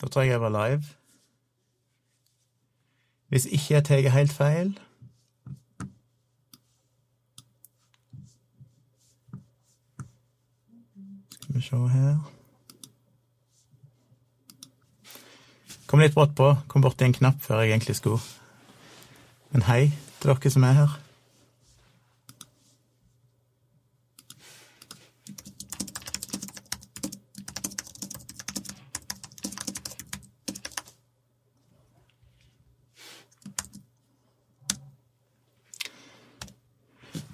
Da tror jeg jeg var live. Hvis ikke jeg tar helt feil Skal vi se her Kom litt brått på. Kom borti en knapp før jeg egentlig skulle. Men hei til dere som er her.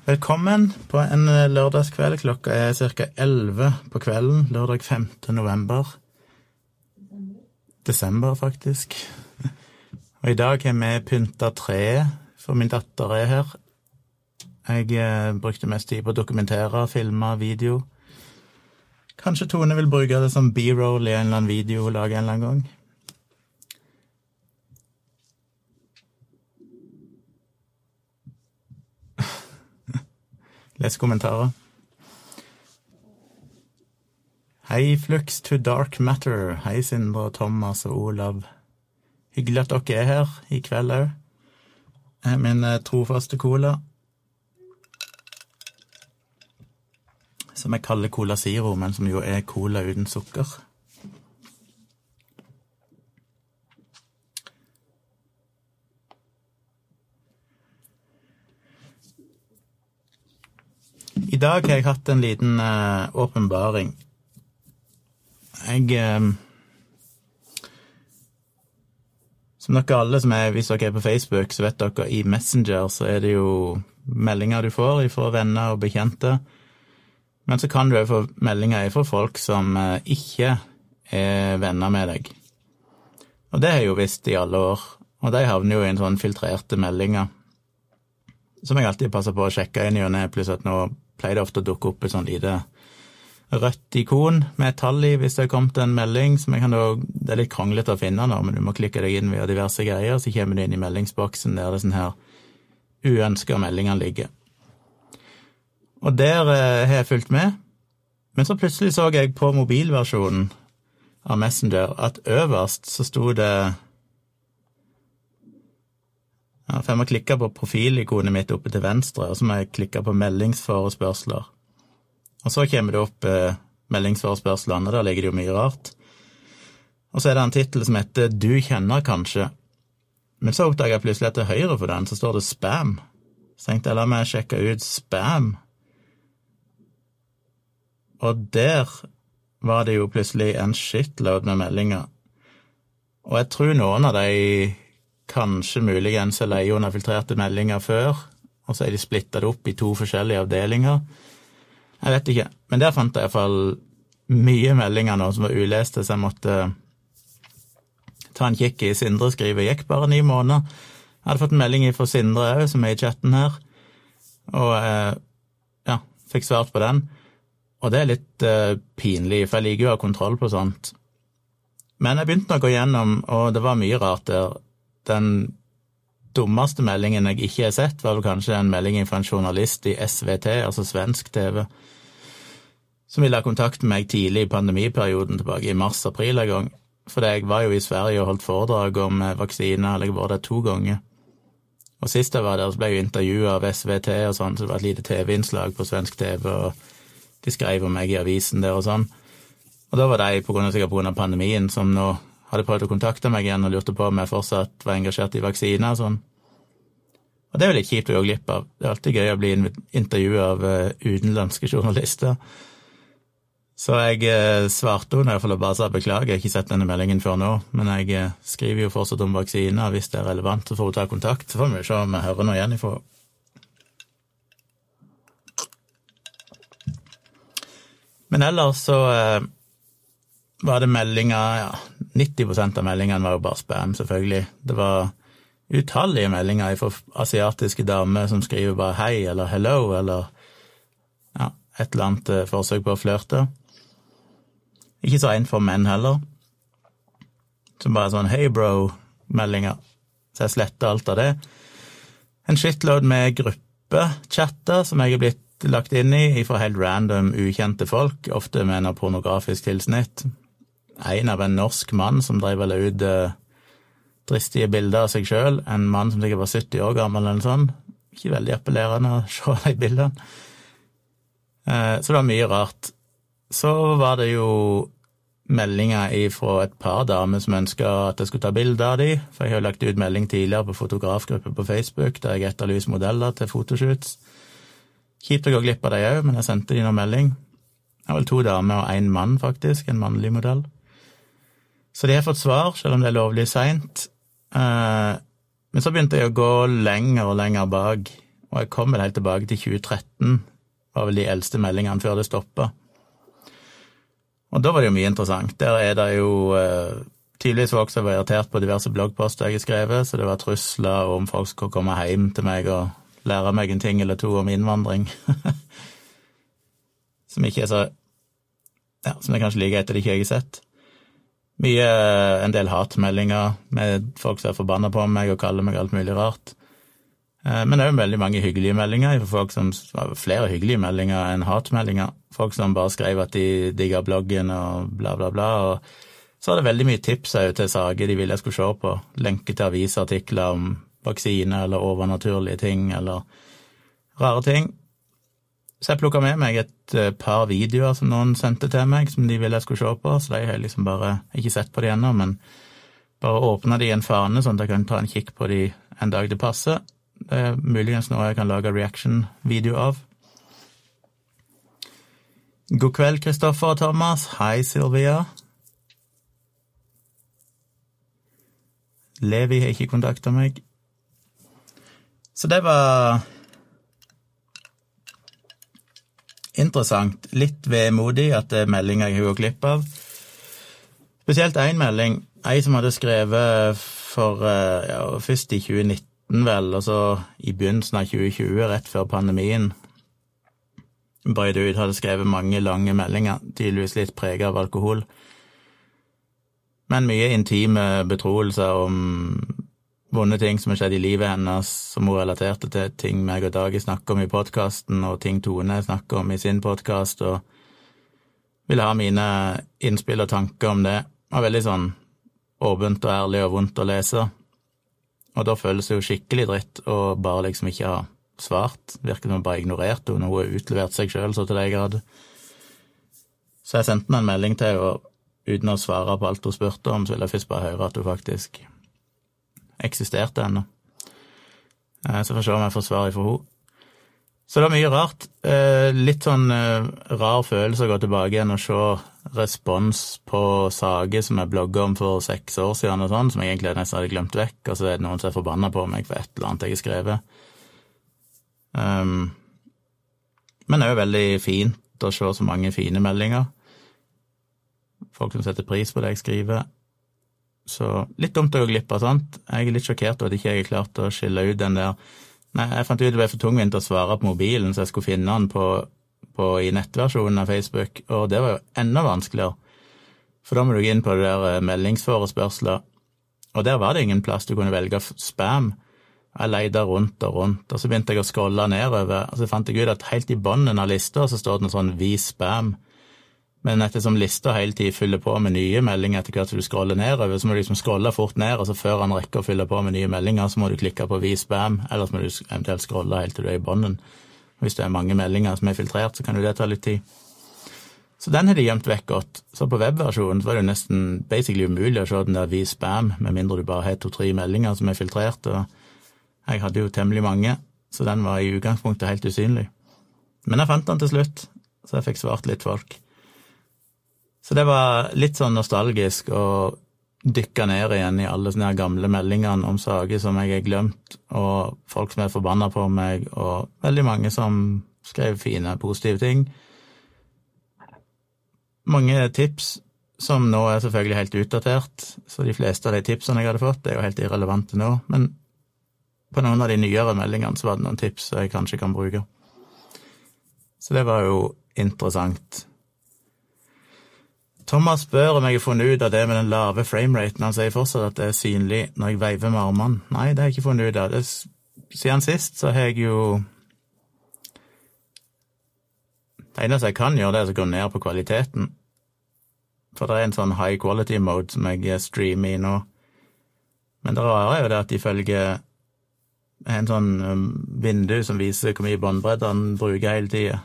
Velkommen på en eh, lørdagskveld. Klokka er ca. 11 på kvelden lørdag 5. november. Desember, faktisk. Og i dag har vi pynta treet, for min datter er her. Jeg eh, brukte mest tid på å dokumentere, filme, video. Kanskje Tone vil bruke det som b-roll i en eller annen video hun lager en eller annen gang. Les kommentarer. Hei, Flux to Dark Matter. Hei, Sindre, Thomas og Olav. Hyggelig at dere er her i kveld òg. Min eh, trofaste cola. Som jeg kaller Cola Zero, men som jo er cola uten sukker. I dag har jeg hatt en liten eh, åpenbaring. jeg uh, Som dere alle som er, hvis dere er på Facebook, så vet dere i Messenger så er det jo meldinger du får fra venner og bekjente. Men så kan du òg få meldinger fra folk som uh, ikke er venner med deg. Og det har jeg jo visst i alle år. Og de havner jo i en sånn filtrerte meldinger som jeg alltid passer på å sjekke inn i og ned, pluss at nå pleier det ofte å dukke opp et sånn lite rødt ikon med et tall i hvis det har kommet en melding, som jeg kan da Det er litt kronglete å finne nå, men du må klikke deg inn via diverse greier, så kommer du inn i meldingsboksen der det sånn her uønska meldinger ligger. Og der eh, har jeg fulgt med, men så plutselig så jeg på mobilversjonen av Messenger at øverst så sto det ja, for jeg må klikke på profilikonet mitt oppe til venstre, og så må jeg klikke på meldingsforespørsler. Og så kommer det opp eh, meldingsforespørslene, der ligger det jo mye rart. Og så er det en tittel som heter Du kjenner kanskje. Men så oppdager jeg plutselig at til høyre for den så står det spam. Så tenkte jeg la meg sjekke ut spam. Og der var det jo plutselig en shitload med meldinger. Og jeg tror noen av de kanskje muligens er leie filtrerte meldinger før, og så er de splitta opp i to forskjellige avdelinger. Jeg vet ikke, men der fant jeg iallfall mye meldinger nå som var uleste, så jeg måtte ta en kikk i Sindre skriver. Gikk bare ni måneder. Jeg hadde fått en melding fra Sindre òg, som er i chatten her, og eh, ja, fikk svart på den. Og det er litt uh, pinlig, for jeg liker jo å ha kontroll på sånt. Men jeg begynte nok å gå gjennom, og det var mye rart der. Den dummeste meldingen jeg ikke har sett, var vel kanskje en melding fra en journalist i SVT, altså svensk TV, som ville ha kontakt med meg tidlig i pandemiperioden, tilbake i mars-april en gang. For jeg var jo i Sverige og holdt foredrag om vaksine, vaksiner, eller jeg var der to ganger. Og sist jeg var der, så ble jeg intervjua av SVT og sånn, så det var et lite TV-innslag på svensk TV, og de skrev om meg i avisen der og sånn. Og da var de, på grunn av, sikkert av pandemien, som nå hadde prøvd å kontakte meg igjen og lurte på om jeg fortsatt var engasjert i vaksiner og sånn. Og det er jo litt kjipt å gå glipp av. Det er alltid gøy å bli intervjua av uh, utenlandske journalister. Så jeg uh, svarte henne iallfall og bare sa beklager, jeg har ikke sett denne meldingen før nå, men jeg uh, skriver jo fortsatt om vaksiner, hvis det er relevant, så får hun ta kontakt. Så får vi se om jeg hører noe igjen ifra Men ellers så var det meldinger ja, 90% av meldingene var jo bare spam, selvfølgelig. Det var utallige meldinger fra asiatiske damer som skriver bare hei eller hello eller ja, et eller annet eh, forsøk på å flørte. Ikke så en for menn heller. Som bare sånn 'hey, bro-meldinger. Så jeg sletter alt av det. En shitload med gruppechatter som jeg er blitt lagt inn i fra helt random, ukjente folk, ofte med noe pornografisk tilsnitt. En av en norsk mann som drev vel ut uh, dristige bilder av seg sjøl. En mann som sikkert var 70 år gammel eller noe sånt. Ikke veldig appellerende å se de bildene. Uh, så det var mye rart. Så var det jo meldinger fra et par damer som ønska at jeg skulle ta bilde av dem, for jeg har jo lagt ut melding tidligere på fotografgruppe på Facebook der jeg etterlyser modeller til fotoshoots. Kjipt å gå glipp av dem òg, men jeg sendte dem noen melding. Det var vel to damer og én mann, faktisk, en mannlig modell. Så de har fått svar, selv om det er lovlig seint. Eh, men så begynte jeg å gå lenger og lenger bak, og jeg kom vel helt tilbake til 2013, var vel de eldste meldingene før det stoppa. Og da var det jo mye interessant. Der er det jo eh, tydeligvis folk som var irritert på diverse bloggposter jeg har skrevet, så det var trusler om folk skulle komme hjem til meg og lære meg en ting eller to om innvandring. som ikke er så Ja, som er kanskje like etter det ikke jeg har sett. Mye, eh, en del hatmeldinger med folk som er forbanna på meg og kaller meg alt mulig rart. Eh, men òg veldig mange hyggelige meldinger folk som Flere hyggelige meldinger enn hatmeldinger. Folk som bare skrev at de digga bloggen og bla, bla, bla. Og så var det veldig mye tips til saker de ville jeg skulle se på. Lenke til avisartikler om vaksine eller overnaturlige ting eller rare ting. Så jeg plukka med meg et eh, par videoer som noen sendte til meg, som de ville jeg skulle se på, så de har liksom bare ikke sett på de ennå, men bare åpna de i en fane, sånn at jeg kan ta en kikk på de en dag det passer. Det er muligens noe jeg kan lage reaction-video av. God kveld, Kristoffer og Thomas. Hei, Silvia. Levi har ikke kontakta meg. Så det var interessant. Litt vemodig at det er meldinger jeg har glipp av. Spesielt én melding. Ei som hadde skrevet for eh, ja, først i 2019 vel, og så i begynnelsen av 2020, rett før pandemien Brøyde ut, hadde skrevet mange lange meldinger, tydeligvis litt prega av alkohol. Men mye intime betroelser om vonde ting som har skjedd i livet hennes, som hun relaterte til ting meg og Dagi snakker om i podkasten, og ting Tone snakker om i sin podkast, og ville ha mine innspill og tanker om det. Det var veldig sånn åpent og ærlig og vondt å lese. Og da føles det jo skikkelig dritt å bare liksom ikke ha svart. Virker som hun bare ignorerte henne hun har utlevert seg sjøl så til de grader. Så jeg sendte henne en melding til henne, uten å svare på alt hun spurte om, så ville jeg først bare høre at hun faktisk eksisterte ennå. Eh, så får vi se om jeg får svar ifra henne. Så det var mye rart. Eh, litt sånn eh, rar følelse å gå tilbake igjen og se respons på saker som jeg blogga om for seks år siden, og sånn, som jeg egentlig nesten hadde glemt vekk, og så er det noen som er forbanna på meg for et eller annet jeg har skrevet. Um, men det er jo veldig fint å se så mange fine meldinger. Folk som setter pris på det jeg skriver. Så litt dumt å gå glipp av sånt. Jeg er litt sjokkert over at ikke jeg har klart å skille ut den der Nei, jeg fant ut det ble for tungvint å svare på mobilen, så jeg skulle finne den på, på, i nettversjonen av Facebook, og det var jo enda vanskeligere. For da må du gå inn på det der eh, meldingsforespørsler, og der var det ingen plass du kunne velge spam. Jeg leide rundt og rundt, og så begynte jeg å scrolle nedover, og så fant jeg ut at helt i bunnen av lista så står det noe sånn 'vis spam'. Men ettersom lista hele tiden fyller på med nye meldinger etter hvert som du scroller nedover, så må du liksom scrolle fort ned, og så før han rekker å fylle på med nye meldinger, så må du klikke på 'vis spam', eller så må du eventuelt scrolle helt til du er i bånden. Hvis det er mange meldinger som er filtrert, så kan jo det ta litt tid. Så den har de gjemt vekk godt. Så på webversjonen var det jo nesten basically umulig å se den der 'vis spam', med mindre du bare har to-tre meldinger som er filtrert, og jeg hadde jo temmelig mange, så den var i utgangspunktet helt usynlig. Men jeg fant den til slutt, så jeg fikk svart litt folk. Så det var litt sånn nostalgisk å dykke ned igjen i alle sånne gamle meldingene om saker som jeg har glemt, og folk som er forbanna på meg, og veldig mange som skrev fine, positive ting. Mange tips som nå er selvfølgelig helt utdatert, så de fleste av de tipsene jeg hadde fått, er jo helt irrelevante nå, men på noen av de nyere meldingene så var det noen tips jeg kanskje kan bruke. Så det var jo interessant. Thomas spør om jeg har funnet ut av det med den lave frameraten. Han sier fortsatt at det er synlig når jeg veiver med armene. Nei, det har jeg ikke funnet ut av. Det, siden sist så har jeg jo Det eneste jeg kan gjøre, det er å gå ned på kvaliteten. For det er en sånn high quality mode som jeg streamer i nå. Men det rare er jo det at ifølge en sånn um, vindu som viser hvor mye båndbredde han bruker hele tida.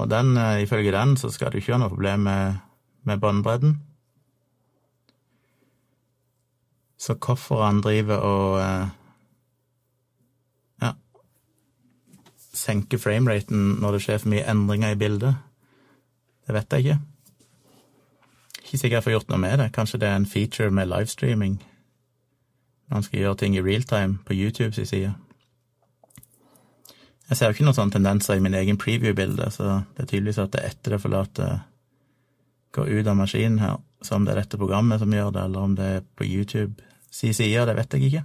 Og den, uh, ifølge den så skal du ikke ha noe problem med, med båndbredden. Så hvorfor han driver og uh, ja senker frameraten når det skjer for mye endringer i bildet, det vet jeg ikke. Ikke sikkert jeg får gjort noe med det. Kanskje det er en feature med livestreaming når han skal gjøre ting i realtime på YouTube sin side. Jeg ser jo ikke noen sånne tendenser i min egen preview-bilde, så det er tydeligvis at det er etter det forlater går ut av maskinen her, så om det er dette programmet som gjør det, eller om det er på YouTube si side, det vet jeg ikke.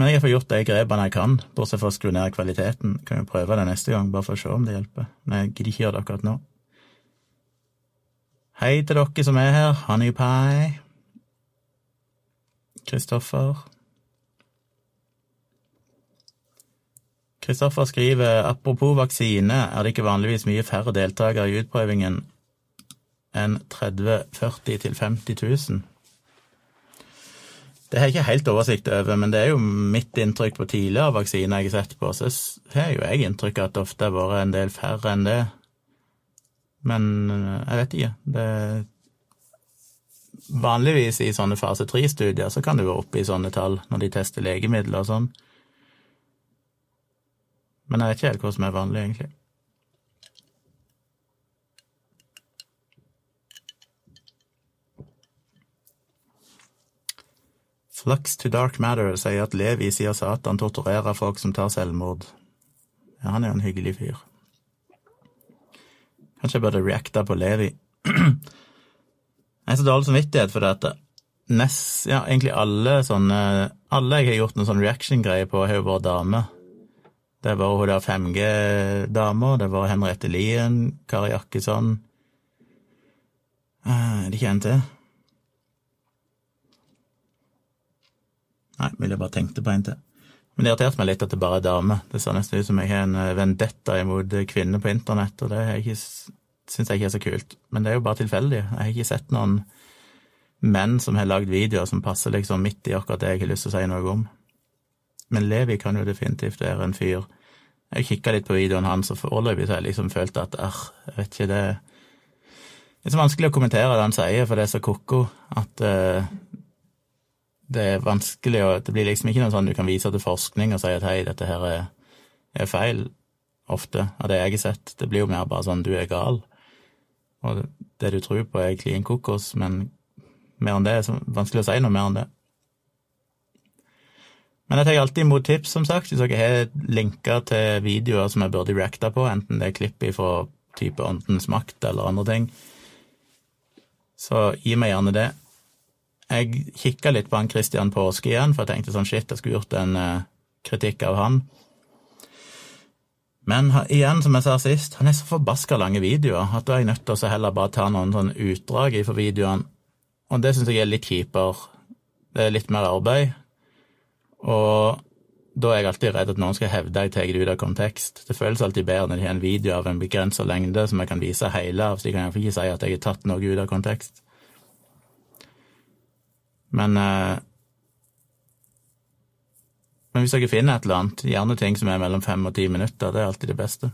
Men jeg har fått gjort de grepene jeg kan, bortsett fra å skru ned kvaliteten. Kan jo prøve det neste gang, bare for å se om det hjelper. Men jeg gidder ikke gjøre det akkurat nå. Hei til dere som er her. Honeypie. Kristoffer. Kristoffer skriver apropos vaksine, er det ikke vanligvis mye færre deltakere i utprøvingen enn 30 40 til 50 000? Det har jeg ikke helt oversikt over, men det er jo mitt inntrykk på tidligere vaksiner jeg har sett på, så har jo jeg inntrykk av at det ofte har vært en del færre enn det. Men eh, jeg vet ikke. Det Vanligvis i sånne fase tre-studier så kan det være oppe i sånne tall når de tester legemidler og sånn. Men jeg vet ikke helt hva som er vanlig, egentlig. Flux to Dark Matter sier at Levi sier Satan torturerer folk som tar selvmord. Ja, han er jo en hyggelig fyr. Kanskje jeg burde reacta på Levi. jeg har så dårlig samvittighet for dette. Nest, ja, egentlig alle sånne Alle jeg har gjort noen sånn reaction-greier på, har jo vært damer. Det var hun der 5G-dama, det var Henriette Lien, Kari Jakkesson Er det ikke en til? Nei, ville bare tenkte på en til. Men det irriterte meg litt at det bare er damer. Det ser nesten ut som jeg har en eh, vendetta imot kvinner på internett, og det syns jeg ikke er så kult. Men det er jo bare tilfeldig. Jeg har ikke sett noen menn som har lagd videoer som passer liksom midt i akkurat det jeg har lyst til å si noe om. Men Levi kan jo definitivt være en fyr. Jeg kikka litt på videoen hans, og foreløpig har jeg liksom følt at arr, jeg vet ikke, det Det er så vanskelig å kommentere det han sier, for det er så ko-ko at uh, det er vanskelig å Det blir liksom ikke noe sånn du kan vise til forskning og si at hei, dette her er, er feil, ofte, av det jeg har sett. Det blir jo mer bare sånn du er gal, og det du tror på er klin kokos, men mer enn det er så vanskelig å si noe mer enn det. Men jeg tar alltid imot tips, som sagt, hvis dere har linker til videoer som jeg burde reacta på, enten det er klipp fra type Åndens makt eller andre ting, så gi meg gjerne det. Jeg kikka litt på han Christian Påske igjen, for jeg tenkte sånn shit, jeg skulle gjort en uh, kritikk av han. Men igjen, som jeg sa sist, han er så forbaska lange videoer at da er jeg nødt til å heller bare ta noen sånn utdrag fra videoene, og det syns jeg er litt kjipere. Det er litt mer arbeid, og da er jeg alltid redd at noen skal hevde jeg tar det ut av kontekst. Det føles alltid bedre når de har en video av en begrensa lengde som jeg kan vise hele av, så de kan iallfall ikke si at jeg har tatt noe ut av kontekst. Men eh, Men hvis dere finner et eller annet, gjerne ting som er mellom fem og ti minutter, det er alltid det beste.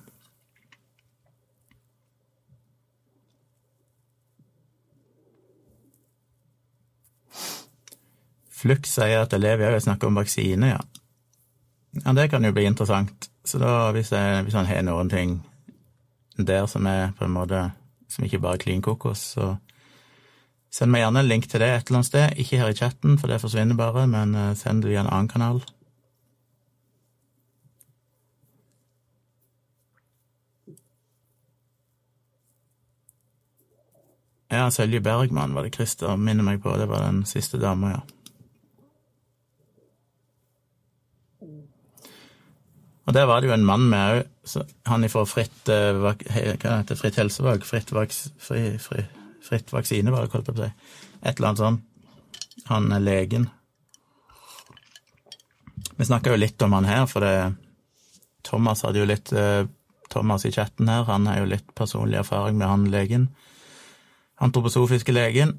Flux sier at elever òg snakker om vaksine, ja. Ja, det kan jo bli interessant. Så da, hvis, jeg, hvis han har noen ting der som er på en måte Som ikke bare er klin kokos, så Send meg gjerne en link til det et eller annet sted. Ikke her i chatten, for det forsvinner bare, men eh, send det via en annen kanal. Ja, Sølje Bergman var det Christer minner meg på. Det var den siste dama, ja. Og der var det jo en mann med òg, han ifra Fritt eh, Hva heter? Fritt helsevalg? Fritt, vaks, fri, fri, fritt vaksinevalg, holdt jeg på å si. Et eller annet sånn. Han er legen. Vi snakka jo litt om han her, for det Thomas hadde jo litt uh, Thomas i chatten her, han har jo litt personlig erfaring med han legen. Antroposofiske legen.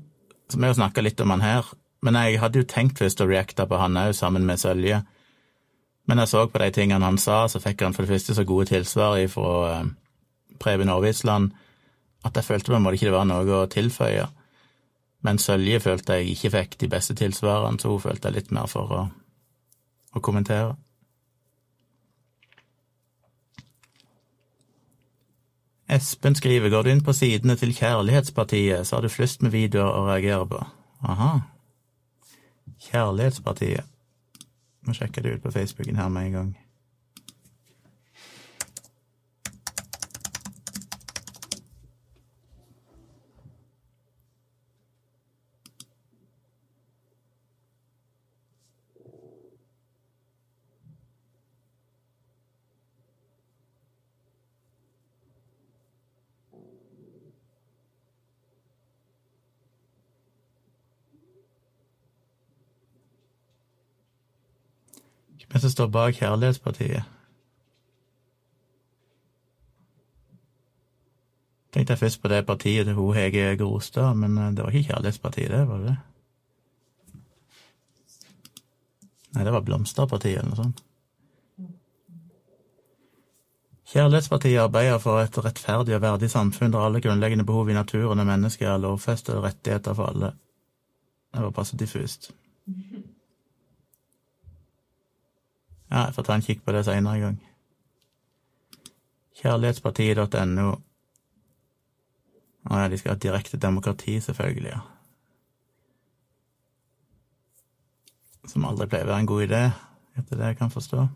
Så vi har snakka litt om han her. Men jeg hadde jo tenkt først å reacte på han òg, sammen med Sølje. Men jeg så på de tingene han sa, så fikk han for det første så gode tilsvar fra eh, Preben Aavitsland at jeg følte på en måte ikke det var noe å tilføye. Men Sølje følte jeg ikke fikk de beste tilsvarene, så hun følte jeg litt mer for å, å kommentere. Espen skriver går du inn på sidene til Kjærlighetspartiet, så har du flust med videoer å reagere på. Aha. Kjærlighetspartiet. Må sjekke det ut på Facebooken her med en gang. Som står bak Kjærlighetspartiet? Tenkte jeg først på det partiet til hun Hege Grostad, men eh, det var ikke Kjærlighetspartiet, det, var det? Nei, det var Blomsterpartiet eller noe sånt. Kjærlighetspartiet arbeider for et rettferdig og verdig samfunn der alle grunnleggende behov i naturen og mennesket er lovfestede rettigheter for alle. Det var passe diffust. Ja, jeg får ta en kikk på det seinere en gang. Kjærlighetspartiet.no. Å ja, de skal ha direkte demokrati, selvfølgelig, ja. Som aldri pleier å være en god idé, etter det jeg kan forstå.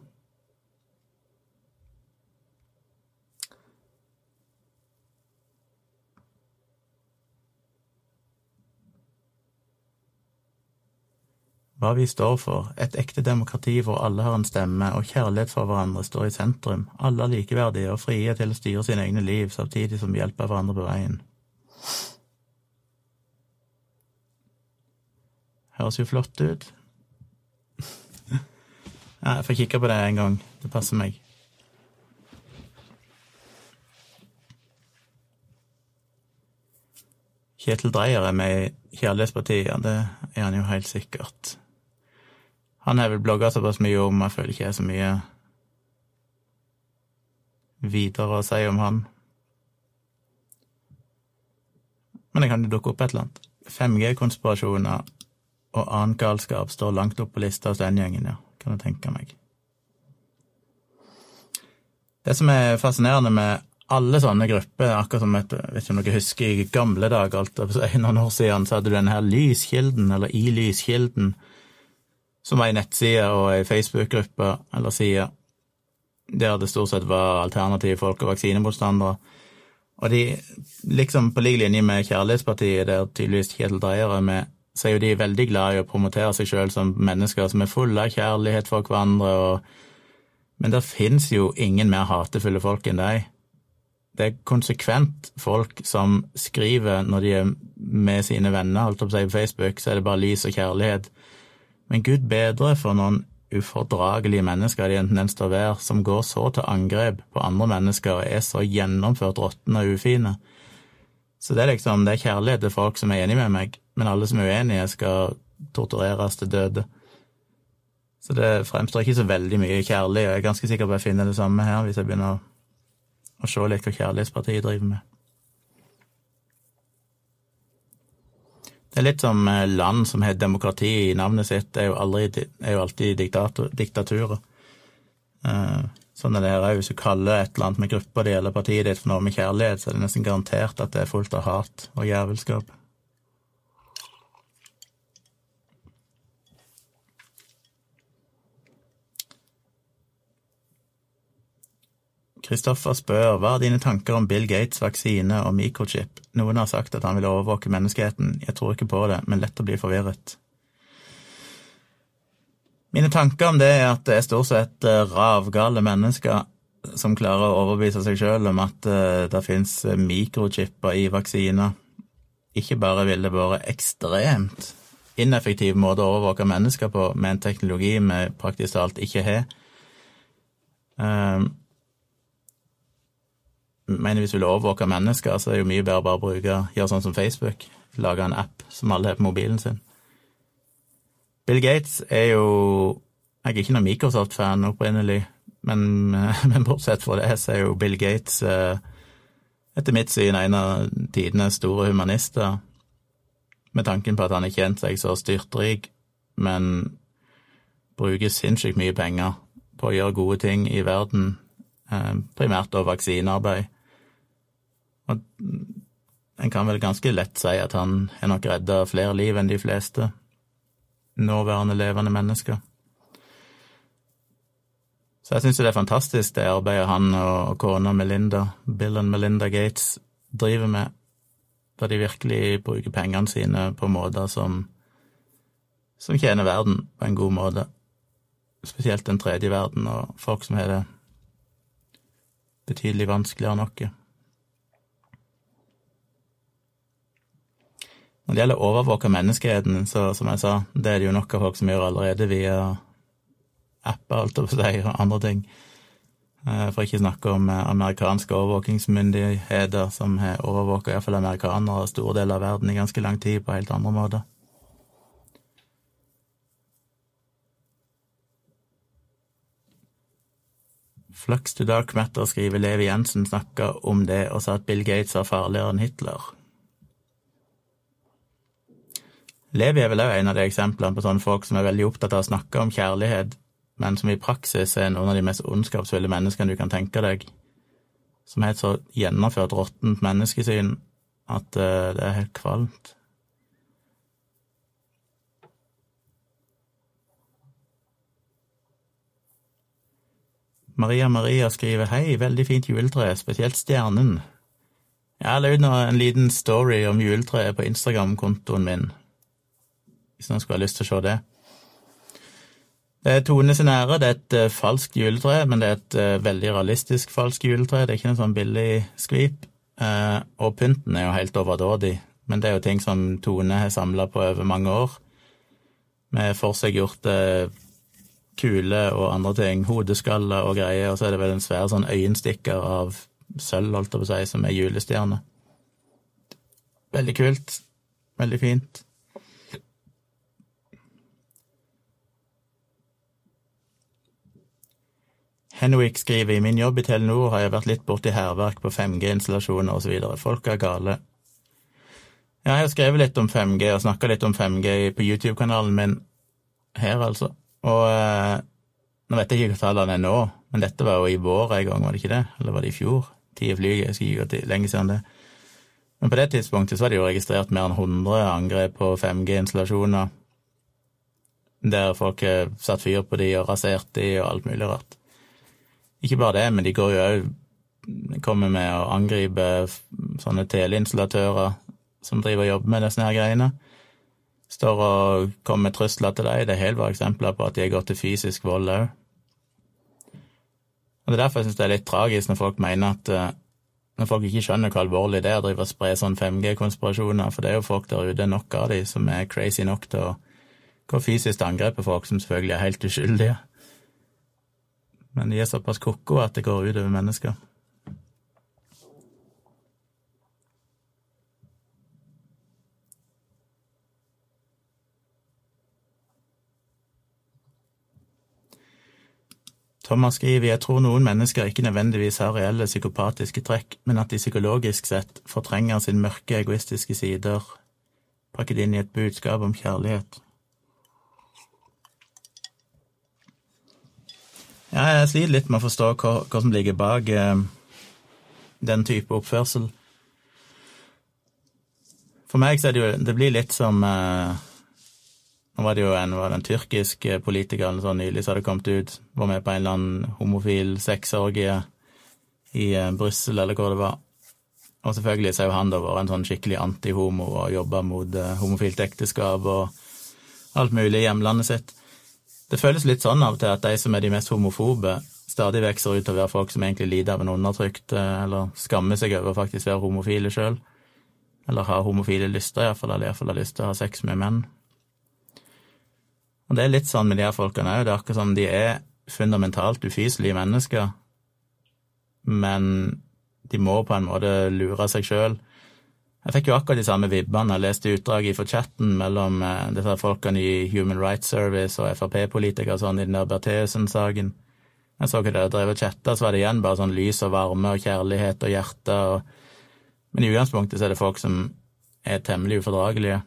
Hva vi står for, et ekte demokrati hvor alle har en stemme og kjærlighet for hverandre står i sentrum, alle er likeverdige og frie til å styre sine egne liv samtidig som vi hjelper hverandre på veien. Høres jo flott ut. Ja, jeg får kikke på det en gang. Det passer meg. Kjetil Dreyer er med i Kjærlighetspartiet, ja, det er han jo helt sikkert. Han har vel blogga såpass mye om, jeg føler ikke jeg så mye videre å si om han. Men det kan jo dukke opp et eller annet. 5G-konspirasjoner og annen galskap står langt opp på lista hos den gjengen, ja, kan jeg tenke meg. Det som er fascinerende med alle sånne grupper, akkurat som et, vet ikke om dere husker i gamle dager, alt, noen år siden, så hadde du denne her Lyskilden, eller I Lyskilden, som ei nettside og ei Facebook-gruppe eller side der det stort sett var alternative folk og vaksinemotstandere. Og de, liksom på lik linje med Kjærlighetspartiet, der tydeligvis Kjetil Dreyer er med, så er jo de veldig glad i å promotere seg sjøl som mennesker som er fulle av kjærlighet for hverandre, og... men det fins jo ingen mer hatefulle folk enn deg. Det er konsekvent folk som skriver når de er med sine venner, holdt opp å si på Facebook, så er det bare lys og kjærlighet. Men Gud bedre for noen ufordragelige mennesker de enten en å være, som går så til angrep på andre mennesker og er så gjennomført råtne og ufine. Så det er liksom, det er kjærlighet til folk som er enige med meg, men alle som er uenige, skal tortureres til døde. Så det fremstår ikke så veldig mye kjærlig, og jeg er ganske sikker på at jeg finner det samme her, hvis jeg begynner å se litt hva Kjærlighetspartiet driver med. Det er litt som eh, land som har demokrati i navnet sitt, det er jo, aldri, er jo alltid diktator, diktaturer. Eh, sånn er det her òg. Hvis du kaller et eller annet med gruppa di eller partiet ditt for noe med kjærlighet, så er det nesten garantert at det er fullt av hat og jævelskap. Kristoffer spør hva er dine tanker om Bill Gates' vaksine og mikrochip? Noen har sagt at han vil overvåke menneskeheten. Jeg tror ikke på det, men lett å bli forvirret. Mine tanker om det er at det er stort sett eh, ravgale mennesker som klarer å overbevise seg sjøl om at eh, det fins mikrochipper i vaksiner. Ikke bare vil det vært ekstremt ineffektiv måte å overvåke mennesker på med en teknologi vi praktisk talt ikke har. Um, mener hvis du vil overvåke mennesker, så er det jo mye bedre bare å bruke, gjøre sånn som Facebook, lage en app som alle har på mobilen sin. Bill Gates er jo Jeg er ikke noen Microsoft-fan opprinnelig, men, men, bortsett fra det, så er jo Bill Gates eh, etter mitt syn en av tidenes store humanister, med tanken på at han har tjent seg så styrtrik, men bruker sinnssykt mye penger på å gjøre gode ting i verden, eh, primært da vaksinearbeid. Og en kan vel ganske lett si at han har nok redda flere liv enn de fleste nåværende levende mennesker. Så jeg syns det er fantastisk det arbeidet han og kona Melinda, Bill og Melinda Gates, driver med, der de virkelig bruker pengene sine på måter som, som tjener verden på en god måte. Spesielt den tredje verden og folk som har det betydelig vanskeligere enn oss. Når det gjelder å overvåke menneskeheten, så som jeg sa, det er det jo nok av folk som gjør allerede via apper, alt over seg, og andre ting. Eh, for ikke snakke om eh, amerikanske overvåkingsmyndigheter som har overvåka iallfall amerikanere og store deler av verden i ganske lang tid på helt andre måter. Flux to Dark Matter skriver Levi Jensen snakka om det og sa at Bill Gates var farligere enn Hitler. Levi er vel òg en av de eksemplene på sånne folk som er veldig opptatt av å snakke om kjærlighet, men som i praksis er noen av de mest ondskapsfulle menneskene du kan tenke deg. Som har et så gjennomført råttent menneskesyn at uh, det er helt kvalmt. Maria Maria skriver hei, veldig fint juletre, spesielt stjernen. Jeg har ut en liten story om juletreet på Instagram-kontoen min, hvis noen skulle ha lyst til å se det. Det er Tone sin ære, det er et uh, falskt juletre, men det er et uh, veldig realistisk falskt juletre, det er ikke noe sånn billig skvip. Uh, og pynten er jo helt overdådig, men det er jo ting som Tone har samla på over mange år, med forseggjorte kuler og andre ting, hodeskaller og greier, og så er det vel en svær sånn øyenstikker av sølv, holdt jeg på å si, som er julestjerne. Veldig kult. Veldig fint. Henwick skriver i min jobb i Telenor har jeg vært litt borti hærverk på 5G-installasjoner osv. Folk er gale. Ja, jeg har skrevet litt om 5G og snakka litt om 5G på YouTube-kanalen min her, altså. Og eh, nå vet jeg ikke hva tallene er nå, men dette var jo i vår en gang, var det ikke det? Eller var det i fjor? Tida flyr, jeg skal ikke gå lenge siden det. Men på det tidspunktet så var det jo registrert mer enn 100 angrep på 5G-installasjoner, der folk satte satt fyr på de og rasert de og alt mulig rart. Ikke bare det, men de går jo òg kommer med å angripe sånne teleinstallatører som driver og jobber med disse her greiene står og kommer med trusler til deg. Det er helt bare eksempler på at de har gått til fysisk vold òg. Og Det er derfor jeg syns det er litt tragisk når folk mener at eh, når folk ikke skjønner hvor alvorlig det er å drive og spre sånn 5G-konspirasjoner, for det er jo folk der ute, nok av de, som er crazy nok til å gå fysisk til angrep på folk som selvfølgelig er helt uskyldige. Men de er såpass ko-ko at det går utover mennesker. Thomas skriver jeg tror noen mennesker ikke nødvendigvis har reelle psykopatiske trekk, men at de psykologisk sett fortrenger sin mørke, egoistiske sider, pakket inn i et budskap om kjærlighet. Ja, jeg sliter litt med å forstå hva, hva som ligger bak eh, den type oppførsel. For meg så er det jo Det blir litt som eh, nå var det jo en, var det en tyrkisk politiker eller sånn nylig som hadde kommet ut, var med på en eller annen homofil sexorgie i eh, Brussel, eller hvor det var. Og selvfølgelig så har jo han da vært en sånn skikkelig antihomo og jobba mot uh, homofilt ekteskap og alt mulig i hjemlandet sitt. Det føles litt sånn av og til at de som er de mest homofobe, stadig vokser ut til å være folk som egentlig lider av en undertrykt, uh, eller skammer seg over faktisk være homofile sjøl. Eller har homofile lyster, iallfall, eller iallfall har lyst til å ha sex med menn. Og det er litt sånn med de her folkene òg. Det er akkurat som de er fundamentalt ufyselige mennesker, men de må på en måte lure seg sjøl. Jeg fikk jo akkurat de samme vibbene. Jeg leste utdrag fra chatten mellom eh, disse folkene i Human Rights Service og Frp-politikere sånn i den der Bertheussen-saken. Jeg så hva dere drev og chatta, så var det igjen bare sånn lys og varme og kjærlighet og hjerte og Men i utgangspunktet så er det folk som er temmelig ufordragelige,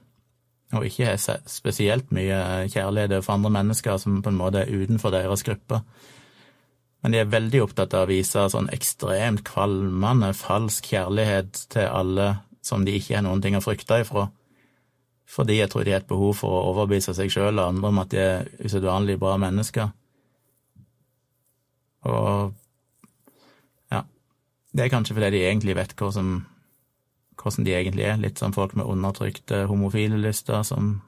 og ikke har spesielt mye kjærlighet for andre mennesker som på en måte er utenfor deres gruppe. Men de er veldig opptatt av å vise sånn ekstremt kvalmende, falsk kjærlighet til alle som de ikke har noen ting å frykte ifra. Fordi jeg tror de har et behov for å overbevise seg sjøl og andre om at de er usedvanlig bra mennesker. Og ja, det er kanskje fordi de egentlig vet hvordan, hvordan de egentlig er. Litt som folk med undertrykte homofile lyster som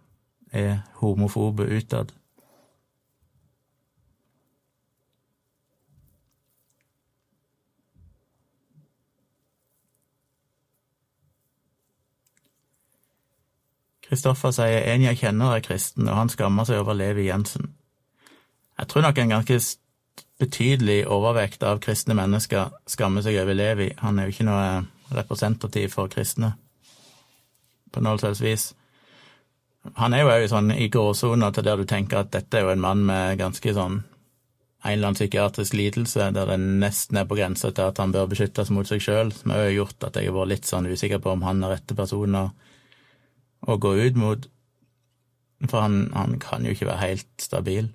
er homofobe utad. Kristoffer sier en jeg kjenner er kristen, og han skammer seg over Levi Jensen. Jeg tror nok en ganske betydelig overvekt av kristne mennesker skammer seg over Levi. Han er jo ikke noe representativ for kristne på noe slags vis. Han er jo òg sånn i gråsona til der du tenker at dette er jo en mann med ganske sånn en eller annen psykiatrisk lidelse der det nesten er på grensa til at han bør beskyttes mot seg sjøl, som har gjort at jeg har vært litt sånn usikker på om han er rette personer, gå ut mot, for han, han, kan jo ikke være helt stabil.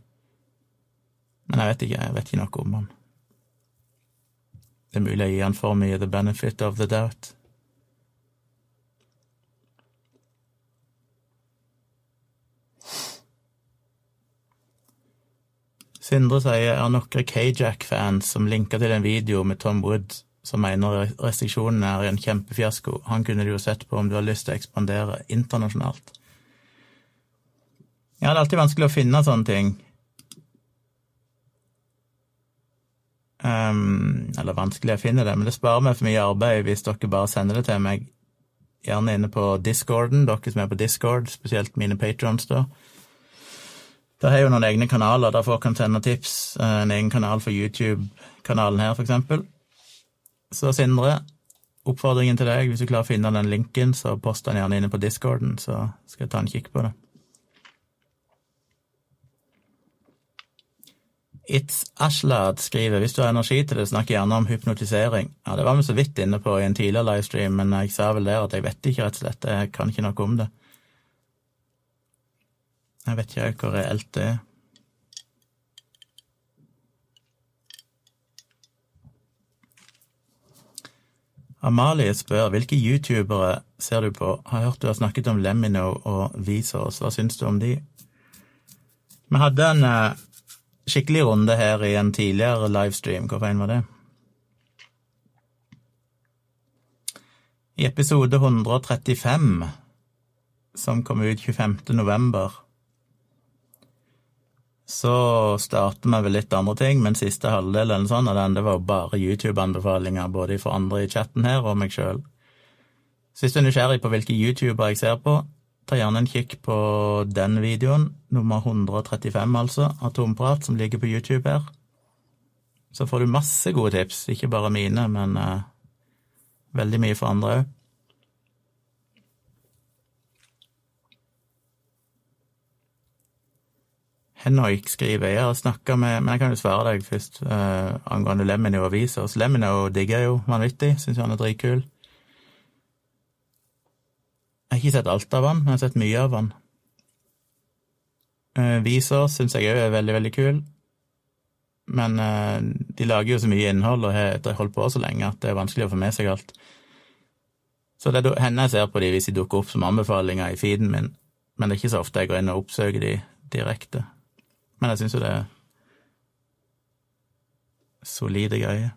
Men jeg vet ikke, jeg vet ikke noe om han. Det er mulig jeg gir han for mye the benefit of the doubt. Sindre sier er noen Kajak-fans som linker til en video med Tom Wood som mener restriksjonene er en kjempefiasko. Han kunne du jo sett på om du har lyst til å ekspandere internasjonalt. Ja, det er alltid vanskelig å finne sånne ting. Um, eller vanskelig å finne det, men det sparer meg for mye arbeid hvis dere bare sender det til meg, gjerne inne på discorden, dere som er på discord, spesielt mine patrons, da. Der har jeg jo noen egne kanaler der folk kan sende tips. En egen kanal for YouTube-kanalen her, for eksempel. Så Sindre, oppfordringen til deg, hvis du klarer å finne den linken, så post den gjerne inne på discorden, så skal jeg ta en kikk på det. It's Ashlad skriver hvis du har energi til det, snakk gjerne om hypnotisering. Ja, Det var vi så vidt inne på i en tidligere livestream, men jeg sa vel der at jeg vet ikke, rett og slett. Jeg kan ikke noe om det. Jeg vet ikke hvor reelt det er. Amalie spør hvilke youtubere ser du på? Har hørt du har snakket om Lemino og Vsauce, hva syns du om de? Vi hadde en uh, skikkelig runde her i en tidligere livestream, hvor fein var det? I episode 135, som kom ut 25. november, så starter vi vel litt andre ting, men siste halvdel eller sånn av den, det var bare YouTube-anbefalinger, både for andre i chatten her og meg sjøl. Så hvis du er nysgjerrig på hvilke YouTuber jeg ser på, ta gjerne en kikk på den videoen, nummer 135 altså, Atomprat, som ligger på YouTube her. Så får du masse gode tips, ikke bare mine, men uh, veldig mye for andre òg. Henoik skriver jeg har snakka med Men jeg kan jo svare deg først eh, angående Lemino og Visos. Lemony digger jo vanvittig, syns han er dritkul. Jeg har ikke sett alt av han, men jeg har sett mye av han. Eh, Visos syns jeg òg er veldig, veldig kul. Men eh, de lager jo så mye innhold og har holdt på så lenge at det er vanskelig å få med seg alt. Så det er henne jeg ser på de hvis de dukker opp som anbefalinger i feeden min, men det er ikke så ofte jeg går inn og oppsøker de direkte. Men jeg syns jo det er solide greier.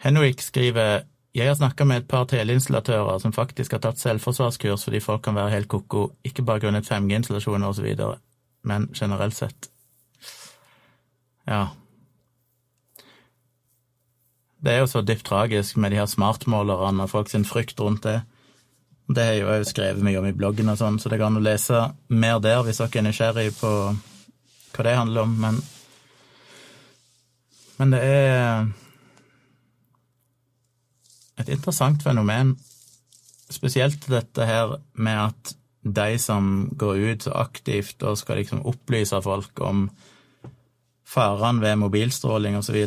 Henrik skriver jeg har snakka med et par teleinstallatører som faktisk har tatt selvforsvarskurs fordi folk kan være helt ko-ko, ikke bare grunnet 5G-installasjoner osv., men generelt sett. Ja. Det er jo så dypt tragisk med de her smartmålerne og folk sin frykt rundt det. Det har jeg jo skrevet mye om i bloggen, og sånn, så det går an å lese mer der hvis dere er nysgjerrig på hva det handler om. Men, men det er et interessant fenomen, spesielt dette her med at de som går ut så aktivt og skal liksom opplyse folk om farene ved mobilstråling osv.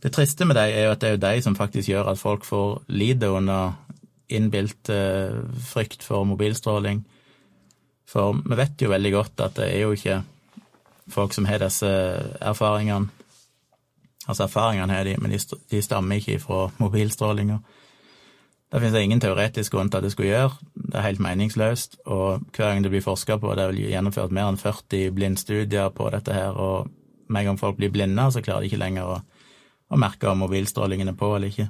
Det triste med dem er jo at det er jo de som faktisk gjør at folk får lide under innbilt eh, frykt for mobilstråling. For vi vet jo veldig godt at det er jo ikke folk som har disse erfaringene. Altså, erfaringene har de, men de stammer ikke fra mobilstrålinga. Det finnes det ingen teoretisk grunn til at det skulle gjøre. Det er helt meningsløst. Og hver gang det blir forska på, det er vel gjennomført mer enn 40 blindstudier på dette her, og med en gang folk blir blinde, så klarer de ikke lenger å, å merke om mobilstrålingen er på eller ikke.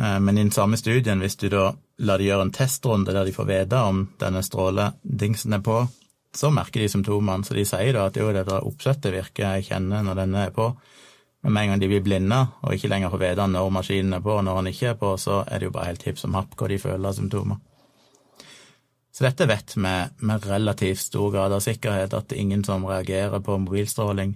Eh, men i den samme studien, hvis du da lar de gjøre en testrunde der de får vite om denne stråledingsen er på, så merker de symptomene. Så de sier da at jo, det der oppsettet virker, jeg kjenner når denne er på. Men med en gang de blir blinde og ikke lenger får vite når maskinen er på og når den ikke er på, så er det jo bare helt hipp som happ hva de føler symptomer. Så dette vet vi med relativt stor grad av sikkerhet, at ingen som reagerer på mobilstråling.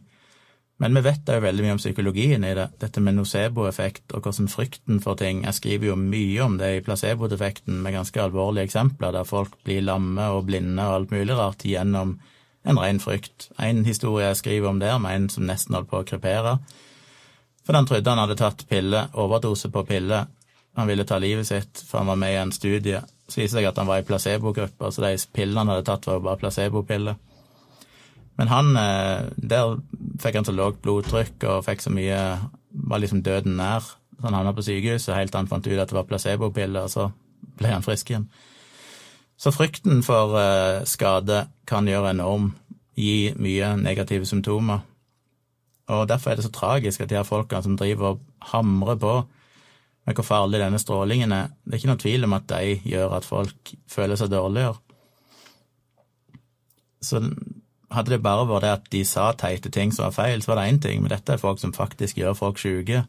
Men vi vet òg veldig mye om psykologien i det, dette med nocebo-effekt og hvordan frykten for ting Jeg skriver jo mye om det i placebo-defekten med ganske alvorlige eksempler der folk blir lamme og blinde og alt mulig rart gjennom en ren frykt. En historie jeg skriver om der, med en som nesten holdt på å krepere. For han trodde han hadde tatt pille, overdose på pille. Han ville ta livet sitt, for han var med i en studie. Så viser det seg at han var i placebogruppa, så de pillene han hadde tatt, var jo bare placebopiller. Men han, eh, der fikk han så lågt blodtrykk og fikk så mye Var liksom døden nær. Så han havna på sykehuset helt til han fant ut at det var placebopiller, og så ble han frisk igjen. Så frykten for eh, skade kan gjøre enorm, gi mye negative symptomer. Og derfor er det så tragisk at de her folkene som driver og hamrer på med hvor farlig denne strålingen er, det er ikke noen tvil om at de gjør at folk føler seg dårligere. Så hadde det bare vært det at de sa teite ting som var feil, så var det én ting, men dette er folk som faktisk gjør folk syke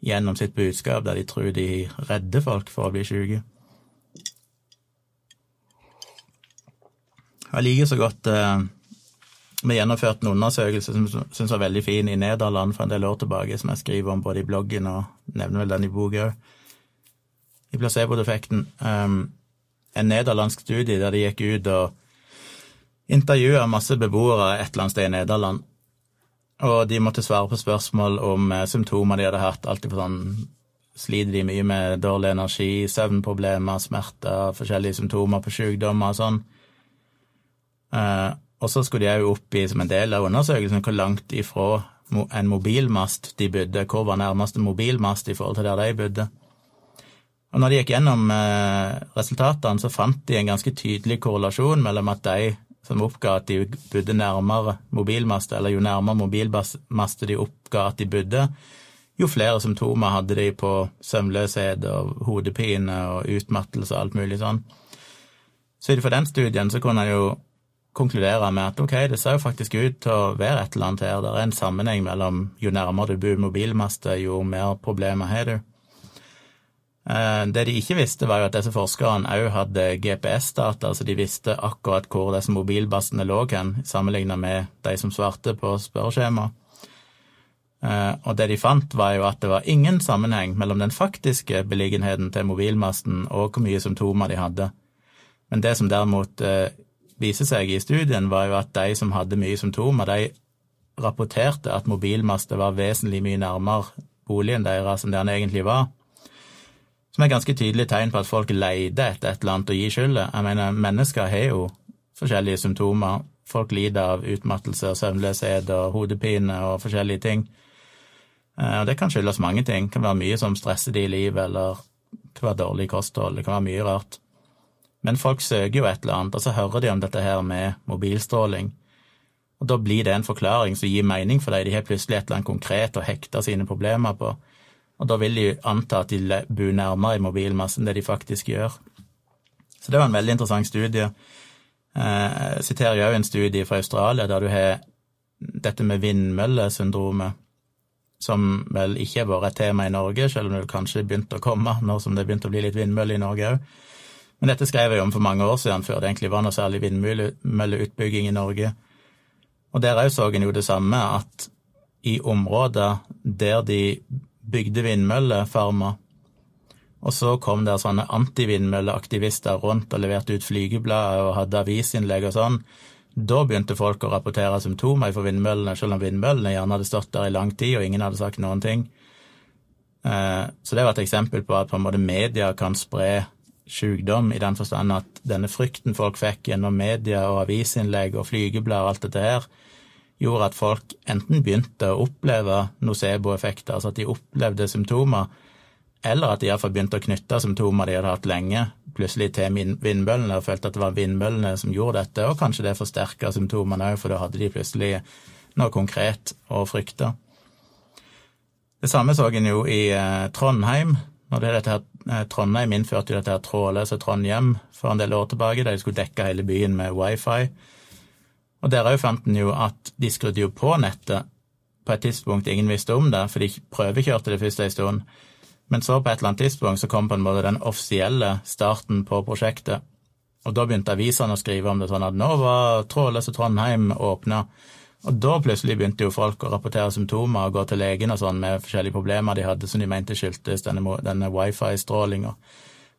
gjennom sitt budskap, der de tror de redder folk for å bli syke. Jeg liker så godt eh, Vi gjennomførte en undersøkelse som jeg syns var veldig fin i Nederland for en del år tilbake, som jeg skriver om både i bloggen og nevner vel den i boka òg, i placeboeffekten. Um, en nederlandsk studie der de gikk ut og intervjua masse beboere et eller annet sted i Nederland, og de måtte svare på spørsmål om eh, symptomer de hadde hatt, alltid på sånn Sliter de mye med dårlig energi, søvnproblemer, smerter, forskjellige symptomer på sykdommer og sånn? Eh, og så skulle de òg opp i, som en del av undersøkelsen, hvor langt ifra en mobilmast de bodde, hvor var nærmeste mobilmast i forhold til der de bodde. Og når de gikk gjennom eh, resultatene, så fant de en ganske tydelig korrelasjon mellom at de som oppga at de bodde nærmere mobilmaster, eller jo nærmere mobilmaster de oppga at de bodde, jo flere symptomer hadde de på søvnløshet og hodepine og utmattelse og alt mulig sånn. Så ut fra den studien så kunne en jo konkludere med at ok, det ser jo faktisk ut til å være et eller annet her, det er en sammenheng mellom jo nærmere du bor mobilmaster, jo mer problemer har du. Eh, det de ikke visste, var jo at disse forskerne òg hadde GPS-data, så de visste akkurat hvor disse mobilbassene lå hen, sammenlignet med de som svarte på spørreskjemaet. Eh, og det de fant, var jo at det var ingen sammenheng mellom den faktiske beliggenheten til mobilmasten og hvor mye symptomer de hadde. Men det som derimot eh, viser seg i studien, var jo at de som hadde mye symptomer, de rapporterte at mobilmaster var vesentlig mye nærmere boligen deres enn det han egentlig var. Som er ganske tydelig tegn på at folk leter etter et eller annet å gi skylda. Jeg mener, mennesker har jo forskjellige symptomer. Folk lider av utmattelse og søvnløshet og hodepine og forskjellige ting. Eh, og det kan skyldes mange ting. Det kan være mye som stresser de i livet, eller det kan være dårlig kosthold, det kan være mye rart. Men folk søker jo et eller annet, og så hører de om dette her med mobilstråling. Og da blir det en forklaring som gir mening for dem. De har plutselig et eller annet konkret å hekte sine problemer på. Og da vil de anta at de bor nærmere i mobilmassen det de faktisk gjør. Så det var en veldig interessant studie. Eh, jeg siterer jo en studie fra Australia der du har dette med vindmøllesyndromet, som vel ikke har vært et tema i Norge, selv om det kanskje begynte å komme, nå som det begynte å bli litt vindmølle i Norge òg. Men dette skrev jeg om for mange år siden, før det egentlig var noe særlig vindmølleutbygging i Norge. Og der òg så en jo det samme, at i områder der de bygde vindmøllefarmer. Og så kom det sånne antivindmølleaktivister rundt og leverte ut flygeblader og hadde avisinnlegg og sånn. Da begynte folk å rapportere symptomer for vindmøllene, selv om vindmøllene gjerne hadde stått der i lang tid og ingen hadde sagt noen ting. Eh, så det var et eksempel på at på en måte media kan spre sykdom, i den forstand at denne frykten folk fikk gjennom media og avisinnlegg og flygeblader og alt dette her, gjorde at folk enten begynte å oppleve nocebo-effekter, altså at de opplevde symptomer, eller at de iallfall begynte å knytte symptomer de hadde hatt lenge, plutselig til vindmøllene, og følte at det var vindmøllene som gjorde dette, og kanskje det forsterka symptomene òg, for da hadde de plutselig noe konkret å frykte. Det samme så en jo i eh, Trondheim, når det dette her, eh, Trondheim innførte jo dette her trådløse Trondhjem for en del år tilbake, der de skulle dekke hele byen med wifi. Og der òg fant en jo at de skrudde jo på nettet på et tidspunkt ingen visste om det, for de prøvekjørte det først en stund. Men så på et eller annet tidspunkt så kom på en måte den offisielle starten på prosjektet. Og da begynte avisene å skrive om det sånn at nå var trådløse Trondheim åpna. Og da plutselig begynte jo folk å rapportere symptomer og gå til legen og sånn med forskjellige problemer de hadde som de mente skyldtes denne, denne wifi-strålinga.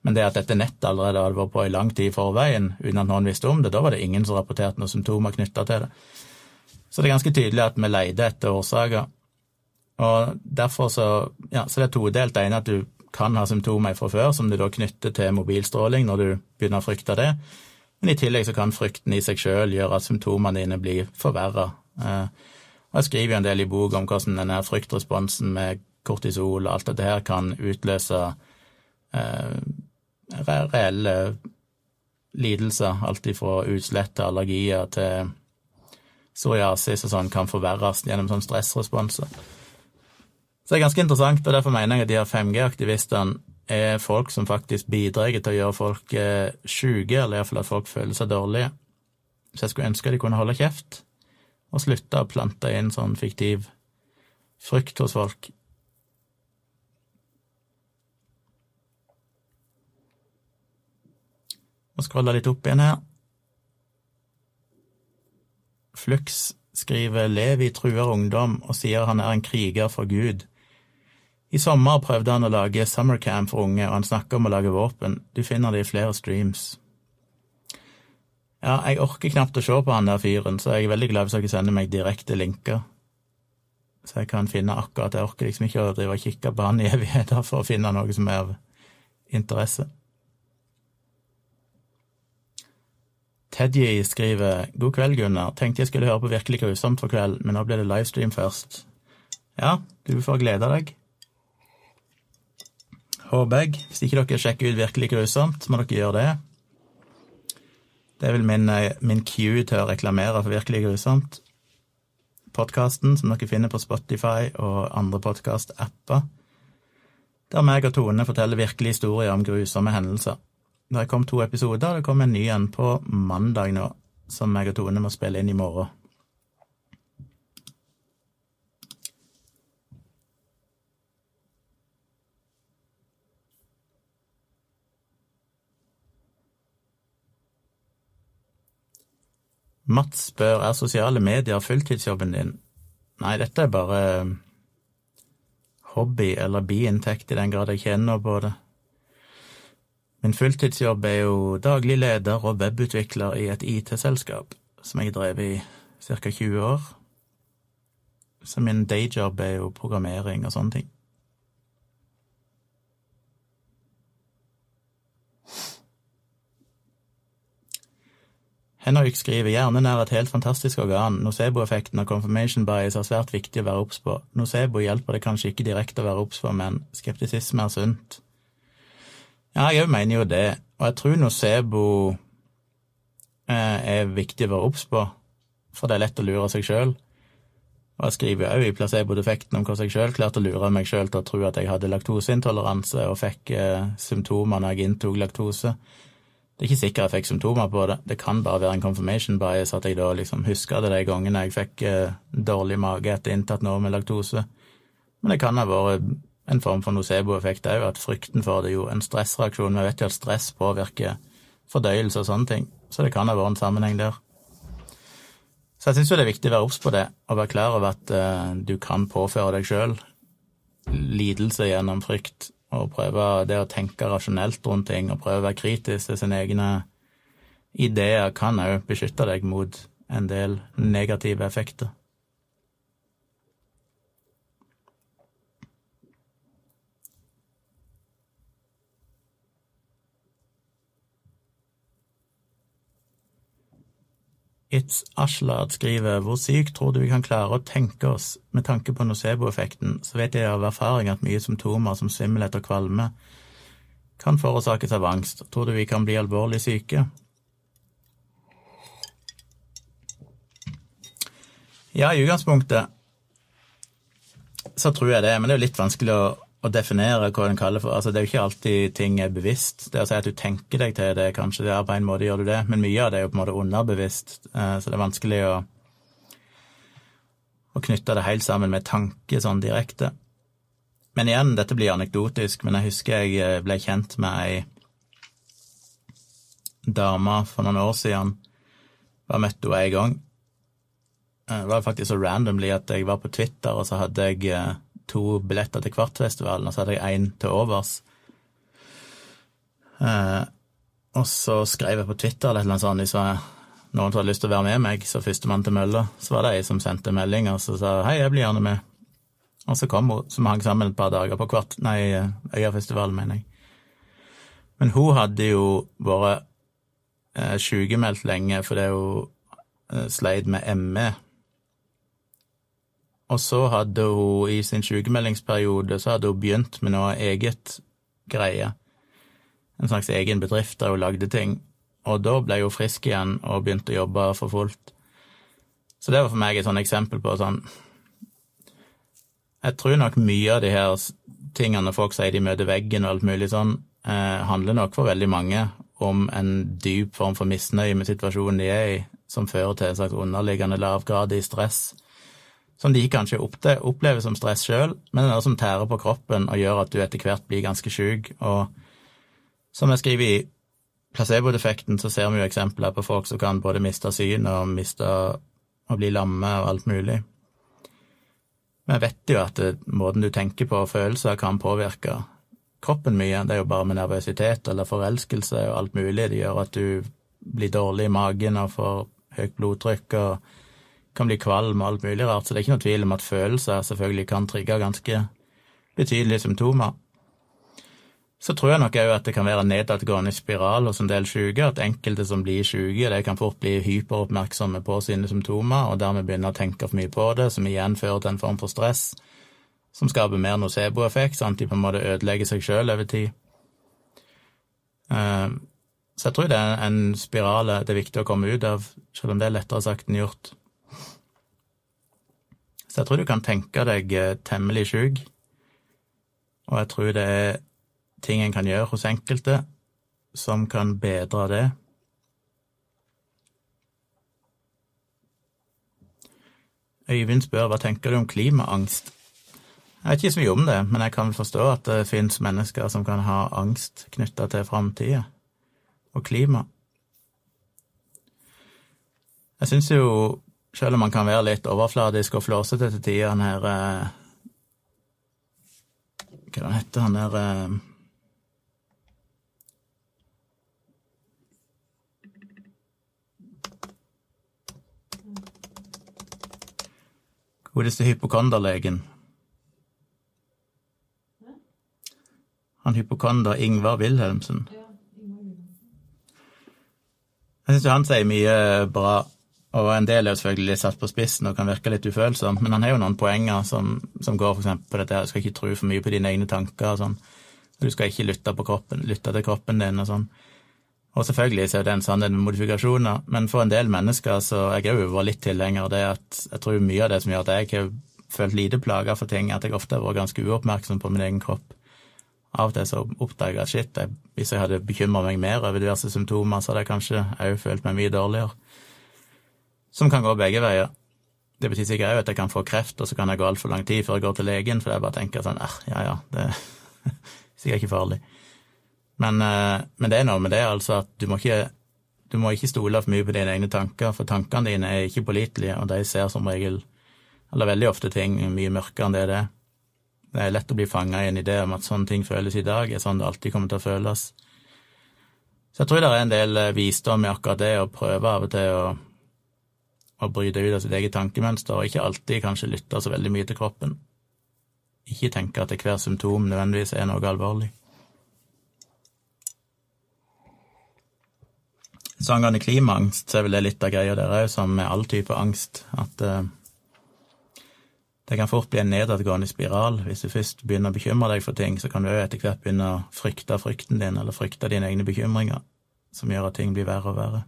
Men det at dette nettet allerede hadde vært på i lang tid i forveien uten at noen visste om det, da var det ingen som rapporterte noen symptomer knytta til det. Så det er ganske tydelig at vi leide etter årsaker. Og derfor så Ja, så det er todelt. Det ene at du kan ha symptomer fra før som du da knytter til mobilstråling når du begynner å frykte det. Men i tillegg så kan frykten i seg sjøl gjøre at symptomene dine blir forverra. Eh, jeg skriver jo en del i bok om hvordan denne fryktresponsen med kortisol og alt dette her kan utløse eh, reelle lidelser, alt ifra utslett til allergier til psoriasis og sånn, kan forverres gjennom sånn stressresponser. Så det er ganske interessant, og derfor mener jeg at de her 5G-aktivistene er folk som faktisk bidrar til å gjøre folk eh, syke, eller iallfall at folk føler seg dårlige. Så jeg skulle ønske de kunne holde kjeft og slutte å plante inn sånn fiktiv frykt hos folk. Og scrolle litt opp igjen her. Flux skriver Levi truer ungdom og sier han er en kriger for Gud. I sommer prøvde han å lage summercamp for unge, og han snakker om å lage våpen. Du finner det i flere streams. Ja, jeg orker knapt å se på han der fyren, så jeg er veldig glad hvis dere sender meg direkte linker. Så jeg kan finne akkurat Jeg orker liksom ikke å drive og kikke på han i evigheter for å finne noe som er av interesse. Teddy skriver God kveld, Gunnar. Tenkte jeg skulle høre på Virkelig grusomt for kveld, men nå ble det livestream først. Ja, du får glede deg håper jeg. Hvis ikke dere sjekker ut Virkelig grusomt, må dere gjøre det. Det er vel min, eh, min cue til å reklamere for Virkelig grusomt. Podkasten som dere finner på Spotify og andre podkast-apper. Der meg og Tone forteller virkelige historier om grusomme hendelser. Det kom to episoder, det kom en ny en på mandag nå, som meg og Tone må spille inn i morgen. Mats spør er sosiale medier fulltidsjobben din. Nei, dette er bare hobby eller biinntekt i den grad jeg kjenner på det. Min fulltidsjobb er jo daglig leder og webutvikler i et IT-selskap som jeg drevet i ca. 20 år. Så min dayjob er jo programmering og sånne ting. Henrik skriver hjernen er et helt fantastisk organ, nocebo-effekten og confirmation bias er svært viktig å være obs på. Nocebo hjelper det kanskje ikke direkte å være obs på, men skeptisisme er sunt. Ja, jeg mener jo det, og jeg tror nocebo eh, er viktig å være obs på, for det er lett å lure seg sjøl. Og jeg skriver òg i placebo-defekten om hvordan jeg sjøl klarte å lure meg sjøl til å tro at jeg hadde laktoseintoleranse og fikk eh, symptomer når jeg inntok laktose. Det er ikke sikkert jeg fikk symptomer på det. Det kan bare være en confirmation bias, at jeg da liksom husker det de gangene jeg fikk eh, dårlig mage etter inntatt noe med laktose. Men det kan ha vært en form for nocebo-effekt òg, at frykten for det er jo en stressreaksjon. Vi vet jo at stress påvirker fordøyelse og sånne ting, så det kan ha vært en sammenheng der. Så jeg syns jo det er viktig å være obs på det, og være klar over at uh, du kan påføre deg sjøl lidelse gjennom frykt, og prøve det å tenke rasjonelt rundt ting, og prøve å være kritisk til sine egne ideer, kan òg beskytte deg mot en del negative effekter. It's Ashlad skriver hvor sykt tror du vi kan klare å tenke oss med tanke på nocebo-effekten, så vet jeg av erfaring at mye symptomer som svimmelhet og kvalme kan forårsakes av angst. Tror du vi kan bli alvorlig syke? Ja, i utgangspunktet så tror jeg det, men det er jo litt vanskelig å å definere hva en kaller for altså Det er jo ikke alltid ting er bevisst. Det å si at du tenker deg til det, kanskje det er på en måte gjør du det, men mye av det er jo på en måte underbevisst, eh, så det er vanskelig å, å knytte det helt sammen med tanke sånn direkte. Men igjen, dette blir anekdotisk, men jeg husker jeg eh, ble kjent med ei dame for noen år siden. Bare møtte henne en gang. Eh, det var faktisk så randomly at jeg var på Twitter, og så hadde jeg to billetter til Kvartfestivalen, og så hadde jeg én til overs. Eh, og så skrev jeg på Twitter eller noe sånt, hvis noen som hadde lyst til å være med meg, så førstemann til mølla, så var det ei som sendte melding og så sa hei, jeg blir gjerne med. Og så kom hun, som hang sammen et par dager på kvart, nei, Øyafestivalen, mener jeg. Men hun hadde jo vært eh, sykemeldt lenge fordi hun eh, sleit med ME og så hadde hun i sin sykemeldingsperiode så hadde hun begynt med noe eget greie. En slags egen bedrift der hun lagde ting. Og da ble hun frisk igjen og begynte å jobbe for fullt. Så det var for meg et sånn eksempel på sånn Jeg tror nok mye av de her tingene folk sier de møter veggen og alt mulig sånn, eh, handler nok for veldig mange om en dyp form for misnøye med situasjonen de er i, som fører til en slags underliggende lav grad i stress som de kanskje opplever som stress sjøl, men det er noe som tærer på kroppen og gjør at du etter hvert blir ganske sjuk. Og som jeg skriver i placebo-defekten, så ser vi jo eksempler på folk som kan både miste syn og miste og bli lamme og alt mulig. Men jeg vet jo at det, måten du tenker på og følelser kan påvirke kroppen mye. Det er jo bare med nervøsitet eller forelskelse og alt mulig. Det gjør at du blir dårlig i magen og får høyt blodtrykk og kan bli kvalm og alt mulig rart, så det er ikke noe tvil om at følelser selvfølgelig kan trigge ganske betydelige symptomer. Så tror jeg nok òg at det kan være en nedadgående spiral hos en del syke, at enkelte som blir syke, de kan fort bli hyperoppmerksomme på sine symptomer, og dermed begynne å tenke for mye på det, som igjen fører til en form for stress, som skaper mer nocebo-effekt, sånn at de på en måte ødelegger seg sjøl over tid. Eh, så jeg tror det er en spiral det er viktig å komme ut av, selv om det er lettere sagt enn gjort. Så jeg tror du kan tenke deg eh, temmelig sjuk, og jeg tror det er ting en kan gjøre hos enkelte som kan bedre det. Øyvind spør hva tenker du om klimaangst? Jeg vet ikke så mye om det, men jeg kan forstå at det finnes mennesker som kan ha angst knytta til framtida og klima. Jeg syns jo selv om man kan være litt overfladisk og flåsete til tider, han her eh, Hva han heter han der eh, Godeste hypokonderlegen. Han hypokonder Ingvar Wilhelmsen. Jeg syns han sier mye bra og en del er jo selvfølgelig litt satt på spissen og kan virke litt ufølsom, men han har jo noen poenger som, som går eksempel på dette her, du skal ikke tro for mye på dine egne tanker og sånn. Du skal ikke lytte, kroppen, lytte til kroppen din og sånn. Og selvfølgelig så er det en sannhet med modifikasjoner, men for en del mennesker så er jeg òg litt tilhenger av det at jeg tror mye av det som gjør at jeg har følt lite plager for ting, at jeg ofte har vært ganske uoppmerksom på min egen kropp. Av og til så oppdager jeg at shit, jeg, hvis jeg hadde bekymra meg mer over diverse symptomer, så hadde jeg kanskje òg følt meg mye dårligere som kan gå begge veier. Det betyr sikkert òg at jeg kan få kreft, og så kan jeg gå altfor lang tid før jeg går til legen, for jeg bare tenker sånn eh, ja ja, det er sikkert ikke farlig. Men, eh, men, det er noe med det, altså, at du må, ikke, du må ikke stole for mye på dine egne tanker, for tankene dine er ikke pålitelige, og de ser som regel, eller veldig ofte, ting mye mørkere enn det det er. Det er lett å bli fanga i en idé om at sånne ting føles i dag, er sånn det alltid kommer til å føles. Så jeg tror det er en del eh, visdom i akkurat det, å prøve av og til å, å bryte ut av sitt eget tankemønster, og ikke alltid kanskje lytte så veldig mye til kroppen. Ikke tenke at hver symptom nødvendigvis er noe alvorlig. Så angående klimaangst, så er vel det litt av greia der òg, som med all type angst, at uh, det kan fort bli en nedadgående spiral. Hvis du først begynner å bekymre deg for ting, så kan du òg etter hvert begynne å frykte frykten din, eller frykte dine egne bekymringer, som gjør at ting blir verre og verre.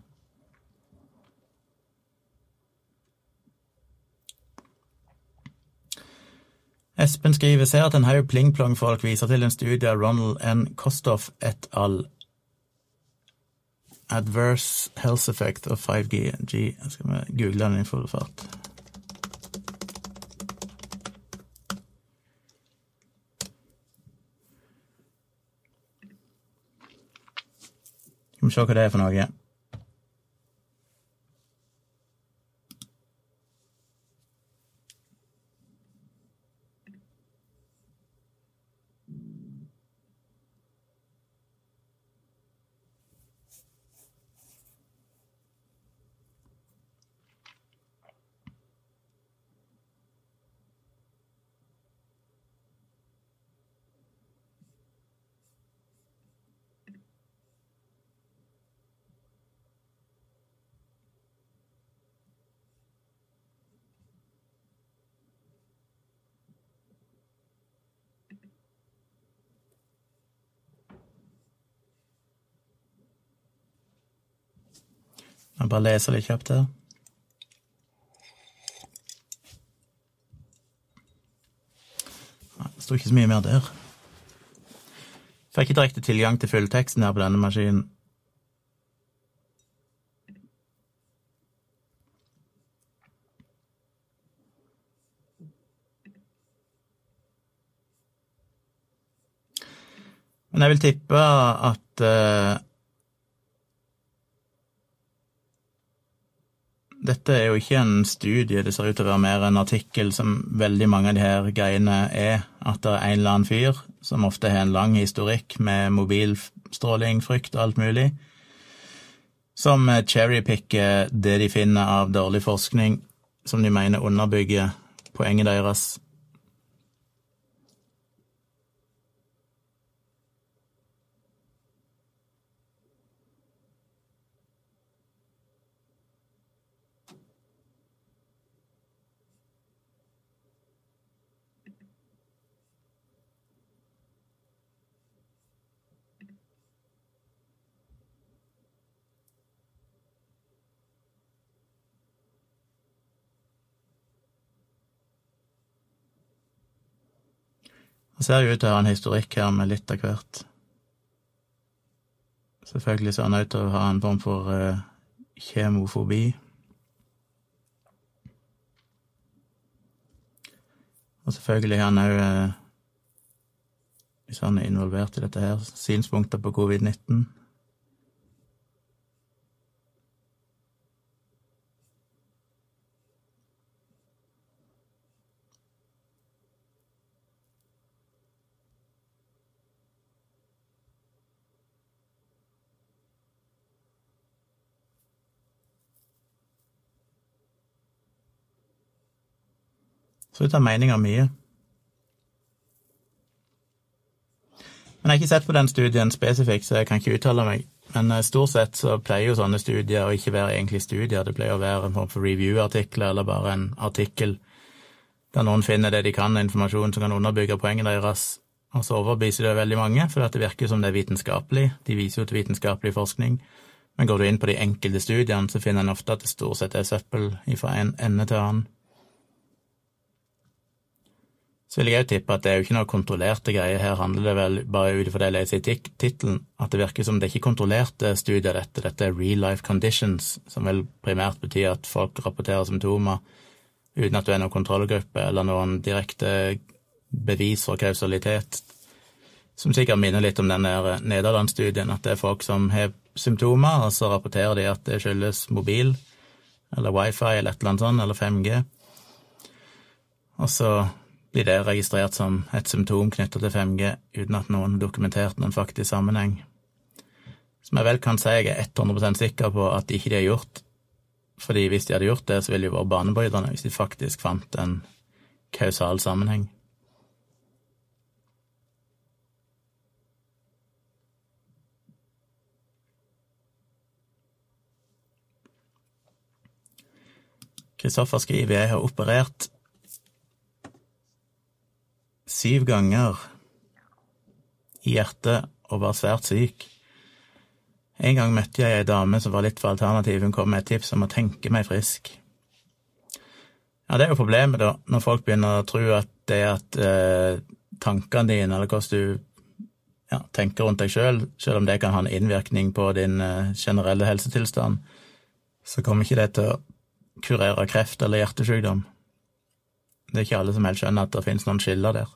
Espen skriver ser at en haug pling-plong-folk viser til en studie av Ronald N. Kostoff et al. Adverse Health Effect of 5G. G. Skal vi google den i full fart? Vi se hva det er for noe. Jeg bare leser litt kjapt her. Det sto ikke så mye mer der. Fikk ikke direkte tilgang til fullteksten her på denne maskinen. Men jeg vil tippe at Dette er jo ikke en studie, det ser ut til å være mer en artikkel som veldig mange av de her greiene er. At det er en eller annen fyr som ofte har en lang historikk med mobilstråling, frykt og alt mulig, som cherrypicker det de finner av dårlig forskning, som de mener underbygger poenget deres. Han ser jo ut til å ha en historikk her med litt av hvert. Selvfølgelig ser han ut til å ha en form for uh, kjemofobi. Og selvfølgelig har han òg, uh, hvis han er involvert i dette her, synspunkter på covid-19. Så ha meninger mye. Men jeg har ikke sett på den studien spesifikt, så jeg kan ikke uttale meg. Men eh, stort sett så pleier jo sånne studier å ikke være egentlig studier, det pleier å være en form for review-artikler eller bare en artikkel der noen finner det de kan informasjon som kan underbygge poenget deres, og så overbeviser det veldig mange, for det virker som det er vitenskapelig. De viser jo til vitenskapelig forskning. Men går du inn på de enkelte studiene, så finner en ofte at det stort sett er søppel fra en ende til annen. Så vil jeg òg tippe at det er jo ikke noe kontrollerte greier. Her handler det vel, bare ut ifra det jeg leser i tittelen, at det virker som det er ikke kontrollerte studier, dette. Dette er real life conditions, som vel primært betyr at folk rapporterer symptomer uten at du er noen kontrollgruppe eller noen direkte bevis for kausalitet. Som sikkert minner litt om den der Nederland-studien, at det er folk som har symptomer, og så rapporterer de at det skyldes mobil eller wifi eller et eller annet sånt, eller 5G. Og så blir det registrert som et symptom knyttet til 5G, uten at noen har dokumentert noen faktisk sammenheng. Som jeg vel kan si jeg er 100 sikker på at ikke de har gjort, fordi hvis de hadde gjort det, så ville de vært banebrytende hvis de faktisk fant en kausal sammenheng. Kristoffer skriver jeg har operert syv ganger i hjertet og var svært syk. En gang møtte jeg ei dame som var litt for alternativ, hun kom med et tips om å tenke meg frisk. Ja, det er jo problemet, da, når folk begynner å tro at det at eh, tankene dine, eller hvordan du ja, tenker rundt deg sjøl, selv, selv om det kan ha en innvirkning på din eh, generelle helsetilstand, så kommer ikke det til å kurere kreft eller hjertesykdom. Det er ikke alle som helt skjønner at det finnes noen skiller der.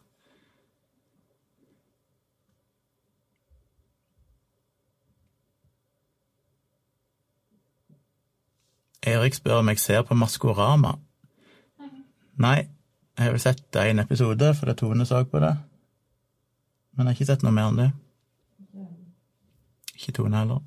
Erik spør om jeg ser på Maskorama. Nei, jeg har vel sett én episode, for det Tone så på det. Men jeg har ikke sett noe mer enn det. Ikke Tone heller.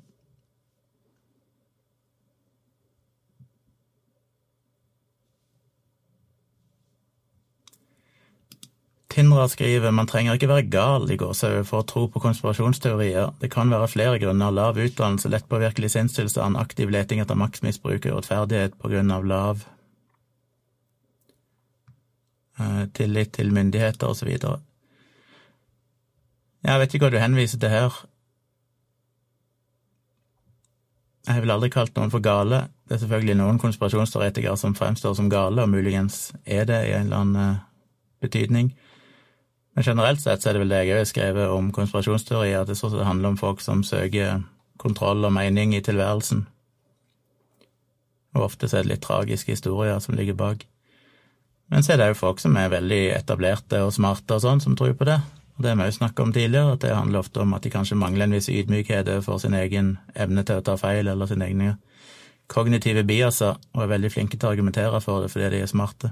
Tindra skriver man trenger ikke være gal i gåsehud for å tro på konspirasjonsteorier. Det kan være flere grunner. Lav utdannelse, lettpåvirkelig sinnstilstand, aktiv leting etter maktmisbruk og urettferdighet på grunn av lav eh, tillit til myndigheter osv. Jeg vet ikke hva du henviser til her. Jeg har aldri kalt noen for gale. Det er selvfølgelig noen konspirasjonsteoretikere som fremstår som gale, og muligens er det i en eller annen eh, betydning. Men generelt sett så er det vel det jeg har skrevet om konspirasjonsteorier, at det stort sett handler om folk som søker kontroll og mening i tilværelsen. Og ofte så er det litt tragiske historier som ligger bak. Men så er det jo folk som er veldig etablerte og smarte og sånn, som tror på det. Og det har vi òg snakka om tidligere, at det handler ofte om at de kanskje mangler en viss ydmykhet overfor sin egen evne til å ta feil, eller sine egne kognitive biaser, og er veldig flinke til å argumentere for det fordi de er smarte.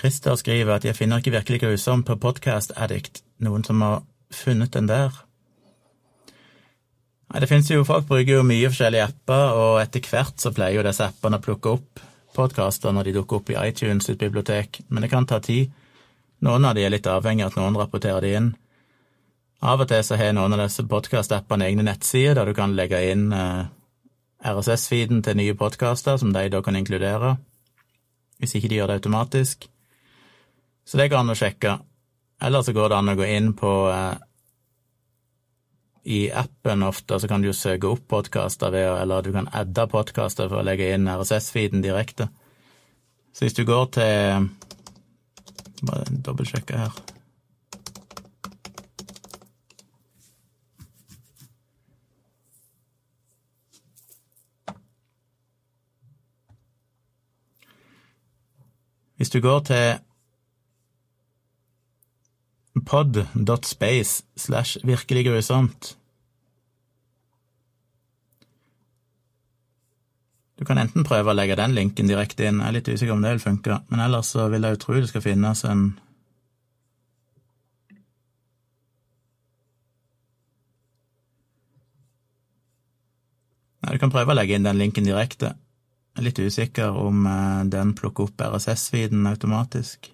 Christer skriver at jeg finner ikke virkelig grusom på Podcast Addict, noen som har funnet den der. Nei, det finnes jo, Folk bruker jo mye forskjellige apper, og etter hvert så pleier jo disse appene å plukke opp podkaster når de dukker opp i iTunes sitt bibliotek, men det kan ta tid. Noen av de er litt avhengig av at noen rapporterer de inn. Av og til så har noen av disse podkastappene egne nettsider der du kan legge inn eh, RSS-feeden til nye podkaster, som de da kan inkludere, hvis ikke de gjør det automatisk. Så det går an å sjekke. Eller så går det an å gå inn på eh, I appen ofte så kan du jo søke opp podkaster Eller du kan adde podkaster for å legge inn RSS-feeden direkte. Så hvis du går til Bare dobbeltsjekke her. Hvis du går til pod.space slash virkelig grusomt. Du kan enten prøve å legge den linken direkte inn, jeg er litt usikker om det vil funke, men ellers så vil jeg jo tro det skal finnes en Nei, du kan prøve å legge inn den linken direkte. Jeg er litt usikker om eh, den plukker opp RSS-feeden automatisk.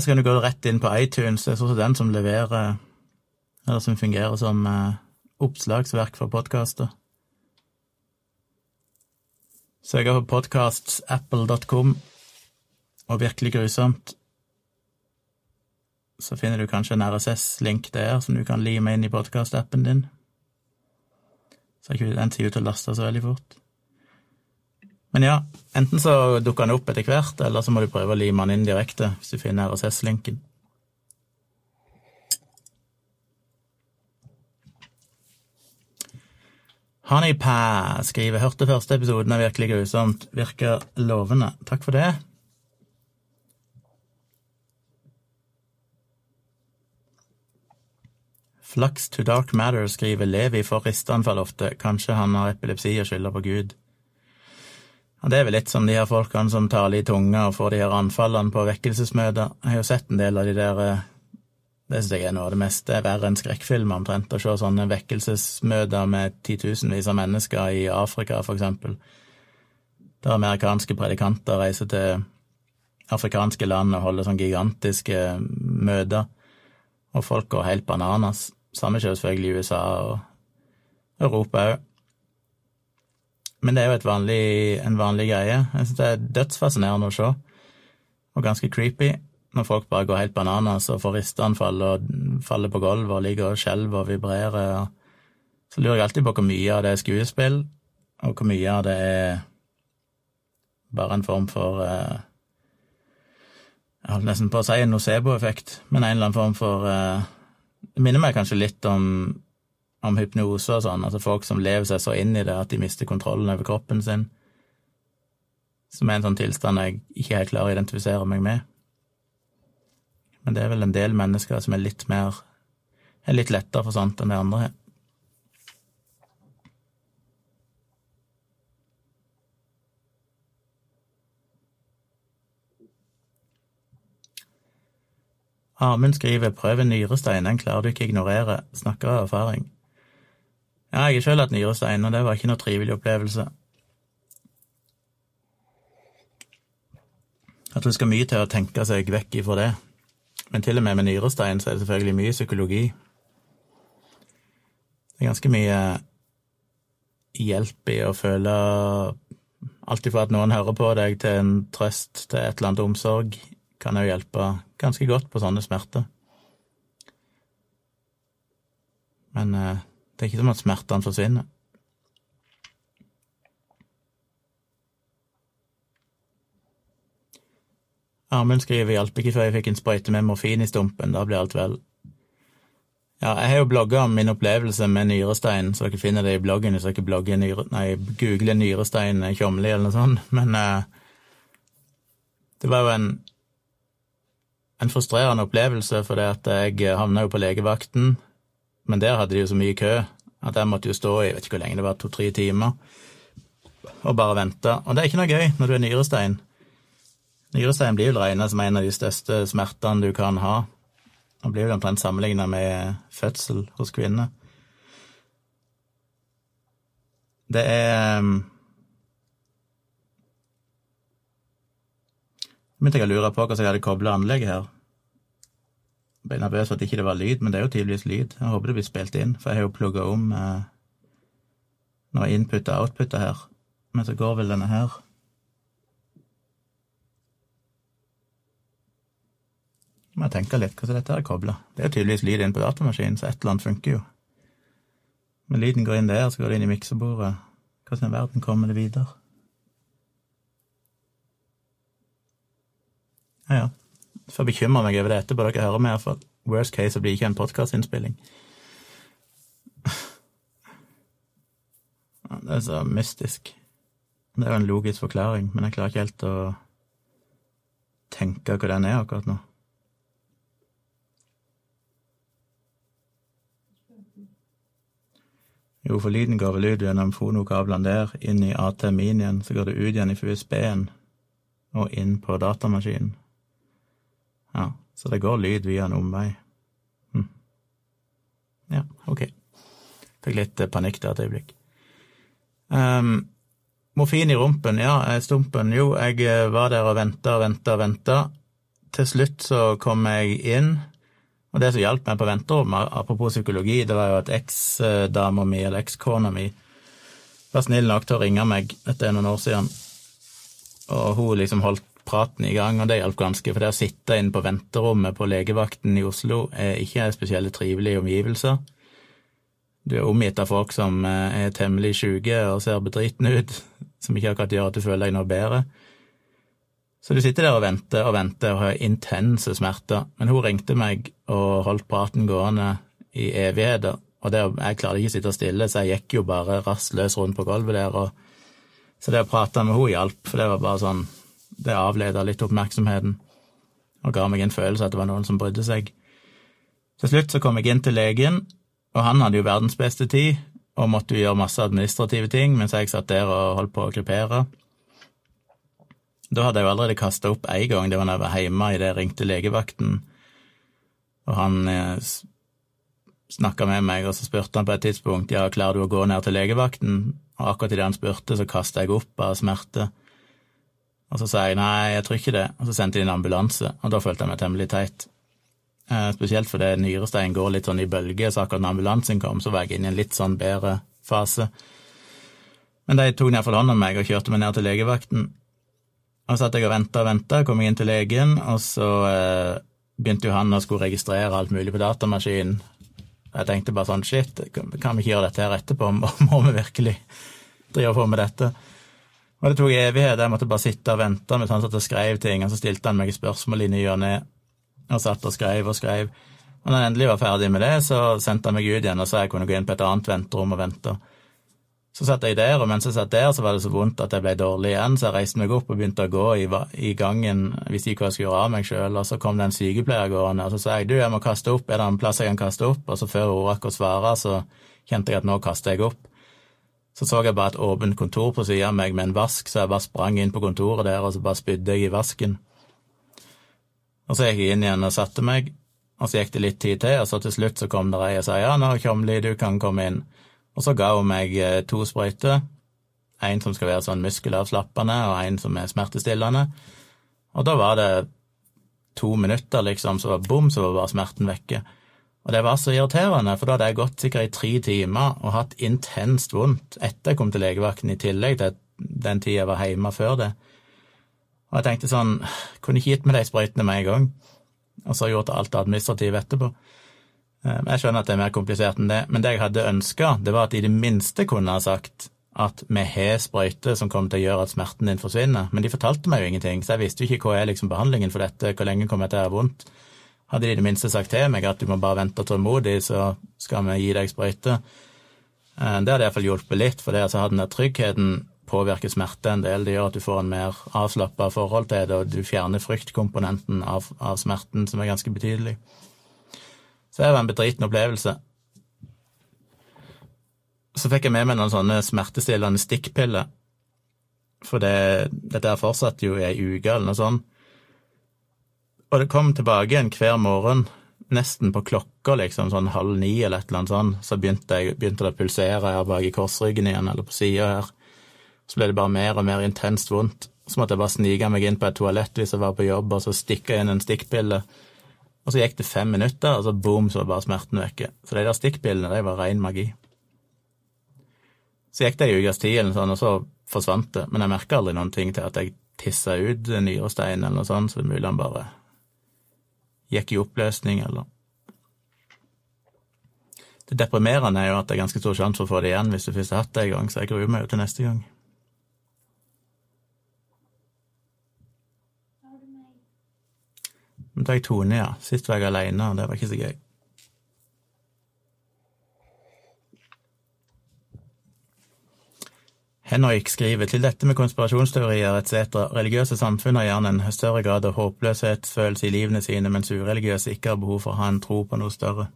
Eller så kan du gå rett inn på iTunes, det er sånn den som leverer Eller som fungerer som eh, oppslagsverk for podkaster. Søker på podkastsapple.com og virkelig grusomt, så finner du kanskje en RSS-link der som du kan lime inn i podkastappen din. Så ikke den ut til å laste så veldig fort. Men ja, enten så dukker den opp etter hvert, eller så må du prøve å lime den inn direkte hvis du finner RSS-linken. Honeypa skriver hørte første episoden av Virkelig grusomt, virker lovende. Takk for det. Flux to Dark Matter skriver Levi får risteanfall ofte, kanskje han har epilepsi og skylder på Gud. Det er vel litt som de her folkene som taler i tunga og får de her anfallene på vekkelsesmøter. Jeg har jo sett en del av de der eh, det synes jeg er noe av det meste verre enn skrekkfilmer, omtrent. Å se sånne vekkelsesmøter med titusenvis av mennesker i Afrika, for eksempel. Der amerikanske predikanter reiser til afrikanske land og holder sånne gigantiske møter, og folk går helt bananas. Samme skjer selvfølgelig i USA og Europa òg. Men det er jo vanlig, en vanlig greie. Jeg syns det er dødsfascinerende å se, og ganske creepy når folk bare går helt bananas og får risteanfall og faller på gulvet og ligger og skjelver og vibrerer. Så lurer jeg alltid på hvor mye av det er skuespill, og hvor mye av det er bare en form for eh, Jeg holdt nesten på å si en nocebo-effekt, men en eller annen form for eh, Det minner meg kanskje litt om, om hypnose og sånn, altså folk som lever seg så inn i det at de mister kontrollen over kroppen sin, som er en sånn tilstand jeg ikke helt klarer å identifisere meg med. Men det er vel en del mennesker som er litt mer er litt lettere for sånt enn det andre er. Amund skriver 'prøv en nyrestein, den klarer du ikke ignorere', snakker av erfaring. Ja, jeg har sjøl hatt nyrestein, og det var ikke noe trivelig opplevelse. Jeg tror det skal mye til å tenke seg vekk ifra det. Men til og med med nyrestein så er det selvfølgelig mye psykologi. Det er ganske mye hjelp i å føle Alt ifra at noen hører på deg, til en trøst, til et eller annet omsorg, kan jo hjelpe ganske godt på sånne smerter. Men eh, det er ikke som at smertene forsvinner. Armund skriver 'hjalp ikke før jeg fikk en sprøyte med morfin i stumpen', da blir alt vel. Ja, jeg har jo blogga om min opplevelse med nyrestein, så dere finner det i bloggen hvis dere blogger nyre, nei, googler nyrestein Tjomli eller noe sånt, men uh, det var jo en, en frustrerende opplevelse, for det at jeg havna jo på legevakten, men der hadde de jo så mye kø at jeg måtte jo stå i jeg vet ikke hvor lenge det var, to-tre timer, og bare vente. Og det er ikke noe gøy når du er nyrestein. Nyrestein blir vel regna som en av de største smertene du kan ha. Og blir vel omtrent sammenligna med fødsel hos kvinner. Det er Nå begynte jeg å lure på hvordan jeg hadde kobla anlegget her. Ble nervøs for at ikke det var lyd, men det er jo tydeligvis lyd. Jeg håper det blir spilt inn, for jeg har jo plugga om eh, noe input og output her. Men så går vel denne her må jeg tenke litt hvordan dette er kobla. Det er tydeligvis lyd inn på datamaskinen, så et eller annet funker jo. Men lyden går inn der, så går det inn i miksebordet. Hvordan i verden kommer det videre? Ja, ja. Får bekymre meg over det etterpå, dere hører mer, for worst case blir ikke en podkastinnspilling. Det er så mystisk. Det er jo en logisk forklaring, men jeg klarer ikke helt å tenke hva den er akkurat nå. Jo, for lyden går vel ut gjennom fonokablene der, inn i AT-minien, så går det ut igjen i USB-en og inn på datamaskinen. Ja, så det går lyd via en omvei. Hm. Ja, ok. Fikk litt eh, panikk der et øyeblikk. Um, morfin i rumpen, ja, eh, stumpen, jo, jeg eh, var der og venta og venta og venta. Til slutt så kom jeg inn og det som hjalp meg på venterommet, apropos psykologi, det var jo at eksdama mi, eller ekskona mi, var snill nok til å ringe meg etter noen år siden, og hun liksom holdt praten i gang, og det hjalp ganske, for det å sitte inne på venterommet på legevakten i Oslo er ikke spesielt trivelige omgivelser. Du er omgitt av folk som eh, er temmelig sjuke og ser bedritne ut, som ikke akkurat gjør at du føler deg noe bedre. Så du sitter der og venter og venter og har intense smerter, men hun ringte meg og holdt praten gående i evigheter, og det, jeg klarte ikke å sitte stille, så jeg gikk jo bare rastløs rundt på gulvet der, og så det å prate med henne hjalp, for det var bare sånn Det avleda litt oppmerksomheten og ga meg en følelse at det var noen som brydde seg. Til slutt så kom jeg inn til legen, og han hadde jo verdens beste tid og måtte jo gjøre masse administrative ting mens jeg satt der og holdt på å krypere. Da hadde jeg jo allerede kasta opp én gang, det var da jeg var hjemme idet jeg ringte legevakten, og han eh, snakka med meg, og så spurte han på et tidspunkt ja, klarer du å gå ned til legevakten, og akkurat idet han spurte, så kasta jeg opp av smerte. Og så sa jeg nei, jeg tror ikke det, og så sendte de en ambulanse, og da følte jeg meg temmelig teit. Eh, spesielt fordi nyrestein går litt sånn i bølger, så akkurat når ambulansen kom, så var jeg inne i en litt sånn bedre fase. Men de tok ned for om meg og kjørte meg ned til legevakten. Og så satt jeg og venta og venta, kom jeg inn til legen, og så eh, begynte jo han å skulle registrere alt mulig på datamaskinen. Jeg tenkte bare sånn shit, kan vi ikke gjøre dette her etterpå, må vi virkelig drive på med dette? Og det tok evighet, jeg måtte bare sitte og vente mens han satt og skrev ting, og så stilte han meg spørsmål i ny og ne og satt og skrev og skrev. Og når han endelig var ferdig med det, så sendte han meg ut igjen og sa jeg kunne gå inn på et annet venterom og vente. Så satt jeg der, og mens jeg satt der, så var det så vondt at jeg ble dårlig igjen, så jeg reiste meg opp og begynte å gå i, i gangen, visste ikke hva jeg skulle gjøre av meg sjøl, og så kom det en sykepleier gående, og så sa jeg du, jeg må kaste opp, er det en plass jeg kan kaste opp? Og så før hun rakk å svare, så kjente jeg at nå kaster jeg opp. Så så jeg bare et åpent kontor på siden av meg med en vask, så jeg bare sprang inn på kontoret der, og så bare spydde jeg i vasken. Og så gikk jeg inn igjen og satte meg, og så gikk det litt tid til, og så til slutt så kom det ei og sa ja, nå, Tjomli, du kan komme inn. Og så ga hun meg eh, to sprøyter, en som skal være sånn muskelavslappende, og en som er smertestillende. Og da var det to minutter, liksom, så var bom, så var bare smerten vekke. Og det var så irriterende, for da hadde jeg gått sikkert i tre timer og hatt intenst vondt etter jeg kom til legevakten, i tillegg til den tida jeg var hjemme før det. Og jeg tenkte sånn, kunne ikke gitt meg de sprøytene med en gang, og så gjort alt det administrative etterpå. Eh, jeg skjønner at det er mer komplisert enn det, men det jeg hadde ønska, det var at de i det minste kunne ha sagt at vi har sprøyter som kommer til å gjøre at smerten din forsvinner, men de fortalte meg jo ingenting, så jeg visste jo ikke hva er liksom behandlingen for dette, hvor lenge kommer jeg til å ha vondt. Hadde de i det minste sagt til meg at du må bare vente tålmodig, så skal vi gi deg sprøyte. Eh, det hadde iallfall hjulpet litt, for det altså den der tryggheten påvirker smerte en del. Det gjør at du får en mer avslappa forhold til det, og du fjerner fryktkomponenten av, av, smerten, som er ganske betydelig. Så det var en bedriten opplevelse. Så fikk jeg med meg noen sånne smertestillende stikkpiller. For det, dette fortsatte jo i ei uke eller noe sånt. Og det kom tilbake igjen hver morgen, nesten på klokka, liksom, sånn halv ni eller et eller annet sånn, så begynte, jeg, begynte det å pulsere her bak i korsryggen igjen, eller på sida her. Så ble det bare mer og mer intenst vondt. Så måtte jeg bare snike meg inn på et toalett hvis jeg var på jobb, og så stikke inn en stikkpille. Og så gikk det fem minutter, og så boom, så var bare smerten vekke. Så de der stikkpillene, de var ren magi. Så gikk det ei ukes tid, eller sånn, og så forsvant det. Men jeg merka aldri noen ting til at jeg tissa ut nyrestein eller noe sånt, så det er mulig han bare gikk i oppløsning, eller Det deprimerende er jo at det er ganske stor sjanse for å få det igjen hvis du først har hatt det en gang, så jeg gruer meg jo til neste gang. Nå tar jeg Tone, ja. Sist var jeg aleine, og det var ikke så gøy. Henrik skriver til dette med konspirasjonsteorier etc. Religiøse samfunn har gjerne en større grad av håpløshetsfølelse i livene sine, mens ureligiøse ikke har behov for å ha en tro på noe større.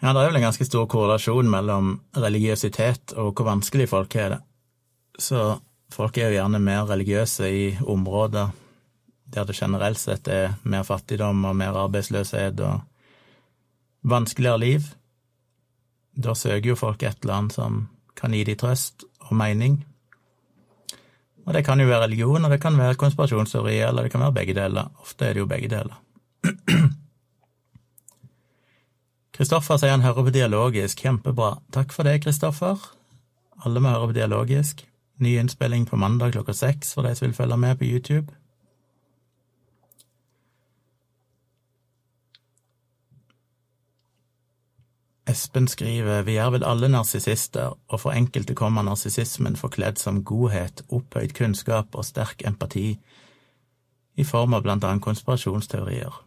Ja, det er vel en ganske stor korrelasjon mellom religiøsitet og hvor vanskelig folk har det. Så folk er jo gjerne mer religiøse i områder der det generelt sett er mer fattigdom og mer arbeidsløshet og vanskeligere liv. Da søker jo folk et eller annet som kan gi de trøst og mening. Og det kan jo være religion, og det kan være konspirasjonsteori, eller det kan være begge deler. Ofte er det jo begge deler. Kristoffer sier han hører på dialogisk. Kjempebra. Takk for det, Kristoffer. Alle må høre på Dialogisk. Ny innspilling på mandag klokka seks for de som vil følge med på YouTube. Espen skriver vi er vel alle narsissister, og for enkelte kommer narsissismen forkledd som godhet, opphøyd kunnskap og sterk empati, i form av blant annet konspirasjonsteorier.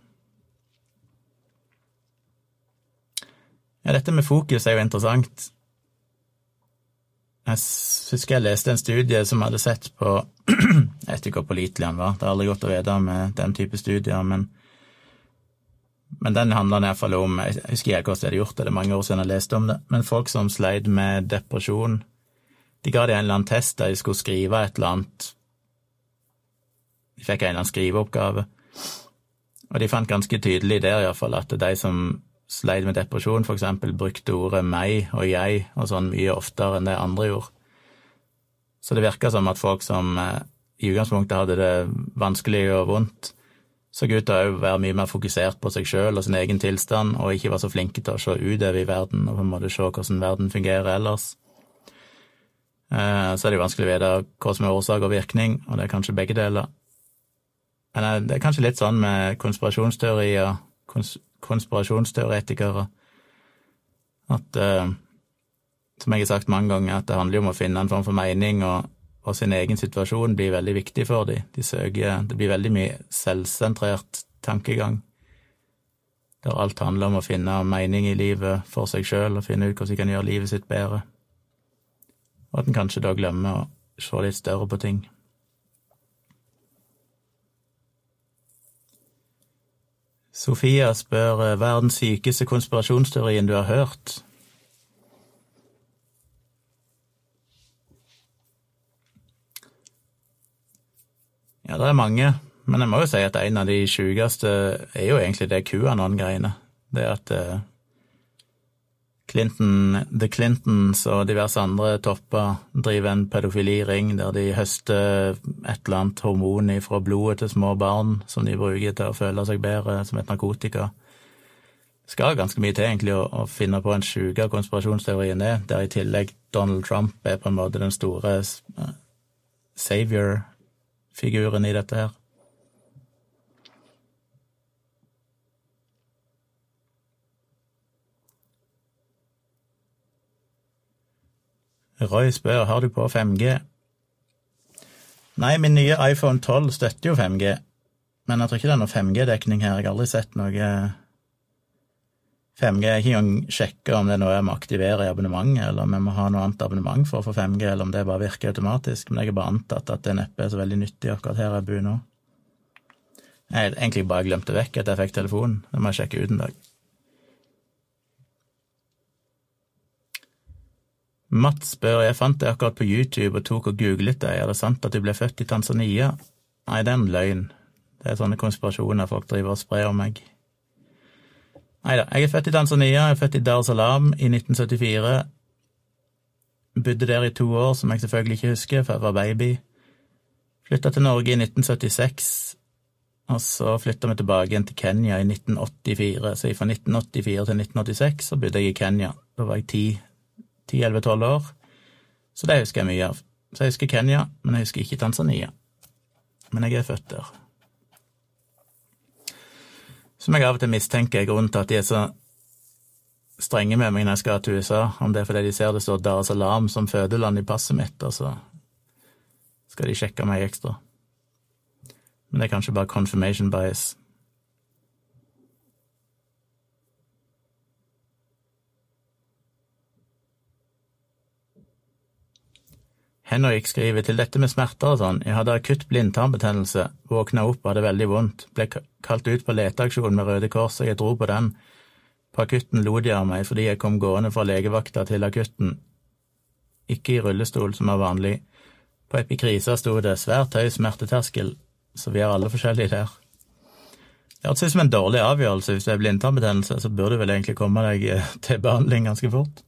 Ja, dette med fokus er jo interessant. Jeg husker jeg leste en studie som hadde sett på Jeg vet ikke hvor pålitelig han var, det er aldri godt å vite med den type studier, men men den handler iallfall om Jeg husker ikke hvordan de hadde gjort det, det er mange år siden jeg leste om det, men folk som sleit med depresjon, de ga dem en eller annen test der de skulle skrive et eller annet De fikk en eller annen skriveoppgave, og de fant ganske tydelig der iallfall at de som sleit med depresjon, eksempel, brukte ordet meg og jeg og sånn mye oftere enn det andre gjorde. Så det virka som at folk som eh, i utgangspunktet hadde det vanskelig og vondt, så ut til å være mye mer fokusert på seg sjøl og sin egen tilstand, og ikke være så flinke til å se utover i verden og på en måte se hvordan verden fungerer ellers. Eh, så er det jo vanskelig å vite hva som er årsak og virkning, og det er kanskje begge deler. Men eh, det er kanskje litt sånn med konspirasjonsteorier, kons konspirasjonsteoretikere, at eh, som jeg har sagt mange ganger, at det handler jo om å finne en form for mening og og sin egen situasjon blir veldig viktig for dem. De søker Det blir veldig mye selvsentrert tankegang, der alt handler om å finne mening i livet for seg sjøl og finne ut hvordan de kan gjøre livet sitt bedre, og at en kanskje da glemmer å se litt større på ting. Sofia spør hva er den sykeste konspirasjonsteorien du har hørt? Ja, det er mange, men jeg må jo si at en av de sjukeste er jo egentlig det QAnon-greiene. Det at uh, Clinton, The Clintons og diverse andre topper driver en pedofiliring der de høster et eller annet hormon fra blodet til små barn som de bruker til å føle seg bedre som et narkotika. Det skal ganske mye til egentlig å, å finne på en sjuke konspirasjonsteori er, der i tillegg Donald Trump er på en måte den store uh, savior figuren i dette her. Roy spør har du på 5G. Nei, min nye iPhone 12 støtter jo 5G, men jeg tror ikke det er noe 5G-dekning her. Jeg har aldri sett noe 5G. Jeg har ikke engang sjekka om det er noe jeg må aktivere i abonnementet, eller om jeg må ha noe annet abonnement for å få 5G, eller om det bare virker automatisk. Men jeg har bare antatt at det neppe er så veldig nyttig akkurat her jeg bor nå. Jeg har egentlig bare glemt det vekk at jeg fikk telefonen. Det må jeg sjekke ut en dag. Mats spør jeg fant deg akkurat på YouTube og tok og googlet deg, er det sant at du ble født i Tanzania? Nei, det er en løgn. Det er sånne konspirasjoner folk driver og sprer om meg. Nei da, jeg er født i Tanzania, jeg er født i Dar Salam i 1974. Bodde der i to år, som jeg selvfølgelig ikke husker, for jeg var baby. Flytta til Norge i 1976, og så flytta vi tilbake igjen til Kenya i 1984. Så fra 1984 til 1986 så bodde jeg i Kenya. Da var jeg 10-11-12 år, så det husker jeg mye av. Så jeg husker Kenya, men jeg husker ikke Tanzania. Men jeg er født der som jeg av og til mistenker er grunnen til at de er så strenge med meg når jeg skal til USA, om det er fordi de ser det står Dar Salam som fødeland i passet mitt, og så skal de sjekke meg ekstra. Men det er kanskje bare confirmation bias. Henrik skriver til dette med smerter og sånn, jeg hadde akutt blindtarmbetennelse, våkna opp og hadde veldig vondt, ble kalt ut på leteaksjon med Røde Kors, og jeg dro på den. På akutten lo de av meg fordi jeg kom gående fra legevakta til akutten, ikke i rullestol som er vanlig. På epikrisa sto det svært høy smerteterskel, så vi er alle forskjellige der. Det høres ut som en dårlig avgjørelse. Hvis det er blindtarmbetennelse, så burde du vel egentlig komme deg til behandling ganske fort.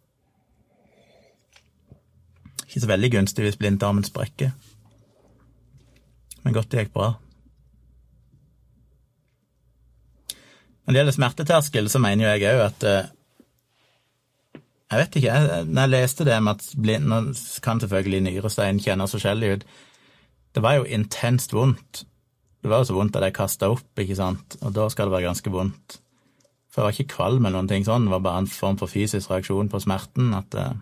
Ikke så veldig gunstig hvis blindtarmen sprekker, men godt det gikk bra. Når det gjelder smerteterskel, så mener jo jeg òg at eh, Jeg vet ikke, jeg, når jeg leste det med at blind, Nå kan selvfølgelig nyrestein kjennes forskjellig ut. Det var jo intenst vondt. Det var jo så vondt at jeg kasta opp, ikke sant, og da skal det være ganske vondt. For jeg var ikke kvalm eller noen ting sånn, det var bare en form for fysisk reaksjon på smerten. at... Eh.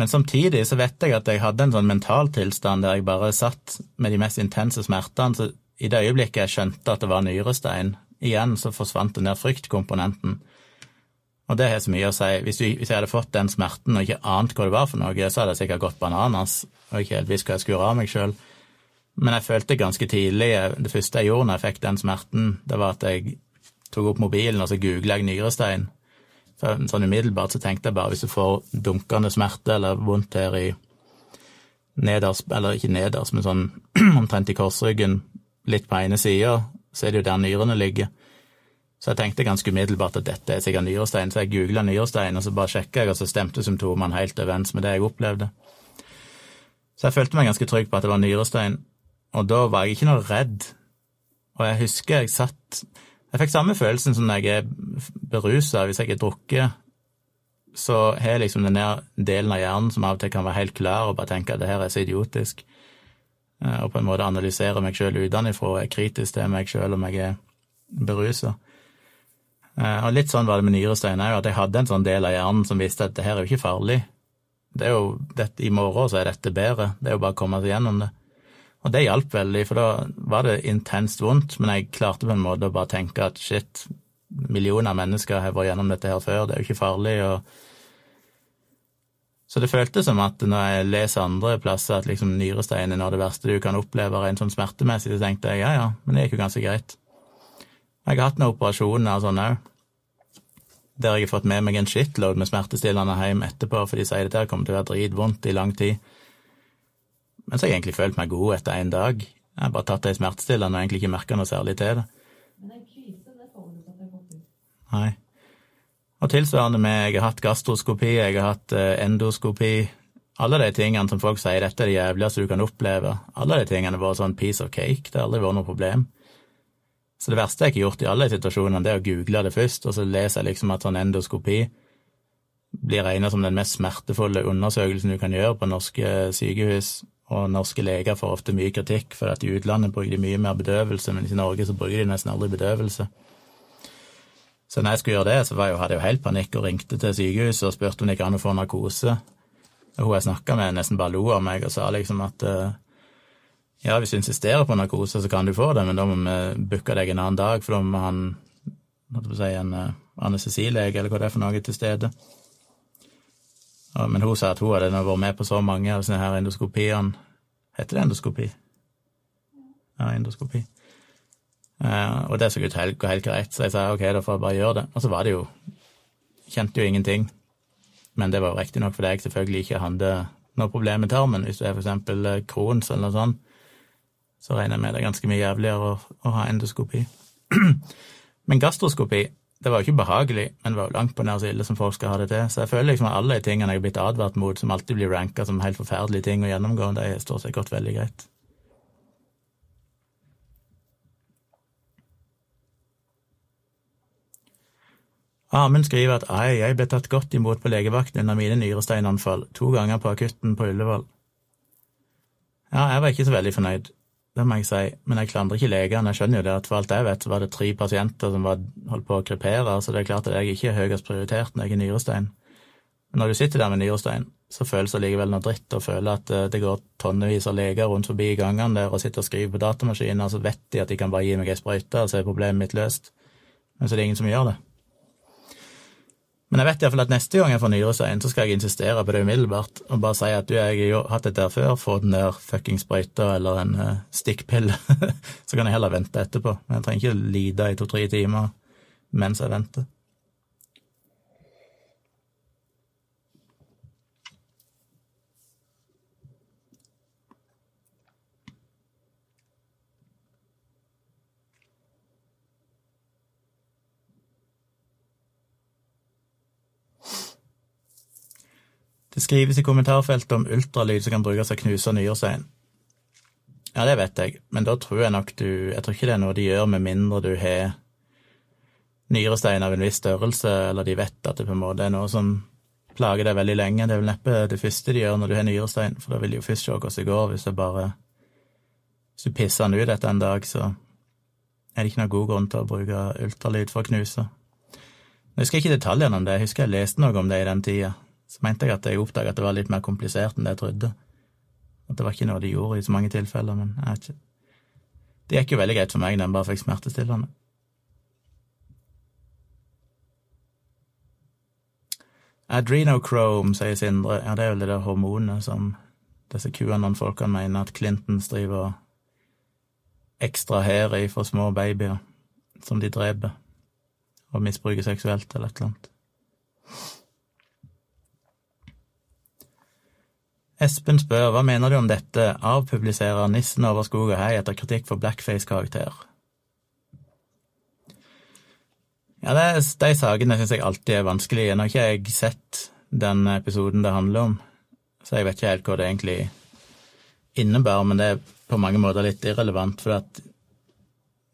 Men samtidig så vet jeg at jeg hadde en sånn mental tilstand der jeg bare satt med de mest intense smertene, så i det øyeblikket jeg skjønte at det var nyrestein, igjen så forsvant den der fryktkomponenten. Og det har så mye å si. Hvis, jeg hadde fått den smerten og ikke ant hva det var for noe, så hadde jeg sikkert gått bananas og ikke helt visst hva jeg skulle gjøre av meg sjøl. Men jeg følte ganske tidlig, det første jeg gjorde når jeg fikk den smerten, det var at jeg tok opp mobilen og så googla jeg nyrestein. For sånn umiddelbart så tenkte jeg bare hvis du får dunkende smerte eller vondt her i nederst, eller ikke nederst, men sånn omtrent i korsryggen, litt på ene sida, så er det jo der nyrene ligger. Så jeg tenkte ganske umiddelbart at dette er sikkert nyrestein, så jeg googla nyrestein, og så bare sjekka jeg, og så stemte symptomene helt overens med det jeg opplevde. Så jeg følte meg ganske trygg på at det var nyrestein, og da var jeg ikke noe redd. Og jeg husker jeg satt jeg fikk samme følelsen som når jeg er berusa. Hvis jeg er drukket, så har jeg liksom den delen av hjernen som av og til kan være helt klar og bare tenke at det her er så idiotisk, eh, og på en måte analysere meg sjøl utenfra og er kritisk til meg sjøl om jeg er berusa. Eh, og litt sånn var det med nyrestein òg, at jeg hadde en sånn del av hjernen som visste at det her er jo ikke farlig. Det er jo, dette, I morgen så er dette bedre, det er jo bare å komme seg gjennom det. Og det hjalp veldig, for da var det intenst vondt, men jeg klarte på en måte å bare tenke at shit, millioner av mennesker har vært gjennom dette her før, det er jo ikke farlig. og så det føltes som at når jeg leser andre plasser at liksom nyrestein er noe av det verste du kan oppleve rent sånn smertemessig, så tenkte jeg ja ja, men det gikk jo ganske greit. Jeg har hatt noen operasjoner og sånn òg, der jeg har fått med meg en shitload med smertestillende hjem etterpå, for de sier dette kommer til å være dritvondt i lang tid. Men så har jeg egentlig følt meg god etter én dag. Jeg har bare tatt ei smertestillende og egentlig ikke merka noe særlig til det. Men en kvise, det får du ikke at det gått ut. Nei. Og tilsvarende med jeg har hatt gastroskopi, jeg har hatt eh, endoskopi. Alle de tingene som folk sier dette er det jævligste du kan oppleve, alle de tingene vært sånn piece of cake, det har aldri vært noe problem. Så det verste jeg ikke har gjort i alle situasjonene, det er å google det først, og så leser jeg liksom at sånn endoskopi blir regna som den mest smertefulle undersøkelsen du kan gjøre på norske sykehus, og norske leger får ofte mye kritikk for at i utlandet bruker de mye mer bedøvelse, men i Norge så bruker de nesten aldri bedøvelse. Så når jeg skulle gjøre det, så jeg, hadde jeg jo helt panikk og ringte til sykehuset og spurte om det gikk an å få narkose. Og hun jeg snakka med, nesten bare lo av meg og sa liksom at eh, ja, hvis du insisterer på narkose, så kan du få det, men da må vi booke deg en annen dag, for da må han hva skal si, en uh, anestesilege eller hva det er for noe til stede. Men hun sa at hun hadde vært med på så mange av sånne her endoskopiene. Heter det endoskopi? Ja, endoskopi. Uh, og det så ut gå helt greit, så jeg sa ok, da får jeg bare gjøre det. Og så var det jo Kjente jo ingenting. Men det var jo riktignok fordi jeg selvfølgelig ikke hadde noe problem med tarmen. Hvis du er eksempel eh, Crohns eller noe sånt, så regner jeg med det er ganske mye jævligere å, å ha endoskopi. Men gastroskopi det var jo ikke behagelig, men det var jo langt på nær så ille som folk skal ha det til. Så jeg føler liksom at alle de tingene jeg har blitt advart mot, som alltid blir ranka som helt forferdelige ting å gjennomgå, de står seg gått veldig greit. Amund skriver at ai, jeg ble tatt godt imot på legevakten under mine nyresteinanfall, to ganger på akutten på Ullevål. Ja, jeg var ikke så veldig fornøyd det må jeg si, men jeg klandrer ikke legene. Jeg skjønner jo det at for alt jeg vet, så var det tre pasienter som var, holdt på å krepere, så det er klart at jeg ikke er høyest prioritert når jeg er nyrestein. Men når du sitter der med nyrestein, så føles det likevel noe dritt å føle at eh, det går tonnevis av leger rundt forbi gangene der og sitter og skriver på datamaskiner, så vet de at de kan bare gi meg ei sprøyte, og så er problemet mitt løst. Men så er det ingen som gjør det. Men jeg vet iallfall at neste gang jeg får nyrestein, så skal jeg insistere på det umiddelbart og bare si at du, jeg har hatt dette der før, få den der fuckings sprøyta eller en uh, stikkpille. så kan jeg heller vente etterpå. Men jeg trenger ikke lide i to-tre timer mens jeg venter. Det skrives i kommentarfeltet om ultralyd som kan brukes til å knuse nyrestein. Ja, det vet jeg, men da tror jeg nok du Jeg tror ikke det er noe de gjør med mindre du har nyrestein av en viss størrelse, eller de vet at det på en måte er noe som plager deg veldig lenge. Det er vel neppe det første de gjør når du har nyrestein, for da vil de jo først se hvordan det går. Hvis det bare Hvis du pisser den ut etter en dag, så er det ikke noen god grunn til å bruke ultralyd for å knuse. Jeg husker ikke detaljene om det, jeg husker jeg leste noe om det i den tida. Så mente jeg at jeg oppdaga at det var litt mer komplisert enn det jeg trodde. At det var ikke noe de gjorde i så mange tilfeller, men jeg vet ikke. Det gikk jo veldig greit for meg når jeg bare fikk smertestillende. Adrenochrome, sier Sindre. Ja, det er vel det der hormonet som disse QAnon-folkene mener at Clintons driver og ekstraherer for små babyer som de dreper og misbruker seksuelt eller et eller annet. Espen spør hva mener du om dette, avpubliserer Nissen over skog og hei etter kritikk for blackface-karakter. Ja, det, De sakene syns jeg alltid er vanskelige. Nå har ikke jeg sett den episoden det handler om, så jeg vet ikke helt hva det egentlig innebærer, men det er på mange måter litt irrelevant, for at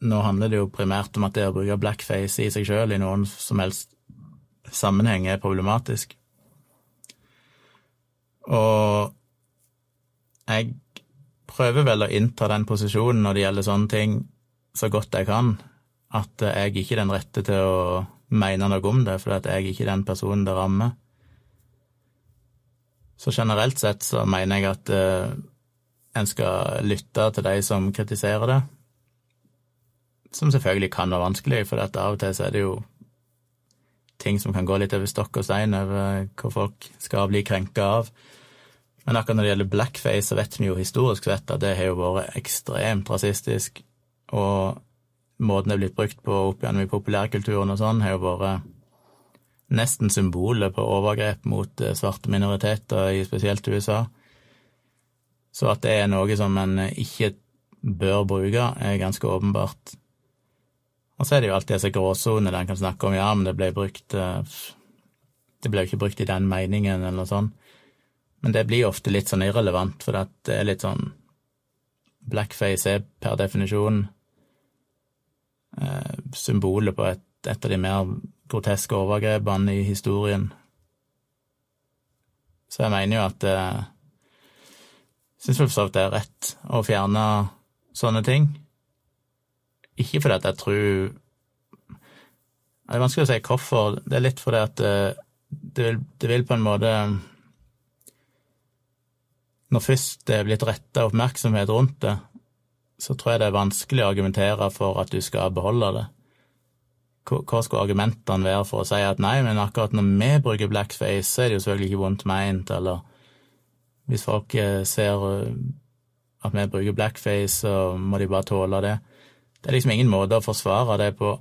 nå handler det jo primært om at det å bruke blackface i seg sjøl i noen som helst sammenheng er problematisk. Og jeg prøver vel å innta den posisjonen når det gjelder sånne ting, så godt jeg kan, at jeg ikke er den rette til å mene noe om det, for at jeg ikke er den personen det rammer. Så generelt sett så mener jeg at uh, en skal lytte til de som kritiserer det, som selvfølgelig kan være vanskelig, for at av og til så er det jo ting som kan gå litt over stokk og stein over hva folk skal bli krenka av. Men akkurat når det gjelder blackface, så vet vi jo historisk sett at det har jo vært ekstremt rasistisk, og måten det er blitt brukt på opp gjennom i populærkulturen og sånn, har jo vært nesten symbolet på overgrep mot eh, svarte minoriteter, i spesielt USA. Så at det er noe som en ikke bør bruke, er ganske åpenbart. Og så er det jo alltid disse gråsonene en kan snakke om ja, men det ble brukt eh, Det ble jo ikke brukt i den meningen, eller noe sånt. Men det blir ofte litt sånn irrelevant, for det er litt sånn Blackface er per definisjon eh, symbolet på et, et, av de mer groteske overgrepene i historien. Så jeg mener jo at eh, Syns for så vidt det er rett å fjerne sånne ting. Ikke fordi at jeg tror Det er vanskelig å si hvorfor. Det er litt fordi at eh, det vil, det vil på en måte når først det er blitt retta oppmerksomhet rundt det, så tror jeg det er vanskelig å argumentere for at du skal beholde det. Hva skulle argumentene være for å si at nei, men akkurat når vi bruker blackface, så er det jo selvfølgelig ikke vondt meint, eller hvis folk eh, ser eh, at vi bruker blackface, så må de bare tåle det. Det er liksom ingen måte å forsvare det på.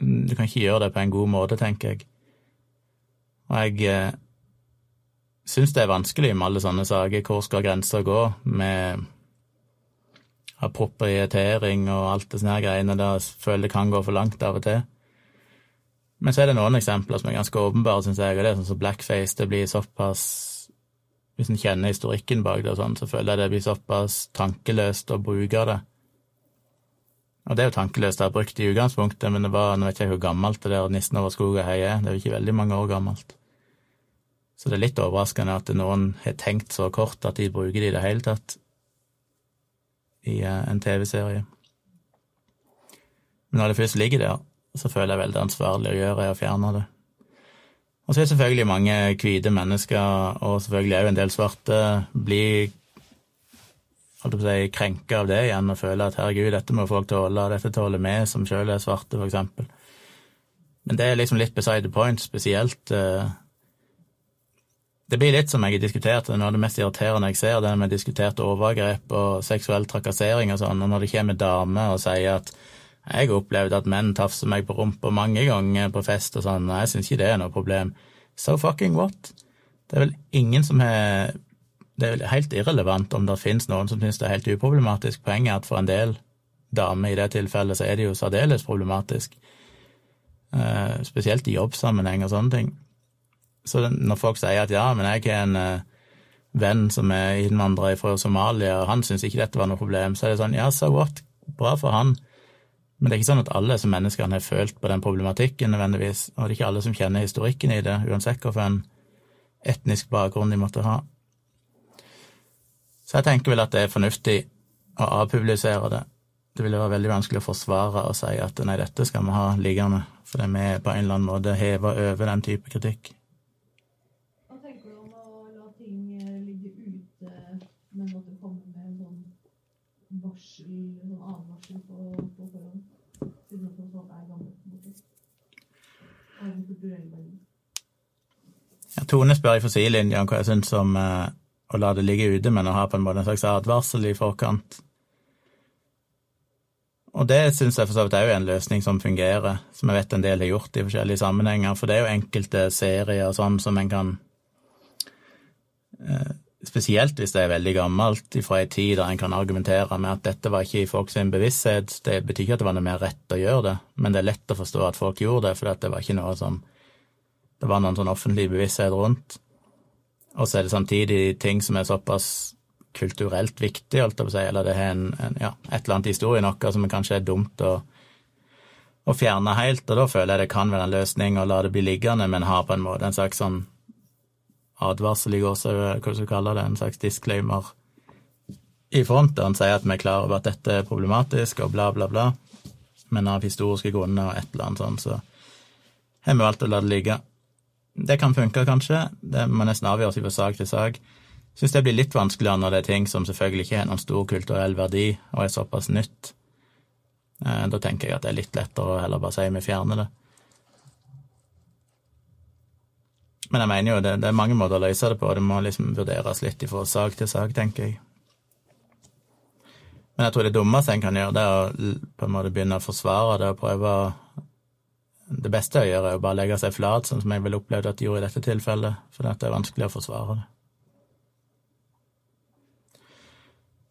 Du kan ikke gjøre det på en god måte, tenker jeg. Og jeg eh, syns det er vanskelig med alle sånne saker. Hvor skal grensa gå med appropriatering og alt det sånne greiene der føler det kan gå for langt av og til. Men så er det noen eksempler som er ganske åpenbare, syns jeg, og det er sånn som blackface. Det blir såpass Hvis en kjenner historikken bak det og sånn, så føler jeg det blir såpass tankeløst å bruke det. Og det er jo tankeløst å ha brukt i utgangspunktet, men det var, nå vet jeg ikke hvor gammelt det der Nissen over skog og hei er, det er jo ikke veldig mange år gammelt. Så det er litt overraskende at noen har tenkt så kort at de bruker det i det hele tatt i eh, en TV-serie. Men når det først ligger der, så føler jeg veldig ansvarlig å gjøre er å fjerne det. Og så er selvfølgelig mange hvite mennesker, og selvfølgelig òg en del svarte, blir holdt på å si, krenka av det igjen og føler at herregud, dette må folk tåle, dette tåler vi som sjøl er svarte, for eksempel. Men det er liksom litt beside the point, spesielt uh, det blir litt som jeg har diskutert, noe av det mest irriterende jeg ser, det vi diskuterte overgrep og seksuell trakassering og sånn, og når det kommer damer og sier at jeg har opplevd at menn tafser meg på rumpa mange ganger på fest og sånn, og jeg syns ikke det er noe problem. So fucking what? Det er vel ingen som har Det er vel helt irrelevant om det finnes noen som syns det er helt uproblematisk. Poenget er at for en del damer i det tilfellet så er det jo særdeles problematisk. Uh, spesielt i jobbsammenheng og sånne ting. Så når folk sier at ja, men jeg har en uh, venn som er innvandrer fra Somalia, og han syns ikke dette var noe problem, så er det sånn ja, so what, bra for han, Men det er ikke sånn at alle som mennesker har følt på den problematikken nødvendigvis, og det er ikke alle som kjenner historikken i det, uansett hvilken etnisk bakgrunn de måtte ha. Så jeg tenker vel at det er fornuftig å avpublisere det. Det ville være veldig vanskelig å forsvare og si at nei, dette skal vi ha liggende, fordi vi på en eller annen måte hever over den type kritikk. Hva tenker du om å la ting eh, ligge ute, men måtte komme med en sånn varsel, en sånn advarsel på, på forhånd? Siden det tross alt er gammelt. på en måte. Og en kulturell verdi. Ja, Tone spør i Fossillinjen hva jeg syns om eh, å la det ligge ute, men å ha på en måte en slags advarsel i forkant. Og det syns jeg for så vidt er jo en løsning som fungerer, som jeg vet en del har gjort i forskjellige sammenhenger, for det er jo enkelte serier sånn som en kan eh, Spesielt hvis det er veldig gammelt, fra ei tid der en kan argumentere med at dette var ikke i folks bevissthet. Det betyr ikke at det var noe mer rett å gjøre det, men det er lett å forstå at folk gjorde det, for det var ikke noe som Det var noen sånn offentlig bevissthet rundt. Og så er det samtidig ting som er såpass kulturelt viktig, holdt jeg på å si, eller det har en, en, ja, et eller annet historie noe som kanskje er dumt å, å fjerne helt, og da føler jeg det kan være en løsning å la det bli liggende, men har på en måte en slags sånn advarsel i gåsehud, hva du skal kalle det, en slags disclaimer i front, der en sier at vi er klar over at dette er problematisk, og bla, bla, bla, men av historiske grunner og et eller annet sånt, så har vi valgt å la det ligge. Det kan funke, kanskje, det må nesten avgjøres fra sak til sak syns det blir litt vanskeligere når det er ting som selvfølgelig ikke har noen stor kulturell verdi og er såpass nytt. Eh, da tenker jeg at det er litt lettere å heller bare si vi fjerner det. Men jeg mener jo det, det er mange måter å løse det på, det må liksom vurderes litt fra sak til sak, tenker jeg. Men jeg tror det dummeste en kan gjøre, det er å på en måte begynne å forsvare det og prøve å Det beste å gjøre er å bare legge seg flat, sånn som jeg ville opplevd at de gjorde i dette tilfellet, for det er vanskelig å forsvare det.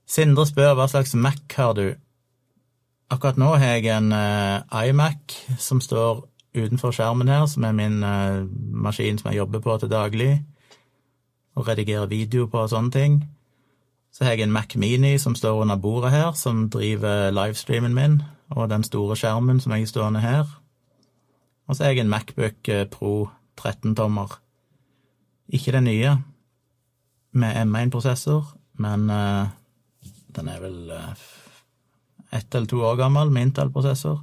Sindre spør hva slags Mac har du? Akkurat nå har jeg en uh, iMac som står utenfor skjermen her, som er min uh, maskin som jeg jobber på til daglig, og redigerer video på og sånne ting. Så har jeg en Mac Mini som står under bordet her, som driver livestreamen min, og den store skjermen som jeg er stående her. Og så har jeg en Macbook eh, Pro 13-tommer. Ikke den nye, med M1-prosessor, men uh, den er vel uh, ett eller to år gammel, med Intel-prosessor.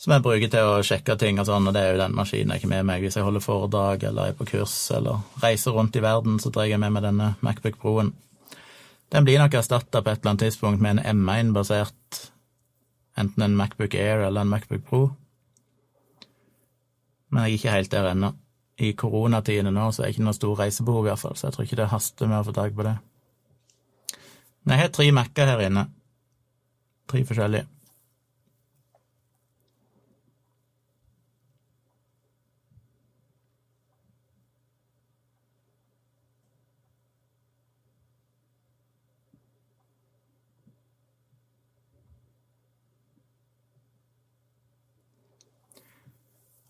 Som jeg bruker til å sjekke ting og sånn, og det er jo den maskinen jeg ikke med meg hvis jeg holder foredrag eller er på kurs eller reiser rundt i verden, så drar jeg med meg denne Macbook Pro-en. Den blir nok erstatta på et eller annet tidspunkt med en M1-basert enten en Macbook Air eller en Macbook Pro. Men jeg er ikke helt der ennå. I koronatidene nå så er det ikke noe stor reisebehov, fall, så jeg tror ikke det haster med å få tak på det. Men jeg har tre Mac-er her inne. Tre forskjellige.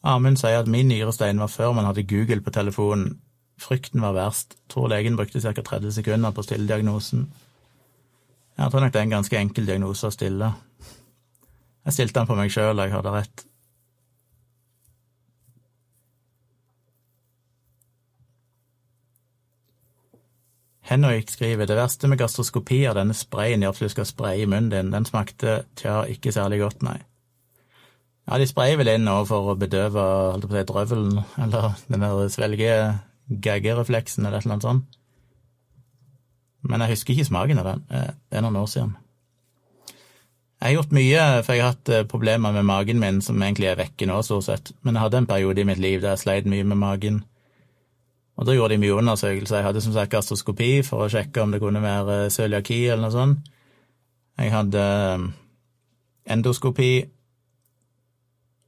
Amund sier at min nyrestein var før man hadde Google på telefonen. Frykten var verst. Tror legen brukte ca. 30 sekunder på å stille diagnosen. Jeg tror nok det er en ganske enkel diagnose å stille. Jeg stilte den på meg sjøl, og jeg hadde rett. Henrik skriver det verste med gastroskopi er denne sprayen gjør at du skal spraye i munnen din. Den smakte tja, ikke særlig godt, nei. Ja, de sprayer vel inn nå for å bedøve holdt på å si, drøvelen, eller den der svelge-gaggerefleksen, eller et eller annet sånt. Men jeg husker ikke smaken av den. Eh, det er noen år siden. Jeg har gjort mye, for jeg har hatt eh, problemer med magen min som egentlig er vekke nå, stort sett. Men jeg hadde en periode i mitt liv der jeg sleit mye med magen. Og da gjorde de mye undersøkelser. Jeg hadde som sagt gastroskopi for å sjekke om det kunne være cøliaki eller noe sånt. Jeg hadde eh, endoskopi,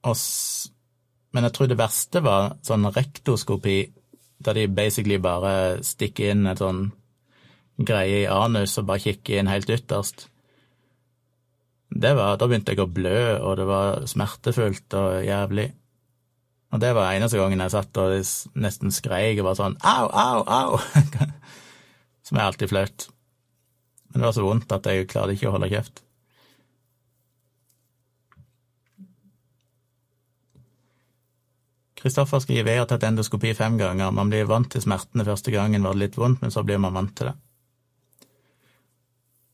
men jeg tror det verste var sånn rektoskopi, der de basically bare stikker inn et sånn greie i anus og bare kikker inn helt ytterst. Det var, Da begynte jeg å blø, og det var smertefullt og jævlig. Og det var eneste gangen jeg satt og nesten skreik og var sånn au, au, au, som er alltid flaut. Men det var så vondt at jeg klarte ikke å holde kjeft. Kristoffer skriver jeg har tatt endoskopi fem ganger. Man blir vant til smertene første gangen, var det litt vondt, men så blir man vant til det.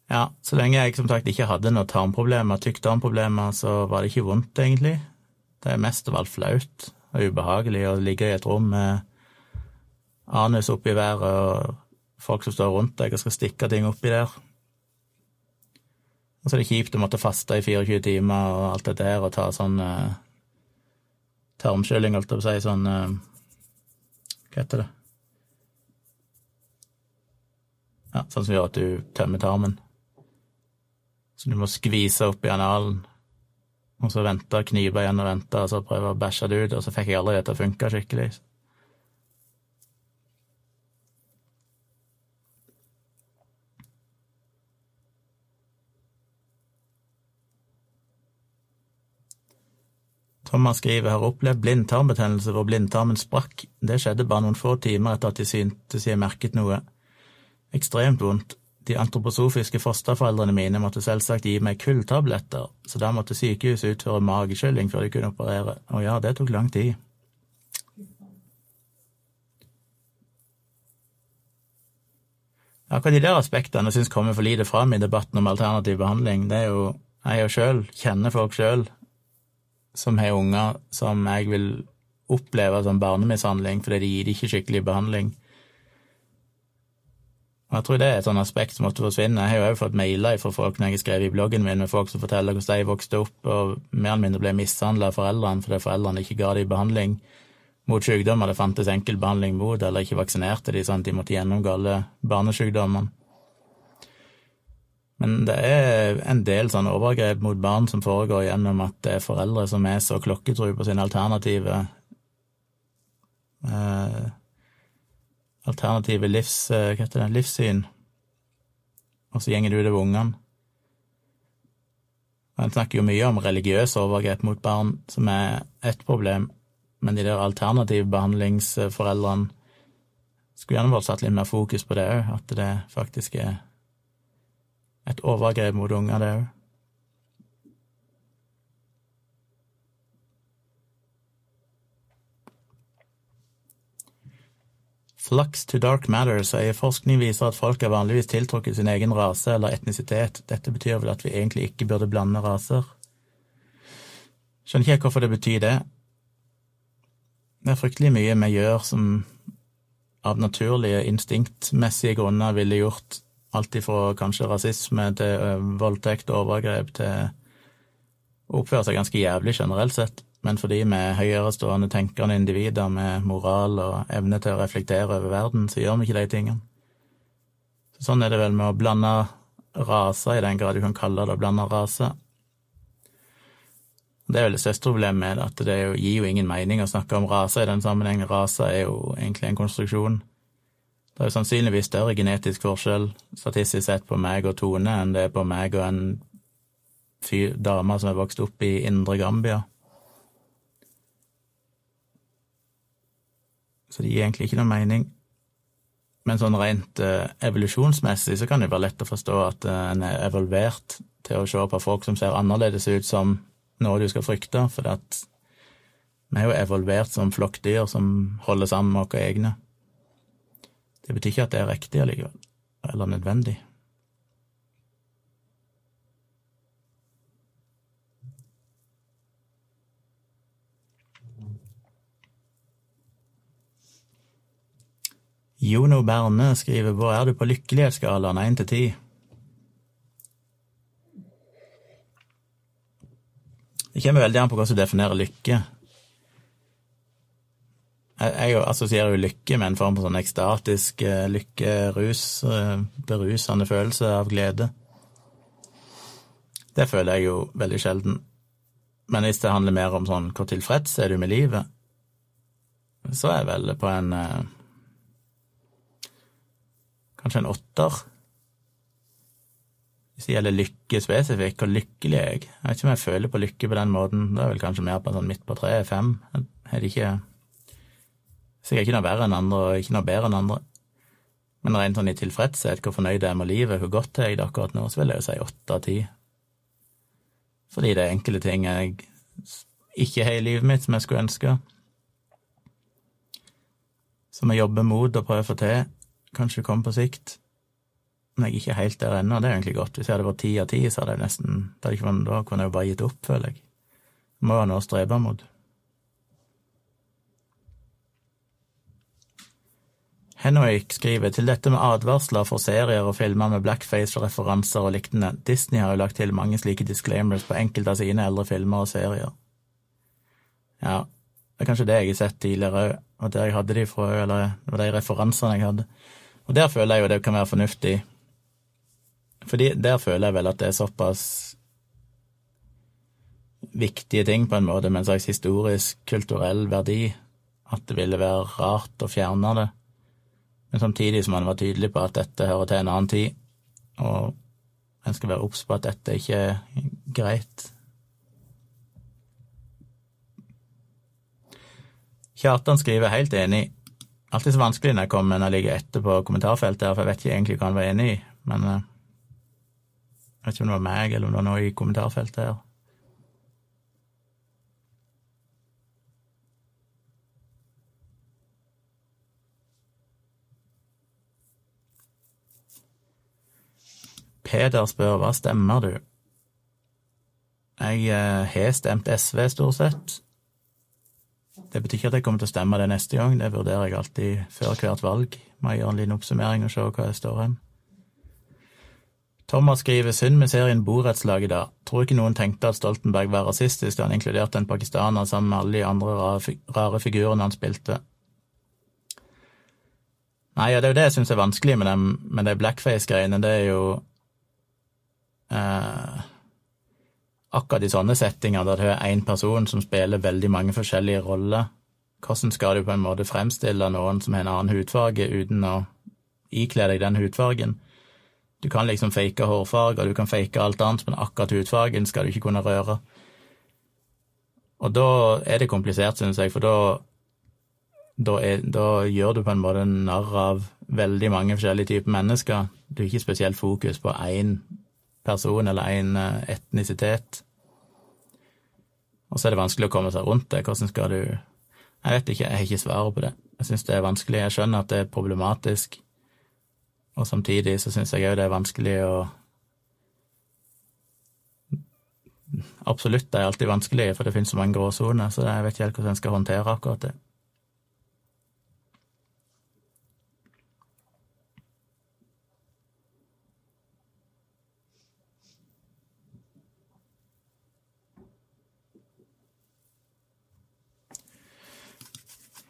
Ja, så lenge jeg som sagt ikke hadde noe tarmproblemer, tykktarmproblemer, så var det ikke vondt, egentlig. Det er mest av alt flaut og ubehagelig å ligge i et rom med anus oppi været og folk som står rundt deg og skal stikke ting oppi der. Og så er det kjipt å måtte faste i 24 timer og alt det der og ta sånn tarmskylling, holdt jeg på si, sånn uh, Hva heter det? Ja, sånn som gjør at du tømmer tarmen. Så du må skvise opp i analen, og så vente, knipe igjen og vente, og så prøve å bæsje det ut, og så fikk jeg aldri det til å funke skikkelig. Thomas skriver har opplevd blindtarmbetennelse hvor blindtarmen sprakk. Det skjedde bare noen få timer etter at de syntes jeg merket noe. Ekstremt vondt. De antroposofiske fosterforeldrene mine måtte selvsagt gi meg kulltabletter, så da måtte sykehuset utføre mageskylling før de kunne operere. Og ja, det tok lang tid. Akkurat de der aspektene syns kommer for lite fram i debatten om alternativ behandling. Det er jo Jeg jo sjøl kjenner folk sjøl som har unger som jeg vil oppleve som barnemishandling fordi de gir dem ikke skikkelig behandling. Og Jeg tror det er et sånt aspekt som måtte forsvinne. Jeg har jo også fått mailer fra folk når jeg har skrevet i bloggen min med folk som forteller hvordan de vokste opp og mer eller mindre ble mishandla av foreldrene fordi foreldrene ikke ga dem behandling mot sykdommer det fantes enkel behandling mot, eller ikke vaksinerte de sånn at de måtte gjennomgå alle barnesykdommene. Men det er en del sånne overgrep mot barn som foregår gjennom at det er foreldre som er så klokketro på sine alternative eh, Alternative livs, eh, hva heter det, livssyn, og så gjenger du det ved ungene. En snakker jo mye om religiøse overgrep mot barn, som er ett problem, men de der alternative behandlingsforeldrene skulle gjerne vært satt litt mer fokus på det òg, at det faktisk er et overgrep mot unger, det òg. Flux to dark matter sier forskning viser at folk er vanligvis tiltrukket sin egen rase eller etnisitet. Dette betyr vel at vi egentlig ikke burde blande raser? Skjønner ikke hvorfor det betyr det. Det er fryktelig mye vi gjør som av naturlige, instinktmessige grunner ville gjort Alt ifra kanskje rasisme til voldtekt og overgrep til å oppføre seg ganske jævlig generelt sett, men fordi vi er høyerestående tenkende individer med moral og evne til å reflektere over verden, så gjør vi ikke de tingene. Så sånn er det vel med å blande raser, i den grad du kan kalle det å blande raser. Det er vel det største problemet med at det gir jo ingen mening å snakke om raser i den sammenhengen. Raser er jo egentlig en konstruksjon. Det er sannsynligvis større genetisk forskjell statistisk sett på meg og Tone enn det er på meg og en fyr, dame som er vokst opp i indre Gambia. Så det gir egentlig ikke noe mening. Men sånn rent uh, evolusjonsmessig så kan det være lett å forstå at uh, en er evolvert til å se på folk som ser annerledes ut som noe du skal frykte, for at vi er jo evolvert som flokkdyr som holder sammen med våre egne. Det betyr ikke at det er riktig allikevel, eller nødvendig. Jono Berne skriver hvor er du på lykkelighetsskalaen én til ti? Det kommer veldig an på hvordan du definerer lykke. Jeg, assosierer jo lykke med en form for sånn ekstatisk eh, lykke, rus, eh, berusende følelse av glede. Det føler jeg jo veldig sjelden. Men hvis det handler mer om sånn hvor tilfreds er du med livet, så er jeg vel på en eh, Kanskje en åtter. Hvis det gjelder lykke spesifikt, hvor lykkelig er jeg? Jeg vet ikke om jeg føler på lykke på den måten. Det er vel kanskje mer på en sånn midt på treet, fem. Er det ikke så jeg er ikke noe verre enn andre og ikke noe bedre enn andre. Men rent sånn i tilfredshet, hvor fornøyd jeg er med livet, hvor godt er jeg det akkurat nå, så vil jeg jo si åtte av ti. Fordi det er enkelte ting jeg ikke har i livet mitt som jeg skulle ønske. som jeg jobber mot og prøver å få til. Kanskje komme på sikt. Men jeg er ikke helt der ennå, det er egentlig godt. Hvis jeg hadde vært ti av ti, så hadde jeg nesten Da, kunne jeg jo bare gitt opp, føler jeg. Det må ha noe å strebe mot. Henrik skriver til dette med advarsler for serier og filmer med blackface og lignende. Disney har jo lagt til mange slike disclaimers på enkelte av sine eldre filmer og serier. Ja, det er kanskje det jeg har sett tidligere òg, der jeg hadde de fra, eller det var de referansene jeg hadde. Og der føler jeg jo det kan være fornuftig. Fordi der føler jeg vel at det er såpass viktige ting, på en måte, med en slags historisk, kulturell verdi, at det ville være rart å fjerne det men samtidig som han var tydelig på at dette hører til en annen tid, og en skal være obs på at dette ikke er greit. Kjartan skriver helt enig. Alltid så vanskelig når jeg kommer når jeg ligger etter på kommentarfeltet, her, for jeg vet ikke egentlig hva han var enig i, men eh, jeg vet ikke om det var meg, eller om det var noe i kommentarfeltet her. Peder spør hva stemmer du? Jeg eh, har stemt SV, stort sett. Det betyr ikke at jeg kommer til å stemme det neste gang, det vurderer jeg alltid før hvert valg. Må gjøre en liten oppsummering og se hva jeg står hen. Thomas skriver synd med serien Borettslag i dag. Tror ikke noen tenkte at Stoltenberg var rasistisk da han inkluderte en pakistaner sammen med alle de andre rare figurene han spilte. Nei, ja, det er jo det jeg syns er vanskelig med, dem, med de blackface-greiene. Det er jo eh, akkurat i sånne settinger der du har én person som spiller veldig mange forskjellige roller, hvordan skal du på en måte fremstille noen som har en annen hudfarge, uten å ikle deg den hudfargen? Du kan liksom fake hårfarge, og du kan fake alt annet, men akkurat hudfargen skal du ikke kunne røre. Og da er det komplisert, synes jeg, for da, da, er, da gjør du på en måte narr av veldig mange forskjellige typer mennesker. Du har ikke spesielt fokus på én person eller en eh, etnisitet. Og så er det vanskelig å komme seg rundt det. Hvordan skal du Jeg vet ikke, jeg har ikke svaret på det. Jeg syns det er vanskelig. Jeg skjønner at det er problematisk, og samtidig så syns jeg òg det er vanskelig å Absolutt, det er alltid vanskelig, for det finnes så mange gråsoner, så jeg vet ikke helt hvordan en skal håndtere akkurat det.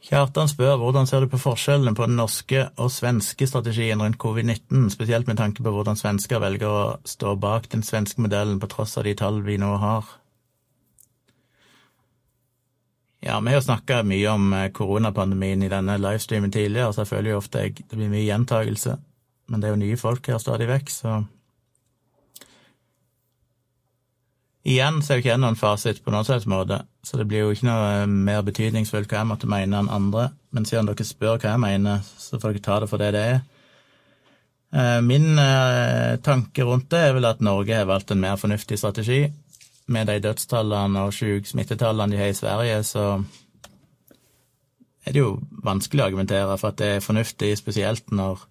Kjartan spør hvordan ser du på forskjellene på den norske og svenske strategien rundt covid-19, spesielt med tanke på hvordan svensker velger å stå bak den svenske modellen på tross av de tall vi nå har. Ja, vi har jo snakka mye om eh, koronapandemien i denne livestreamen tidligere, så jeg føler jo ofte jeg, det blir mye gjentagelse. Men det er jo nye folk her stadig vekk, så Igjen så er jo ikke jeg noen fasit på noen slags måte, så det blir jo ikke noe eh, mer betydningsfullt hva jeg måtte mene enn andre. Men siden dere spør hva jeg mener, så får dere ta det for det det er. Eh, min eh, tanke rundt det er vel at Norge har valgt en mer fornuftig strategi. Med de dødstallene og smittetallene de har i Sverige, så er det jo vanskelig å argumentere for at det er fornuftig, spesielt når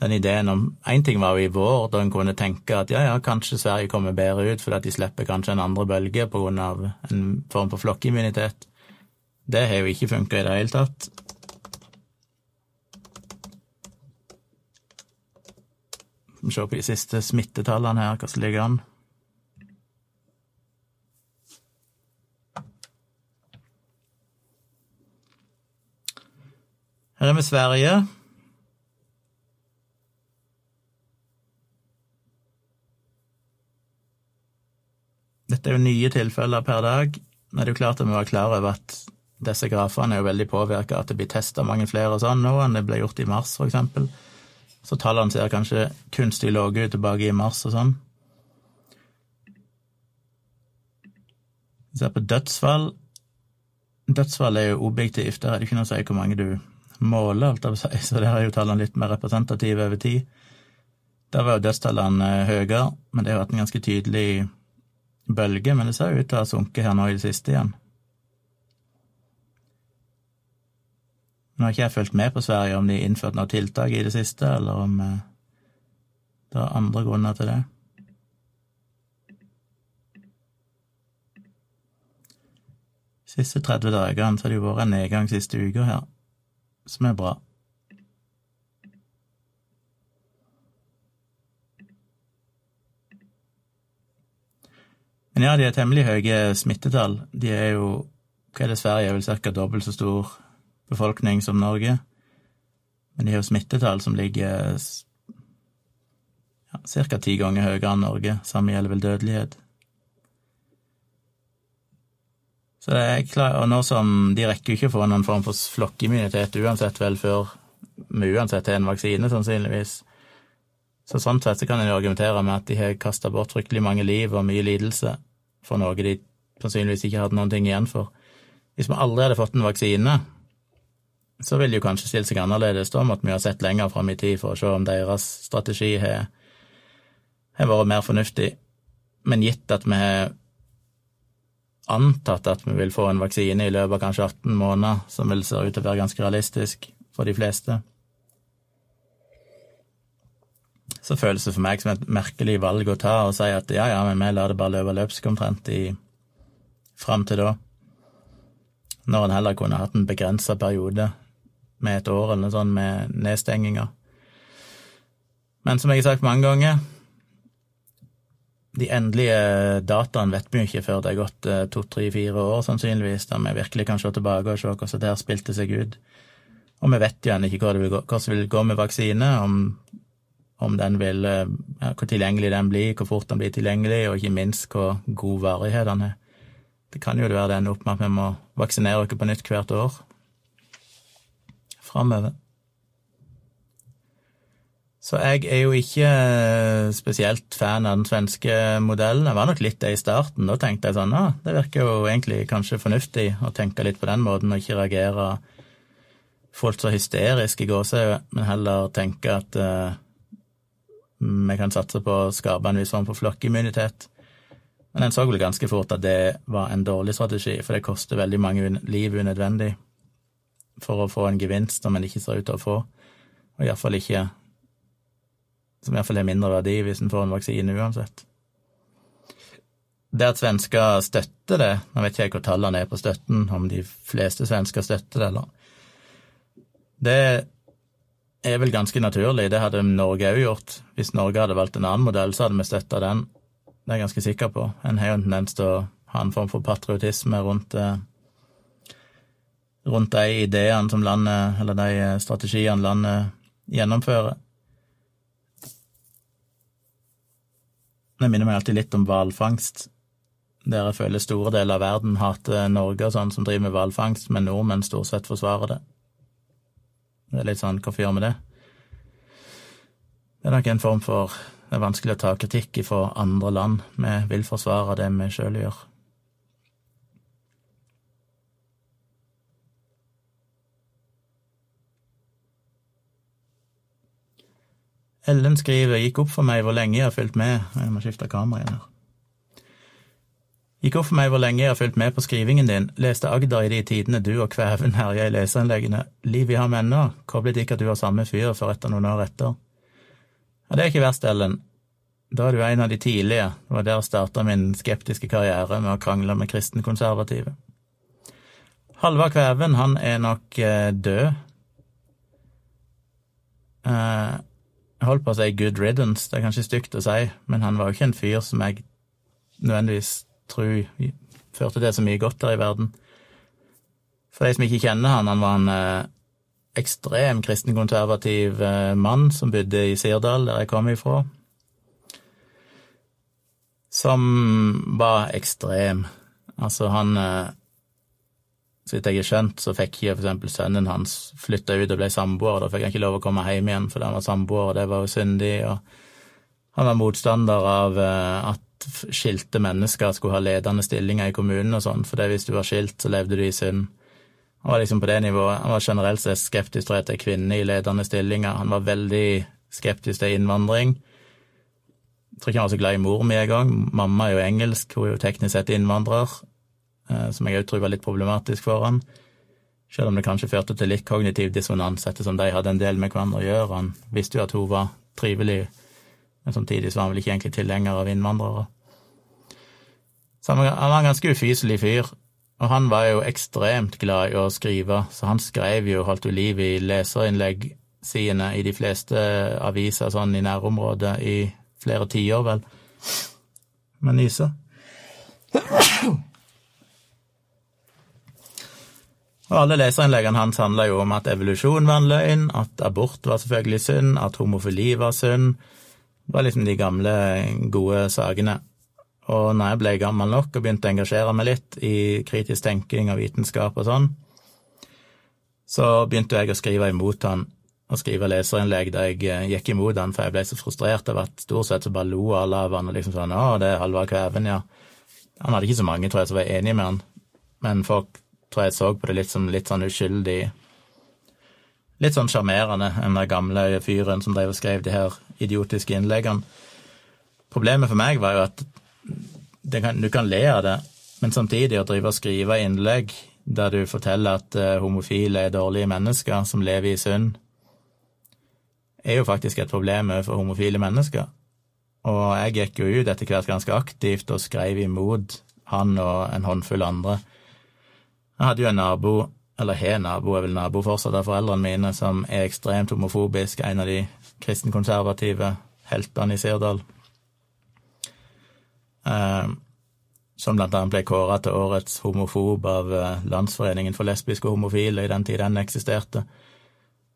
den ideen om Én ting var jo i vår, da en kunne tenke at ja, ja, kanskje Sverige kommer bedre ut fordi at de slipper kanskje en andre bølge av en form for flokkimmunitet. Det har jo ikke funka i det hele tatt. Vi ser se på de siste smittetallene her, som ligger an. Her er vi Sverige. Dette er jo nye tilfeller per dag. Men det er jo klart at vi var klar over at disse grafene er jo veldig påvirka, at det blir testa mange flere og sånn nå enn det ble gjort i mars, eksempel. Så tallene ser kanskje kunstig lave ut tilbake i mars og sånn. Vi ser på dødsfall. Dødsfall er jo objektivt, der er det ikke noe å si hvor mange du måler, alt av seg, så der er jo tallene litt mer representative over tid. Der var jo dødstallene høyere, men det har vært en ganske tydelig bølge, men det ser ut til å ha sunket her nå i det siste igjen. Nå har ikke jeg fulgt med på Sverige om de har innført noe tiltak i det siste, eller om eh, det er andre grunner til det. Siste 30 dagene så har det jo vært en nedgang siste uka her, som er bra. Men ja, de er temmelig høye smittetall. De er jo Hva er det Sverige er vel ca. dobbelt så stor befolkning som Norge. Men de har jo smittetall som ligger ja, ti ganger høyere enn Norge. Samme gjelder vel dødelighet. Så det er klart, Og nå som de rekker jo ikke å få noen form for flokkimmunitet uansett, vel, før vi uansett har en vaksine, sannsynligvis. Så sånn sett så kan en argumentere med at de har kasta bort fryktelig mange liv og mye lidelse for noe de sannsynligvis ikke hadde noen ting igjen for. Hvis vi aldri hadde fått en vaksine, så ville det kanskje stilt seg annerledes. Da måtte vi ha sett lenger fram i tid for å se om deres strategi har, har vært mer fornuftig. Men gitt at vi har antatt at vi vil få en vaksine i løpet av kanskje 18 måneder, som vil se ut til å være ganske realistisk for de fleste. Så føles det for meg som et merkelig valg å ta og si at ja, ja, men vi lar det bare løpe løpsk omtrent i fram til da. Når en heller kunne hatt en begrensa periode med et år eller noe sånt med nedstenginger. Men som jeg har sagt mange ganger, de endelige dataene vet vi jo ikke før det er gått eh, to, tre, fire år, sannsynligvis, da vi virkelig kan se tilbake og se hvordan det her spilte seg ut. Og vi vet jo ennå ikke hvordan det vil gå med vaksine, om, om den vil, eh, ja, hvor tilgjengelig den blir, hvor fort den blir tilgjengelig, og ikke minst hvor god varighet den er. Det kan jo være det ender opp med at vi må vaksinere oss på nytt hvert år framover. Så jeg er jo ikke eh, spesielt fan av den svenske modellen. Jeg var nok litt det i starten. Da tenkte jeg sånn ah, det virker jo egentlig kanskje fornuftig å tenke litt på den måten, og ikke reagere fullt så hysterisk i gåsehudet, men heller tenke at uh, vi kan satse på å skape en viss form for flokkimmunitet. Men en så vel ganske fort at det var en dårlig strategi, for det koster veldig mange liv unødvendig for å få en gevinst som en ikke ser ut til å få, og iallfall ikke som iallfall har mindre verdi hvis en får en vaksine uansett. Det at svensker støtter det, nå vet jeg hvor tallene er på støtten, om de fleste svensker støtter det, eller Det er vel ganske naturlig, det hadde Norge òg gjort. Hvis Norge hadde valgt en annen modell, så hadde vi støtta den, det er jeg ganske sikker på. En har jo en tendens til å ha en form for patriotisme rundt eh, rundt de ideene som landet, eller de strategiene landet gjennomfører. Det minner meg alltid litt om hvalfangst, der jeg føler store deler av verden hater Norge og sånn som driver med hvalfangst, men nordmenn stort sett forsvarer det. Det er litt sånn, hvorfor gjør vi det? Det er nok en form for Det er vanskelig å ta kritikk fra andre land. Vi vil forsvare det vi sjøl gjør. Ellen skriver gikk opp for meg hvor lenge jeg har fulgt med Jeg må skifte kamera igjen her. Gikk opp for meg hvor lenge jeg har fulgt med på skrivingen din, leste Agder i de tidene du og Kvæven herja i leseanleggene, liv i ham ennå, koblet ikke at du har samme fyr for etter noen år etter. Ja, det er ikke verst, Ellen. Da er du en av de tidlige, det var der starta min skeptiske karriere med å krangle med kristenkonservative. Halvard Kvæven, han er nok eh, død. Eh, jeg holdt på å si good riddance, det er kanskje stygt å si, men han var jo ikke en fyr som jeg nødvendigvis tror førte til så mye godt der i verden. For de som ikke kjenner han, han var en eh, ekstrem kristenkonservativ eh, mann som bodde i Sirdal, der jeg kom ifra. Som var ekstrem. Altså, han eh, så vidt jeg har skjønt, så fikk ikke eksempel sønnen hans flytta ut og ble samboer. Da fikk han ikke lov å komme hjem igjen fordi han var samboer, og det var jo syndig. Og han var motstander av eh, skilte mennesker skulle ha ledende stillinger i kommunen og sånn, for hvis du var skilt, så levde du i synd. Han var liksom på det nivået. Han var generelt sett skeptisk til at det kvinner i ledende stillinger. Han var veldig skeptisk til innvandring. Jeg tror ikke han var så glad i mor mi engang. Mamma er jo engelsk, hun er jo teknisk sett innvandrer. Eh, som jeg òg tror var litt problematisk for han. Selv om det kanskje førte til litt kognitiv dissonans ettersom de hadde en del med hverandre å gjøre. Han visste jo at hun var trivelig, men samtidig så var han vel ikke egentlig tilhenger av innvandrere. Så han var en ganske ufyselig fyr, og han var jo ekstremt glad i å skrive, så han skrev jo, holdt jo liv i leserinnlegg sine i de fleste aviser sånn i nærområdet i flere tiår, vel. Med nyser. Og alle leserinnleggene hans handla jo om at evolusjon var en løgn, at abort var selvfølgelig synd, at homofili var synd. Det var liksom de gamle, gode sakene. Og når jeg ble gammel nok og begynte å engasjere meg litt i kritisk tenking og vitenskap og sånn, så begynte jeg å skrive imot han og skrive leserinnlegg der jeg eh, gikk imot han, for jeg ble så frustrert over at stort sett så bare lo alle av han og liksom sånn 'Å, det er Halvard Kvæven, ja'. Han hadde ikke så mange, tror jeg, som var enige med han, men folk tror jeg så på det litt som litt sånn uskyldig Litt sånn sjarmerende, den gamle fyren som drev og skrev de her idiotiske innleggene. Problemet for meg var jo at kan, du kan le av det, men samtidig å drive og skrive innlegg der du forteller at uh, homofile er dårlige mennesker som lever i synd, er jo faktisk et problem for homofile mennesker. Og jeg gikk jo ut etter hvert ganske aktivt og skrev imot han og en håndfull andre. Jeg hadde jo en nabo, eller har nabo, er vel nabo fortsatt av foreldrene mine, som er ekstremt homofobisk, en av de kristenkonservative heltene i Sirdal. Eh, som blant annet ble kåra til årets homofob av eh, Landsforeningen for lesbiske og homofile i den tid den eksisterte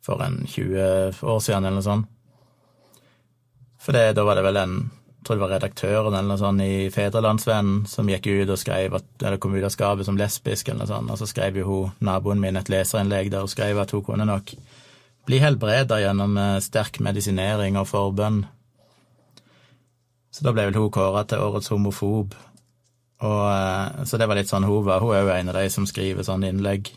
for en 20 år siden, eller noe sånt. For det, da var det vel en jeg tror det var redaktøren eller noe sånt i Fedrelandsvennen som gikk ut og skrev at, eller kom ut av skapet som lesbisk, eller noe sånt, og så skrev jo hun, naboen min et leserinnlegg der hun skrev at hun kunne nok bli helbreda gjennom eh, sterk medisinering og forbønn. Så da ble vel hun kåra til årets homofob. Og, eh, så det var litt sånn hun var. Hun er jo en av de som skriver sånne innlegg.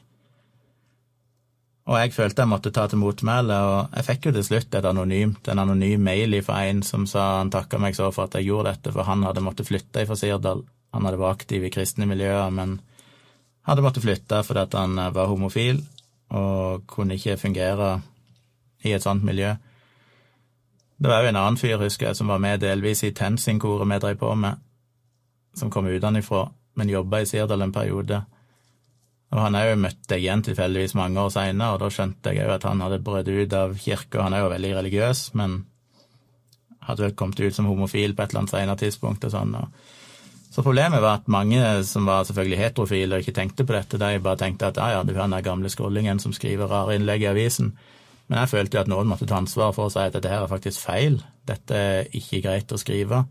Og jeg følte jeg måtte ta til motmæle, og jeg fikk jo til slutt et anonymt, en anonym mail fra en som sa han takka meg så for at jeg gjorde dette, for han hadde måttet flytte fra Sirdal. Han hadde vært aktiv i kristne miljøer, men hadde måttet flytte fordi han eh, var homofil og kunne ikke fungere i et sånt miljø. Det var jo en annen fyr, husker jeg, som var med delvis i TenSing-koret vi drev på med, som kom utenfra, men jobba i Sirdal en periode. Og han jo møtt deg igjen tilfeldigvis mange år seinere, og da skjønte jeg òg at han hadde brutt ut av kirka. Han er jo veldig religiøs, men hadde vel kommet ut som homofil på et eller annet senere tidspunkt og sånn. Så problemet var at mange som var selvfølgelig heterofile og ikke tenkte på dette, de bare tenkte at ja, ja, du er den gamle skrollingen som skriver rare innlegg i avisen. Men jeg følte jo at noen måtte ta ansvar for å si at dette her er faktisk feil, dette er ikke greit å skrive.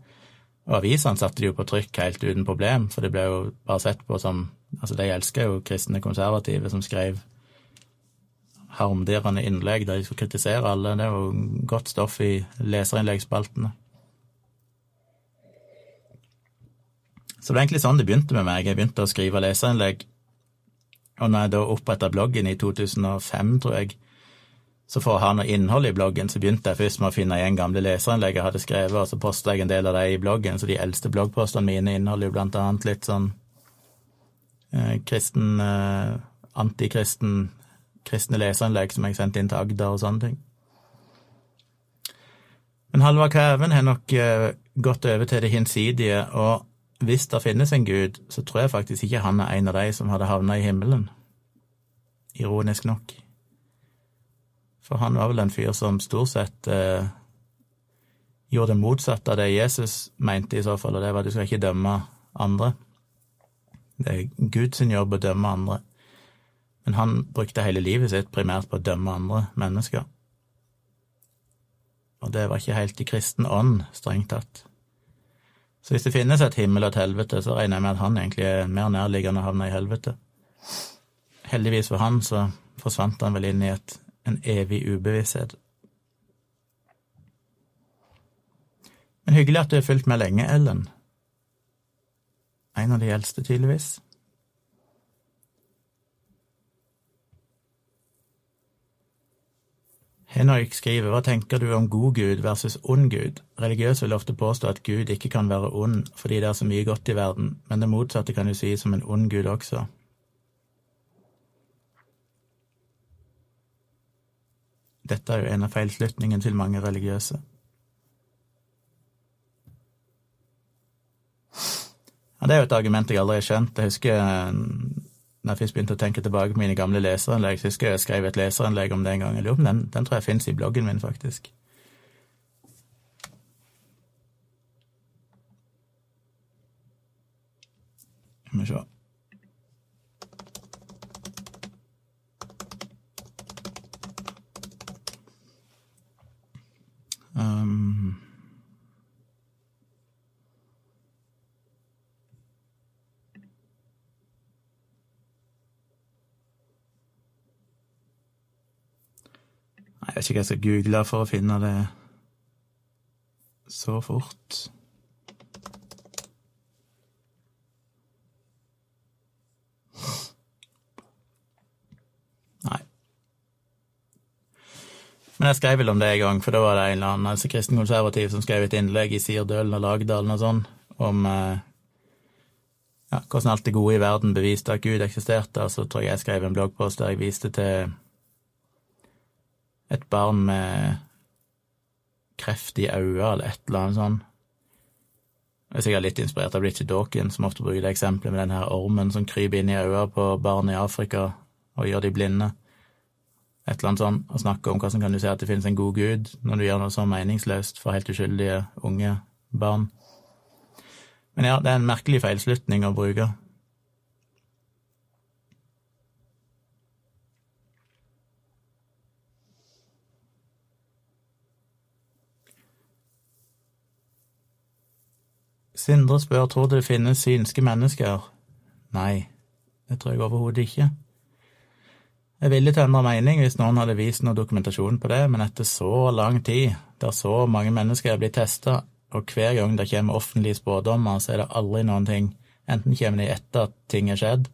Og avisene satte det jo på trykk helt uten problem, for det ble jo bare sett på som Altså, de elsker jo kristne konservative som skrev harmdirrende innlegg der de skulle kritisere alle. Det er jo godt stoff i leserinnleggsspaltene. Så det var egentlig sånn det begynte med meg. Jeg begynte å skrive leserinnlegg. Og når jeg da oppretta bloggen i 2005, tror jeg, så for å ha noe innhold i bloggen, så begynte jeg først med å finne igjen gamle leserinnlegg jeg hadde skrevet, og så posta jeg en del av dem i bloggen. Så de eldste bloggpostene mine inneholder jo blant annet litt sånn Eh, kristen, eh, antikristen kristne leserinnlegg som jeg sendte inn til Agder og sånne ting. Men Halvard Kæven har nok eh, gått over til det hinsidige, og hvis det finnes en gud, så tror jeg faktisk ikke han er en av de som hadde havna i himmelen. Ironisk nok. For han var vel en fyr som stort sett eh, gjorde det motsatte av det Jesus mente, i så fall, og det var at du skal ikke dømme andre. Det er Guds jobb å dømme andre. Men han brukte hele livet sitt primært på å dømme andre mennesker. Og det var ikke helt i kristen ånd, strengt tatt. Så hvis det finnes et himmel og et helvete, så regner jeg med at han egentlig er mer nærliggende å havne i helvete. Heldigvis for han så forsvant han vel inn i et, en evig ubevissthet. Men hyggelig at du har fulgt med lenge, Ellen. En av de eldste, tydeligvis. Henrik skriver hva tenker du om god Gud versus ond Gud? Religiøse vil ofte påstå at Gud ikke kan være ond fordi det er så mye godt i verden, men det motsatte kan jo sies om en ond Gud også. Dette er jo en av feilslutningene til mange religiøse. Ja, det er jo et argument jeg aldri har skjønt. Jeg husker eh, når jeg først begynte å tenke tilbake på mine gamle leserinnlegg, så husker jeg jeg skrev et leserinnlegg om det en gang. Jeg den, den tror jeg finnes i bloggen min, faktisk. Skal vi se. Um, Jeg vet ikke hva jeg skal google for å finne det så fort. Nei. Men jeg skrev vel om det en gang, for da var det en eller annen altså kristen konservativ som skrev et innlegg i Sirdølen og Lagdalen og sånn, om eh, ja, hvordan alt det gode i verden beviste at Gud eksisterte, og så tror jeg jeg skrev en bloggpost der jeg viste til et barn med kreft i øynene eller et eller annet sånt. Jeg er sikkert litt inspirert av Richard Dawkins, som ofte bruker det eksempelet med den her ormen som kryper inn i øynene på barn i Afrika og gjør de blinde. Et eller annet sånt, og snakke om hvordan kan du si at det finnes en god gud når du gjør noe så meningsløst for helt uskyldige unge barn. Men ja, det er en merkelig feilslutning å bruke. Sindre spør tror du det finnes synske mennesker. Nei, det tror jeg overhodet ikke. Jeg er villig til mening hvis noen hadde vist noe dokumentasjon på det, men etter så lang tid, der så mange mennesker er blitt testa, og hver gang det kommer offentlige spådommer, så er det aldri noen ting. Enten kommer de etter at ting er skjedd,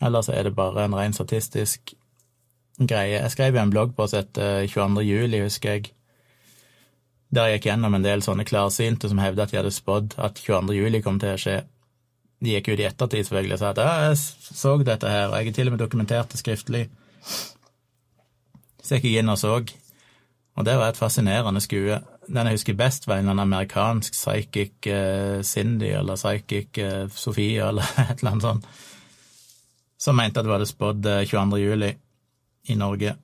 eller så er det bare en ren statistisk greie. Jeg skrev en bloggpost etter 22. juli, husker jeg, der jeg gikk gjennom en del sånne klarsynte som hevda at de hadde spådd at 22. juli kom til å skje. De gikk ut i ettertid selvfølgelig og sa at ja, jeg så dette her, og jeg har til og med dokumentert det skriftlig. Så jeg gikk inn og så, og det var et fascinerende skue. Den jeg husker best, var en amerikansk psychic uh, Cindy eller psychic uh, Sofie eller et eller annet sånt, som mente at hun hadde spådd uh, 22. juli i Norge,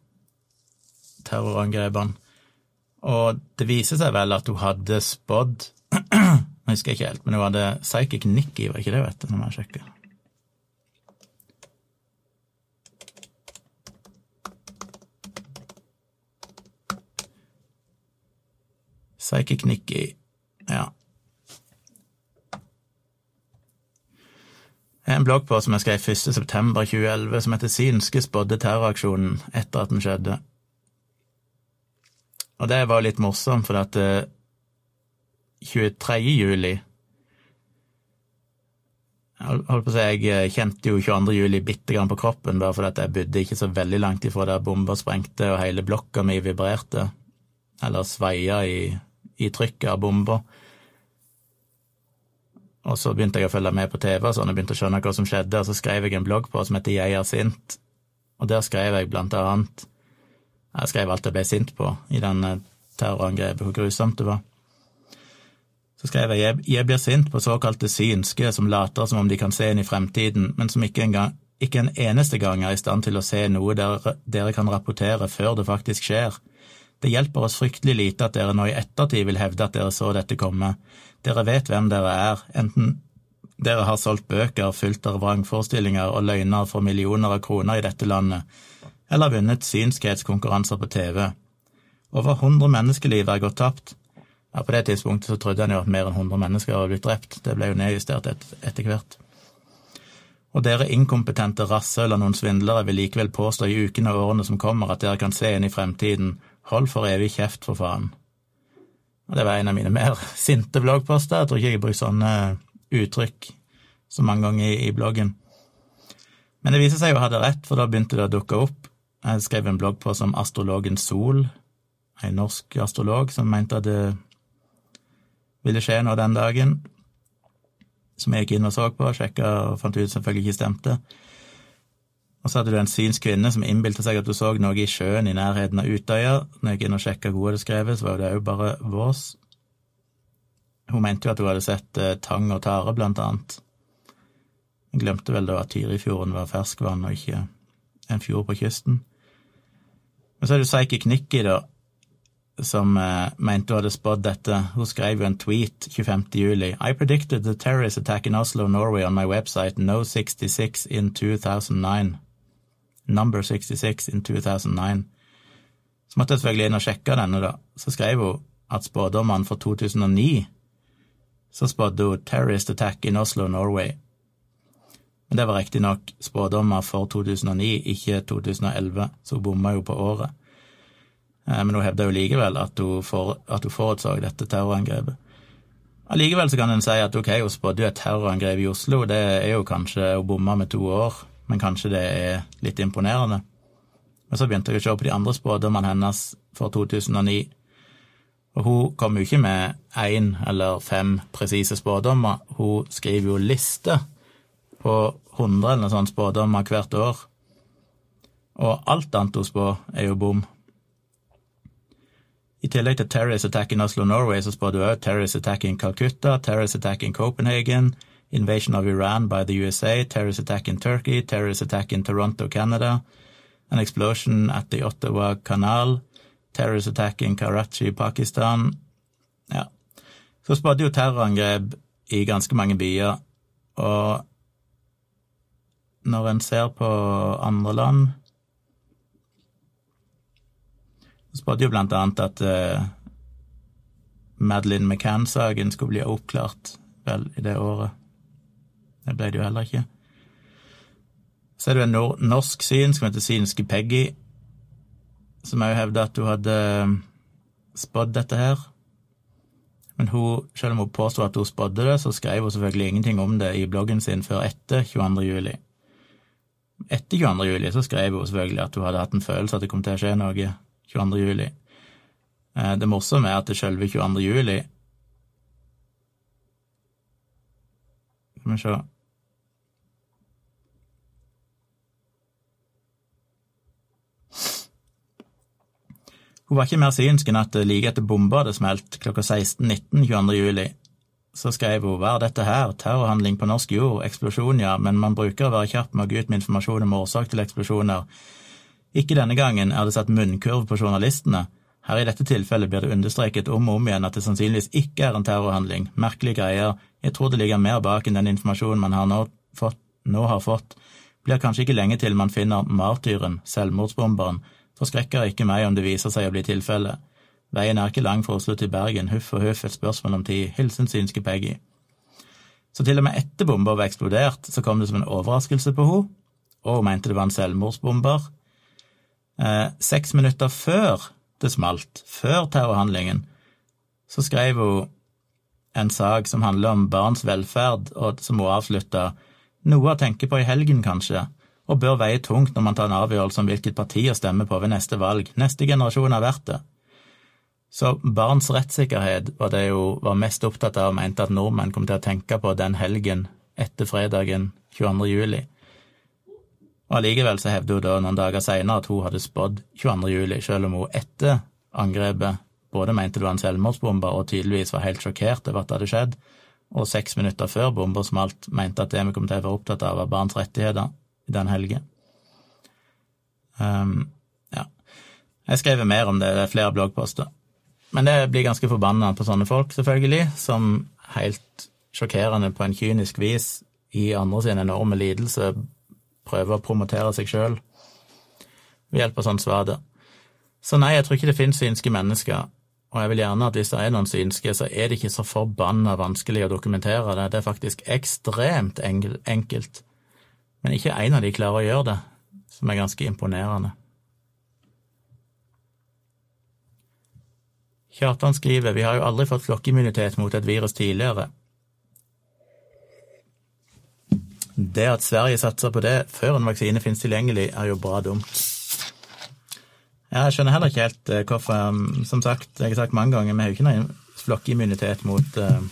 terrorangrepene. Og det viser seg vel at hun hadde spådd Jeg husker ikke helt, men hun hadde Psychic Nikki, var ikke det, vet du, når man sjekker. Psychic Nikki, ja. En blogg på som jeg skrev 1. september 2011, som heter Synske spådde terroraksjonen etter at den skjedde. Og det var litt morsomt, for at 23. juli jeg holdt på å si, Jeg kjente jo 22. juli bitte grann på kroppen, bare fordi jeg bodde ikke så veldig langt ifra der bomba sprengte og hele blokka mi vibrerte, eller sveia i, i trykket av bomba. Og så begynte jeg å følge med på TV og sånn, og begynte å skjønne hva som skjedde, og så skrev jeg en blogg på som heter Jeg er sint, og der skrev jeg blant annet Jeg skrev alt jeg ble sint på i den terrorangrepet, hvor grusomt det var. Så skrev jeg jeg blir sint på såkalte synske som later som om de kan se inn i fremtiden, men som ikke, engang, ikke en eneste gang er i stand til å se noe dere, dere kan rapportere før det faktisk skjer. Det hjelper oss fryktelig lite at dere nå i ettertid vil hevde at dere så dette komme. Dere vet hvem dere er, enten dere har solgt bøker fylt av vrangforestillinger og løgner for millioner av kroner i dette landet, eller vunnet synskhetskonkurranser på TV. Over 100 menneskeliv er gått tapt. Ja, På det tidspunktet så trodde han jo at mer enn 100 mennesker var blitt drept. Det ble jo nedjustert et, etter hvert. Og dere inkompetente rasshøl og noen svindlere vil likevel påstå i ukene og årene som kommer at dere kan se inn i fremtiden. Hold for evig kjeft, for faen. Og det var en av mine mer sinte bloggposter. Jeg tror ikke jeg bruker sånne uttrykk så mange ganger i, i bloggen. Men det viser seg jo jeg hadde rett, for da begynte det å dukke opp. Jeg skrev en blogg på som Astrologen Sol, en norsk astrolog som mente at det ville skje noe den dagen, som jeg gikk inn og så på, sjekka og fant ut selvfølgelig ikke stemte. Og så hadde du en synsk kvinne som innbilte seg at du så noe i sjøen i nærheten av Utøya. Når jeg gikk inn og sjekka hvor hun hadde skrevet, så var det òg bare vås. Hun mente jo at hun hadde sett eh, tang og tare, blant annet. Hun glemte vel da at Tyrifjorden var ferskvann og ikke en fjord på kysten. Men så er det Psychic Nikki, da, som uh, mente hun hadde spådd dette. Hun skrev jo en tweet 25. juli. I predicted the terrorist attack in Oslo, Norway on my website No 66 in 2009. Number 66 in 2009. Så måtte jeg selvfølgelig inn og sjekke denne, da. Så skrev hun at spådommene for 2009 så spådde hun 'Terrorist attack in Oslo, Norway'. Men det var riktignok spådommer for 2009, ikke 2011, så hun bomma jo på året. Eh, men hun hevder jo likevel at hun, for, at hun forutså dette terrorangrepet. Allikevel så kan en si at ok, hun spådde jo et terrorangrep i Oslo, det er jo kanskje å bomme med to år men kanskje det er litt imponerende. Men så begynte jeg å se på de andre spådommene hennes for 2009, og hun kom jo ikke med én eller fem presise spådommer, hun skriver jo liste på hundre eller noe sånt spådommer hvert år, og alt annet hun spår, er jo bom. I tillegg til terrorist attack in Oslo, Norway, så spådde hun òg terrorist attack in Calcutta, terrorist attack in Copenhagen, invasion of Iran by the USA, terrorist attack in Turkey, terrorist attack in Toronto, Canada, an explosion at the Ottawa Canal, terrorist attack in Karachi, Pakistan. Ja. Så spådde jo terrorangrep i ganske mange byer, og når en ser på andre land så spådde jo blant annet at uh, Madeleine McCann-saken skulle bli oppklart vel i det året. Det ble det jo heller ikke. Så er det en norsk syn som heter Synske Peggy, som òg hevder at hun hadde um, spådd dette her. Men hun, selv om hun påstod at hun spådde det, så skrev hun selvfølgelig ingenting om det i bloggen sin før etter 22. juli. Etter 22. juli så skrev hun selvfølgelig at hun hadde hatt en følelse at det kom til å skje noe 22. juli. Eh, det morsomme er at det selve 22. juli Skal vi se Hun var ikke mer synsk enn at like etter bomba hadde smelt klokka 16.19 22. juli, så skrev hun hva er dette her, terrorhandling på norsk jord, eksplosjon, ja, men man bruker å være kjapp med å gå ut med informasjon om årsak til eksplosjoner. Ikke denne gangen er det satt munnkurv på journalistene. Her i dette tilfellet blir det understreket om og om igjen at det sannsynligvis ikke er en terrorhandling. Merkelige greier, jeg tror det ligger mer bak enn den informasjonen man har nå, fått, nå har fått. Blir kanskje ikke lenge til man finner martyren, selvmordsbomberen, forskrekker ikke meg om det viser seg å bli tilfellet. Veien er ikke lang fra Oslo til Bergen, huff og huff, et spørsmål om tid, hilsen synske Peggy. Så til og med etter bomba var eksplodert, så kom det som en overraskelse på henne, og hun mente det var en selvmordsbomber. Eh, seks minutter før det smalt, før terrorhandlingen, så skrev hun en sak som handler om barns velferd, og som hun avslutta noe å tenke på i helgen, kanskje og bør veie tungt når man tar en avgjørelse om hvilket parti å stemme på ved neste valg. Neste generasjon har vært det. Så barns rettssikkerhet var det hun var mest opptatt av og mente at nordmenn kom til å tenke på den helgen etter fredagen 22. juli. Og allikevel så hevder hun da noen dager seinere at hun hadde spådd 22. juli, selv om hun etter angrepet både mente det var en selvmordsbomber og tydeligvis var helt sjokkert over at det hadde skjedd, og seks minutter før bomba smalt mente at det vi kom til å være opptatt av, var barns rettigheter i den helgen. Um, ja. Jeg skrev mer om det, det er flere bloggposter. Men det blir ganske forbanna på sånne folk, selvfølgelig, som helt sjokkerende på en kynisk vis i andre sin enorme lidelse prøver å promotere seg sjøl ved hjelp av sånn svada. Så nei, jeg tror ikke det finnes synske mennesker, og jeg vil gjerne at hvis det er noen synske, så er det ikke så forbanna vanskelig å dokumentere det. Det er faktisk ekstremt enkelt. Men ikke én av de klarer å gjøre det, som er ganske imponerende. Kjartan skriver vi har jo aldri fått flokkimmunitet mot et virus tidligere. Det at Sverige satser på det før en vaksine finnes tilgjengelig, er jo bra dumt. Jeg skjønner heller ikke helt eh, hvorfor um, Som sagt, jeg har sagt mange ganger, vi har jo ikke noen flokkimmunitet mot uh,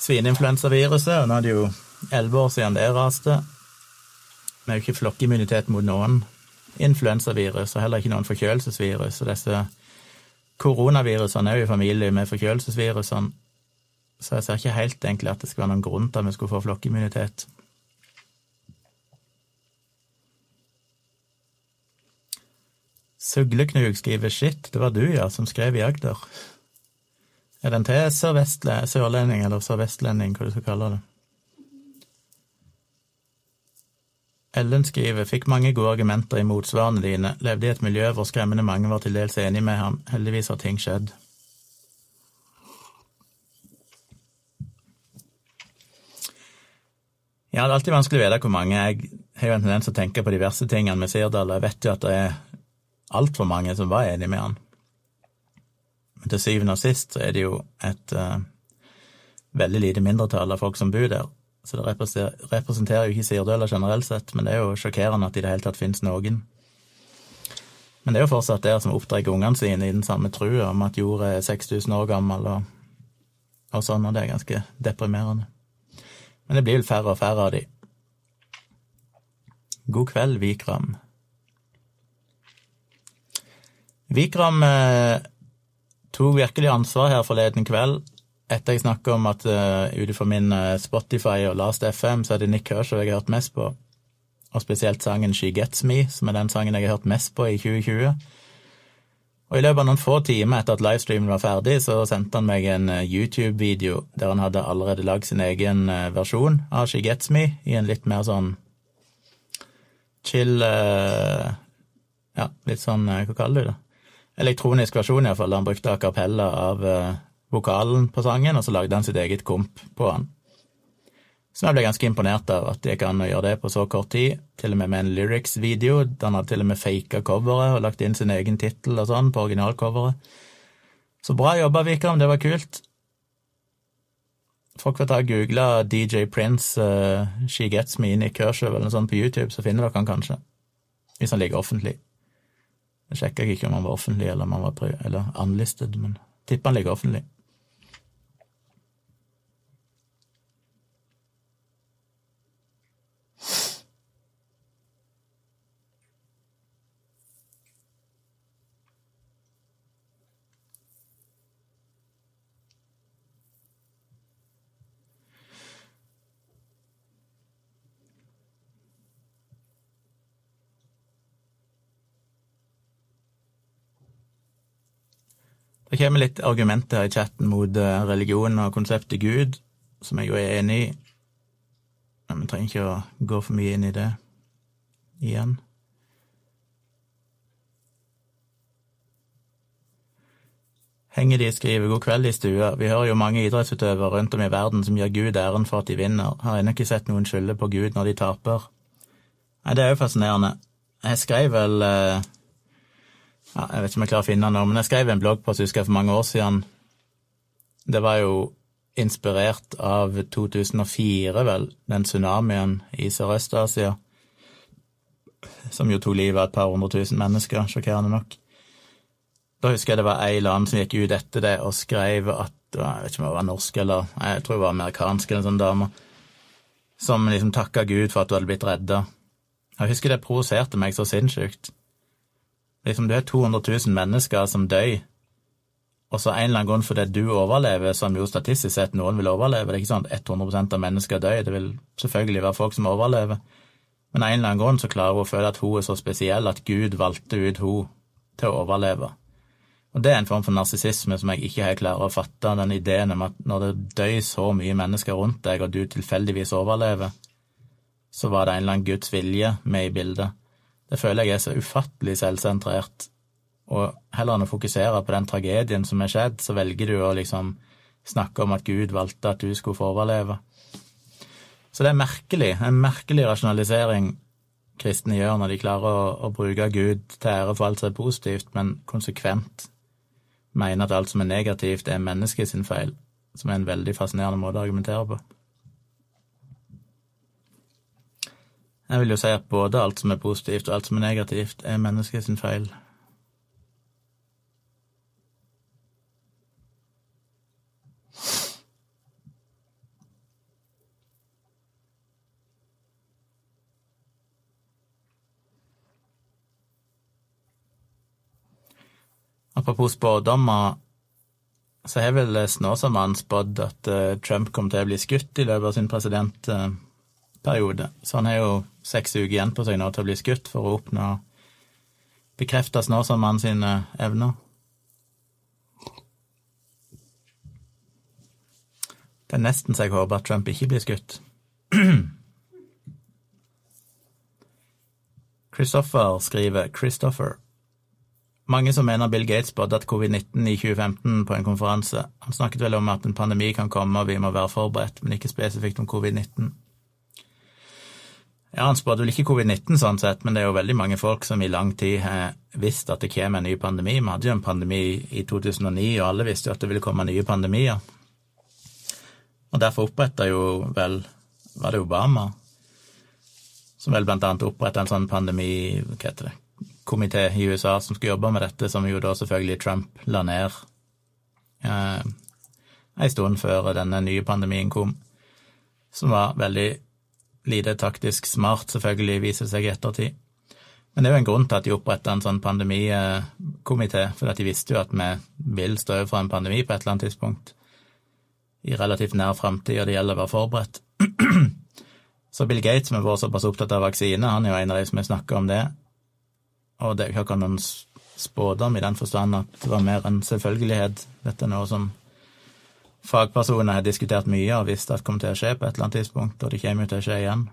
svineinfluensaviruset, og nå er det jo elleve år siden det raste. Vi har jo ikke flokkimmunitet mot noen influensavirus, og heller ikke noen forkjølelsesvirus. Og disse koronavirusene er jo i familie med forkjølelsesvirusene, så jeg ser ikke helt egentlig at det skal være noen grunn til at vi skulle få flokkimmunitet. Sugleknug skriver 'shit', det var du, ja, som skrev i Agder. Er den til sørlending, eller sørvestlending, hva du skal kalle det? Ellen skriver fikk mange gode argumenter i motsvarene dine, levde i et miljø hvor skremmende mange var til dels enig med ham, heldigvis har ting skjedd. Ja, det er alltid vanskelig å vite hvor mange. Jeg har jo en tendens til å tenke på de verste tingene med Sirdal, og jeg vet jo at det er altfor mange som var enig med han. Men til syvende og sist så er det jo et uh, veldig lite mindretall av folk som bor der. Så det representerer jo ikke Sirdøla generelt sett, men det er jo sjokkerende at det i det hele tatt finnes noen. Men det er jo fortsatt der som oppdrar ungene sine i den samme trua om at jorda er 6000 år gammel og, og sånn, og det er ganske deprimerende. Men det blir vel færre og færre av de. God kveld, Vikram. Vikram eh, tok virkelig ansvar her forleden kveld etter jeg snakka om at uh, ut ifra min uh, Spotify og Last FM, så er det Nick Kershaw jeg har hørt mest på, og spesielt sangen She Gets Me, som er den sangen jeg har hørt mest på i 2020. Og i løpet av noen få timer etter at livestreamen var ferdig, så sendte han meg en uh, YouTube-video der han hadde allerede lagd sin egen versjon av She Gets Me, i en litt mer sånn chill Ja, litt sånn, hva kaller du det? Elektronisk versjon, iallfall, han brukte a cappella av vokalen på sangen, og så lagde han sitt eget komp på han. Så jeg ble ganske imponert av at det gikk an å gjøre det på så kort tid, til og med med en lyrics-video. Han hadde til og med faka coveret og lagt inn sin egen tittel og sånn på originalcoveret. Så bra jobba, Vikram, det var kult. Folk får ta og google DJ Prince, uh, She Gets Me In i Kershaw eller noe sånt på YouTube, så finner dere han kanskje. Hvis han ligger offentlig. Jeg sjekka ikke om han var offentlig eller om han var eller unlisted, men tipper han ligger offentlig. Det kommer litt argumenter i chatten mot eh, religion og konseptet Gud, som jeg jo er enig i, men vi trenger ikke å gå for mye inn i det igjen. Henger de skriver god kveld i stua, vi hører jo mange idrettsutøvere rundt om i verden som gir Gud æren for at de vinner, har ennå ikke sett noen skylde på Gud når de taper. Nei, det er jo fascinerende. Jeg skrev vel eh, ja, Jeg vet ikke om jeg klarer å finne den nå, men jeg skrev en bloggpost husker jeg, for mange år siden. Det var jo inspirert av 2004, vel, den tsunamien i Sørøst-Asia, som jo tok livet av et par hundre tusen mennesker, sjokkerende nok. Da husker jeg det var ei eller annen som gikk ut etter det og skrev at Jeg vet ikke om det var norsk eller jeg tror det var amerikansk eller en sånn dame, som liksom takka Gud for at du hadde blitt redda. Jeg husker det provoserte meg så sinnssykt. Liksom, du er 200 000 mennesker som dør, og så en eller annen grunn fordi du overlever, som jo statistisk sett noen vil overleve, det er ikke sånn at 100 av mennesker dør, det vil selvfølgelig være folk som overlever, men en eller annen grunn så klarer hun å føle at hun er så spesiell at Gud valgte ut hun til å overleve. Og det er en form for narsissisme som jeg ikke helt klarer å fatte, den ideen om at når det dør så mye mennesker rundt deg, og du tilfeldigvis overlever, så var det en eller annen Guds vilje med i bildet. Det føler jeg er så ufattelig selvsentrert. Og heller enn å fokusere på den tragedien som er skjedd, så velger du å liksom snakke om at Gud valgte at du skulle få overleve. Så det er merkelig, en merkelig rasjonalisering kristne gjør når de klarer å, å bruke Gud til ære for alt som er positivt, men konsekvent mener at alt som er negativt, er menneskets feil, som er en veldig fascinerende måte å argumentere på. Jeg vil jo si at både alt som er positivt og alt som er negativt, er menneskets sin feil. Apropos spådommer, så har vel Snåsamannen spådd at eh, Trump kom til å bli skutt i løpet av sin president eh, presidentperiode. Så han har jo seks uker igjen på seg nå til å bli skutt for å oppnå bekrefte Snåsamannen sine evner. Det er nesten så jeg håper at Trump ikke blir skutt. Christopher skriver Christopher. Mange som mener Bill Gates spådde at covid-19 i 2015 på en konferanse. Han snakket vel om at en pandemi kan komme og vi må være forberedt, men ikke spesifikt om covid-19. Ja, han spådde vel ikke covid-19 sånn sett, men det er jo veldig mange folk som i lang tid har visst at det kommer en ny pandemi. Vi hadde jo en pandemi i 2009, og alle visste jo at det ville komme nye pandemier. Og derfor oppretta jo vel Var det Obama? Som vel blant annet oppretta en sånn pandemi... Hva heter det? komité i USA som skulle jobbe med dette, som jo da selvfølgelig Trump la ned eh, en stund før denne nye pandemien kom, som var veldig lite taktisk smart, selvfølgelig, viser seg i ettertid. Men det er jo en grunn til at de oppretta en sånn pandemikomité, for de visste jo at vi vil stå overfor en pandemi på et eller annet tidspunkt i relativt nær framtid, og det gjelder å være forberedt. Så Bill Gates, som har vært såpass opptatt av vaksine, han er jo en av de som har snakka om det, og det er jo ikke noen spådom i den forstand at det var mer en selvfølgelighet. Dette er noe som fagpersoner har diskutert mye og visst at kommer til å skje på et eller annet tidspunkt, og det kommer jo til å skje igjen.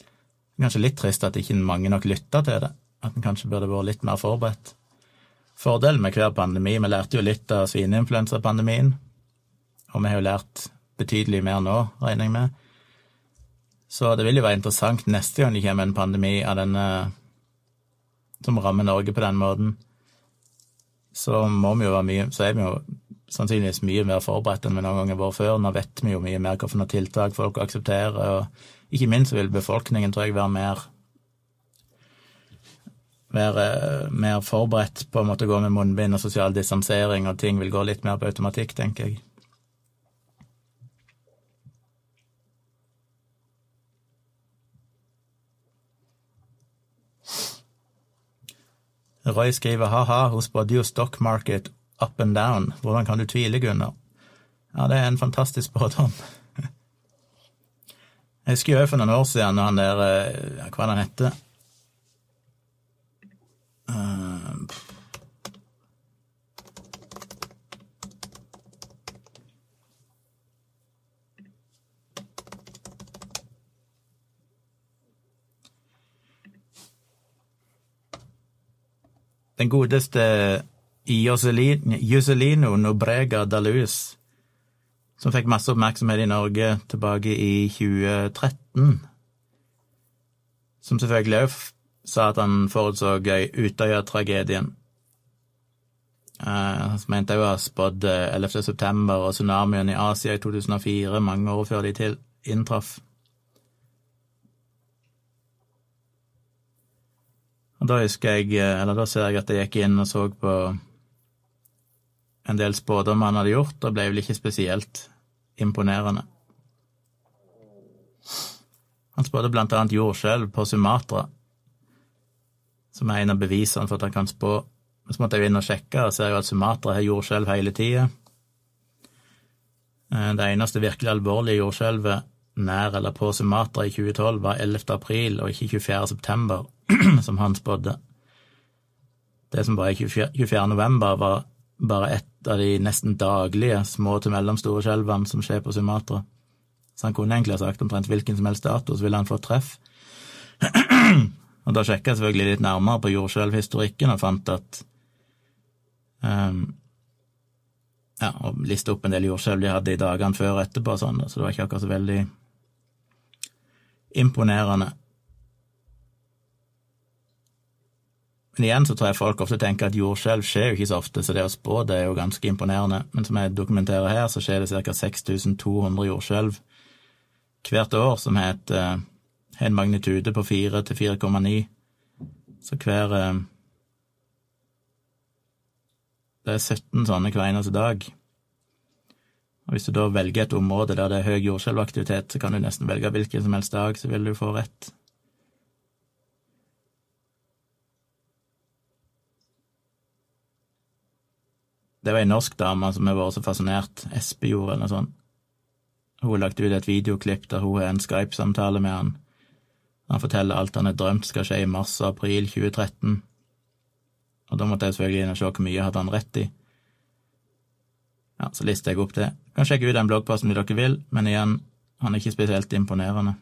Det er kanskje litt trist at ikke mange nok lytta til det, at en kanskje burde vært litt mer forberedt. Fordelen med hver pandemi Vi lærte jo litt av svineinfluensapandemien, og vi har jo lært betydelig mer nå, regner jeg med. Så det vil jo være interessant neste gang det kommer en pandemi av denne som rammer Norge på den måten. Så må vi jo være mye Så er vi jo sannsynligvis mye mer forberedt enn vi noen gang var før. Nå vet vi jo mye mer hvilke tiltak folk aksepterer, og ikke minst vil befolkningen, tror jeg, være mer være mer forberedt på å gå med munnbind og sosial distansering, og ting vil gå litt mer på automatikk, tenker jeg. Roy skriver ha-ha, hun spådde jo stock market up and down. Hvordan kan du tvile, Gunnar? Ja, det er en fantastisk spådom. Jeg husker jo for noen år siden når han der ja, Hva var det han hette? Uh, Den godeste Juscelino Nobrega Dalus, som fikk masse oppmerksomhet i Norge tilbake i 2013, som selvfølgelig òg sa at han forutså Utøya-tragedien. Uh, mente òg å ha spådd 11. september og tsunamien i Asia i 2004, mange år før de til inntraff. Og da husker jeg, eh, eller da ser jeg at jeg gikk inn og så på en del spådommer han hadde gjort, og ble vel ikke spesielt imponerende. Han spådde blant annet jordskjelv på Sumatra, som er en av bevisene for at han kan spå. Men så måtte jeg jo inn og sjekke, og ser jo at Sumatra har jordskjelv hele tida. Eh, det eneste virkelig alvorlige jordskjelvet nær eller på Sumatra i 2012 var 11. april, og ikke 24. september, som han spådde. Det som var i 24, 24. november, var bare ett av de nesten daglige små til mellomstore skjelvene som skjer på Sumatra. Så han kunne egentlig ha sagt omtrent hvilken som helst dato, så ville han få treff. og da sjekka jeg selvfølgelig litt nærmere på jordskjelvhistorikken og fant at um, Ja, og lista opp en del jordskjelv de hadde i dagene før og etterpå, og sånn, så det var ikke akkurat så veldig imponerende. Men igjen så tror jeg folk ofte tenker at jordskjelv skjer jo ikke så ofte, så det å spå det er jo ganske imponerende. Men som jeg dokumenterer her, så skjer det ca. 6200 jordskjelv hvert år som har eh, en magnitude på 4 til 4,9. Så hver eh, Det er 17 sånne hver eneste dag. Og Hvis du da velger et område der det er høy jordskjelvaktivitet, så kan du nesten velge hvilken som helst dag, så vil du få rett. Det var ei norsk dame som har vært så fascinert, Espejord eller noe sånt. Hun har lagt ut et videoklipp der hun har en Skype-samtale med han. Han forteller alt han har drømt skal skje i mars og april 2013. Og da måtte jeg selvfølgelig inn og se hvor mye hadde han rett i. Ja, så lister jeg opp det. Kan sjekke ut den bloggposten hvis dere vil, men igjen, han er ikke spesielt imponerende.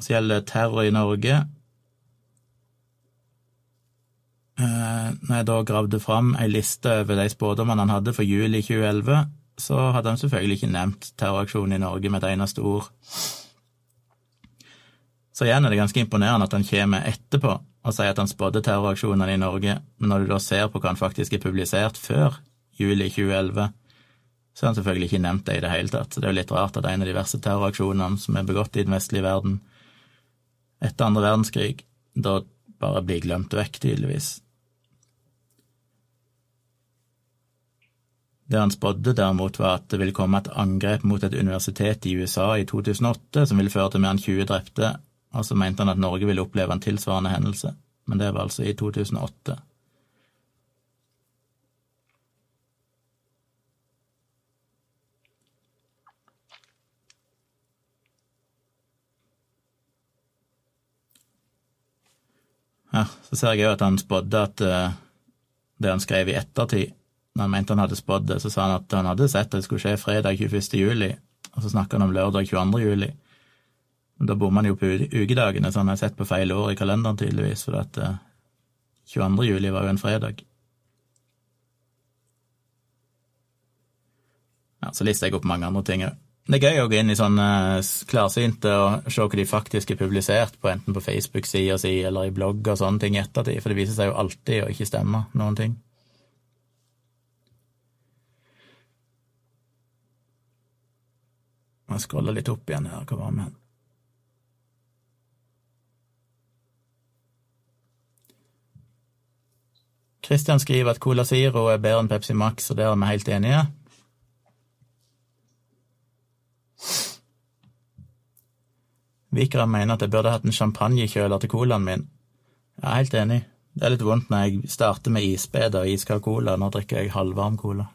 Det gjelder terror i Norge eh, Når jeg da gravde fram ei liste over de spådommene han hadde for juli 2011, så hadde han selvfølgelig ikke nevnt terroraksjonen i Norge med et eneste ord. Så igjen er det ganske imponerende at han kommer etterpå og sier at han spådde terroraksjonene i Norge, men når du da ser på hva han faktisk er publisert før juli 2011, så har han selvfølgelig ikke nevnt det i det hele tatt. Så det er jo litt rart at en av de verste terroraksjonene som er begått i den vestlige verden etter andre verdenskrig, da bare blir glemt vekk, tydeligvis. Det han spådde derimot, var at det ville komme et angrep mot et universitet i USA i 2008 som ville føre til mer enn 20 drepte, og så mente han at Norge ville oppleve en tilsvarende hendelse, men det var altså i 2008. Her så ser jeg jo at han spådde at uh, det han skrev i ettertid, når han mente han hadde spådd det, så sa han at han hadde sett at det skulle skje fredag 21. juli, og så snakka han om lørdag 22. juli. Da bommer han jo på ukedagene, så han har sett på feil år i kalenderen, tydeligvis, for at uh, 22. juli var jo en fredag. Ja, så lister jeg opp mange andre ting òg. Det er gøy å gå inn i sånne klarsynte og se hva de faktisk er publisert på, enten på Facebook-sida si eller i blogg og sånne ting i ettertid, for det viser seg jo alltid å ikke stemme noen ting. Jeg scroller litt opp igjen her, hva var med? Christian skriver at Cola Zero er bedre enn Pepsi Max, og der er vi helt enige. Vikram mener at jeg burde hatt en champagnekjøler til colaen min. Jeg er helt enig. Det er litt vondt når jeg starter med isbeder og iskald cola. Nå drikker jeg halvvarm cola.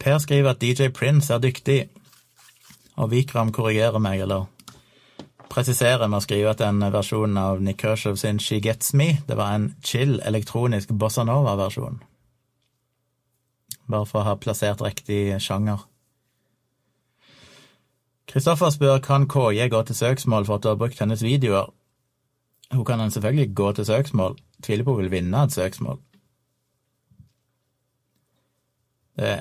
Per skriver at DJ Prince er dyktig, og Vikram korrigerer meg, eller presiserer med å skrive at den versjonen av Nick Kershaw sin She Gets Me, det var en chill elektronisk bossa nova-versjon. Bare for å ha plassert riktig sjanger. Kristoffer spør kan KJ gå til søksmål for at du har brukt hennes videoer. Hun kan selvfølgelig gå til søksmål. Tviler på hun vil vinne et søksmål. Det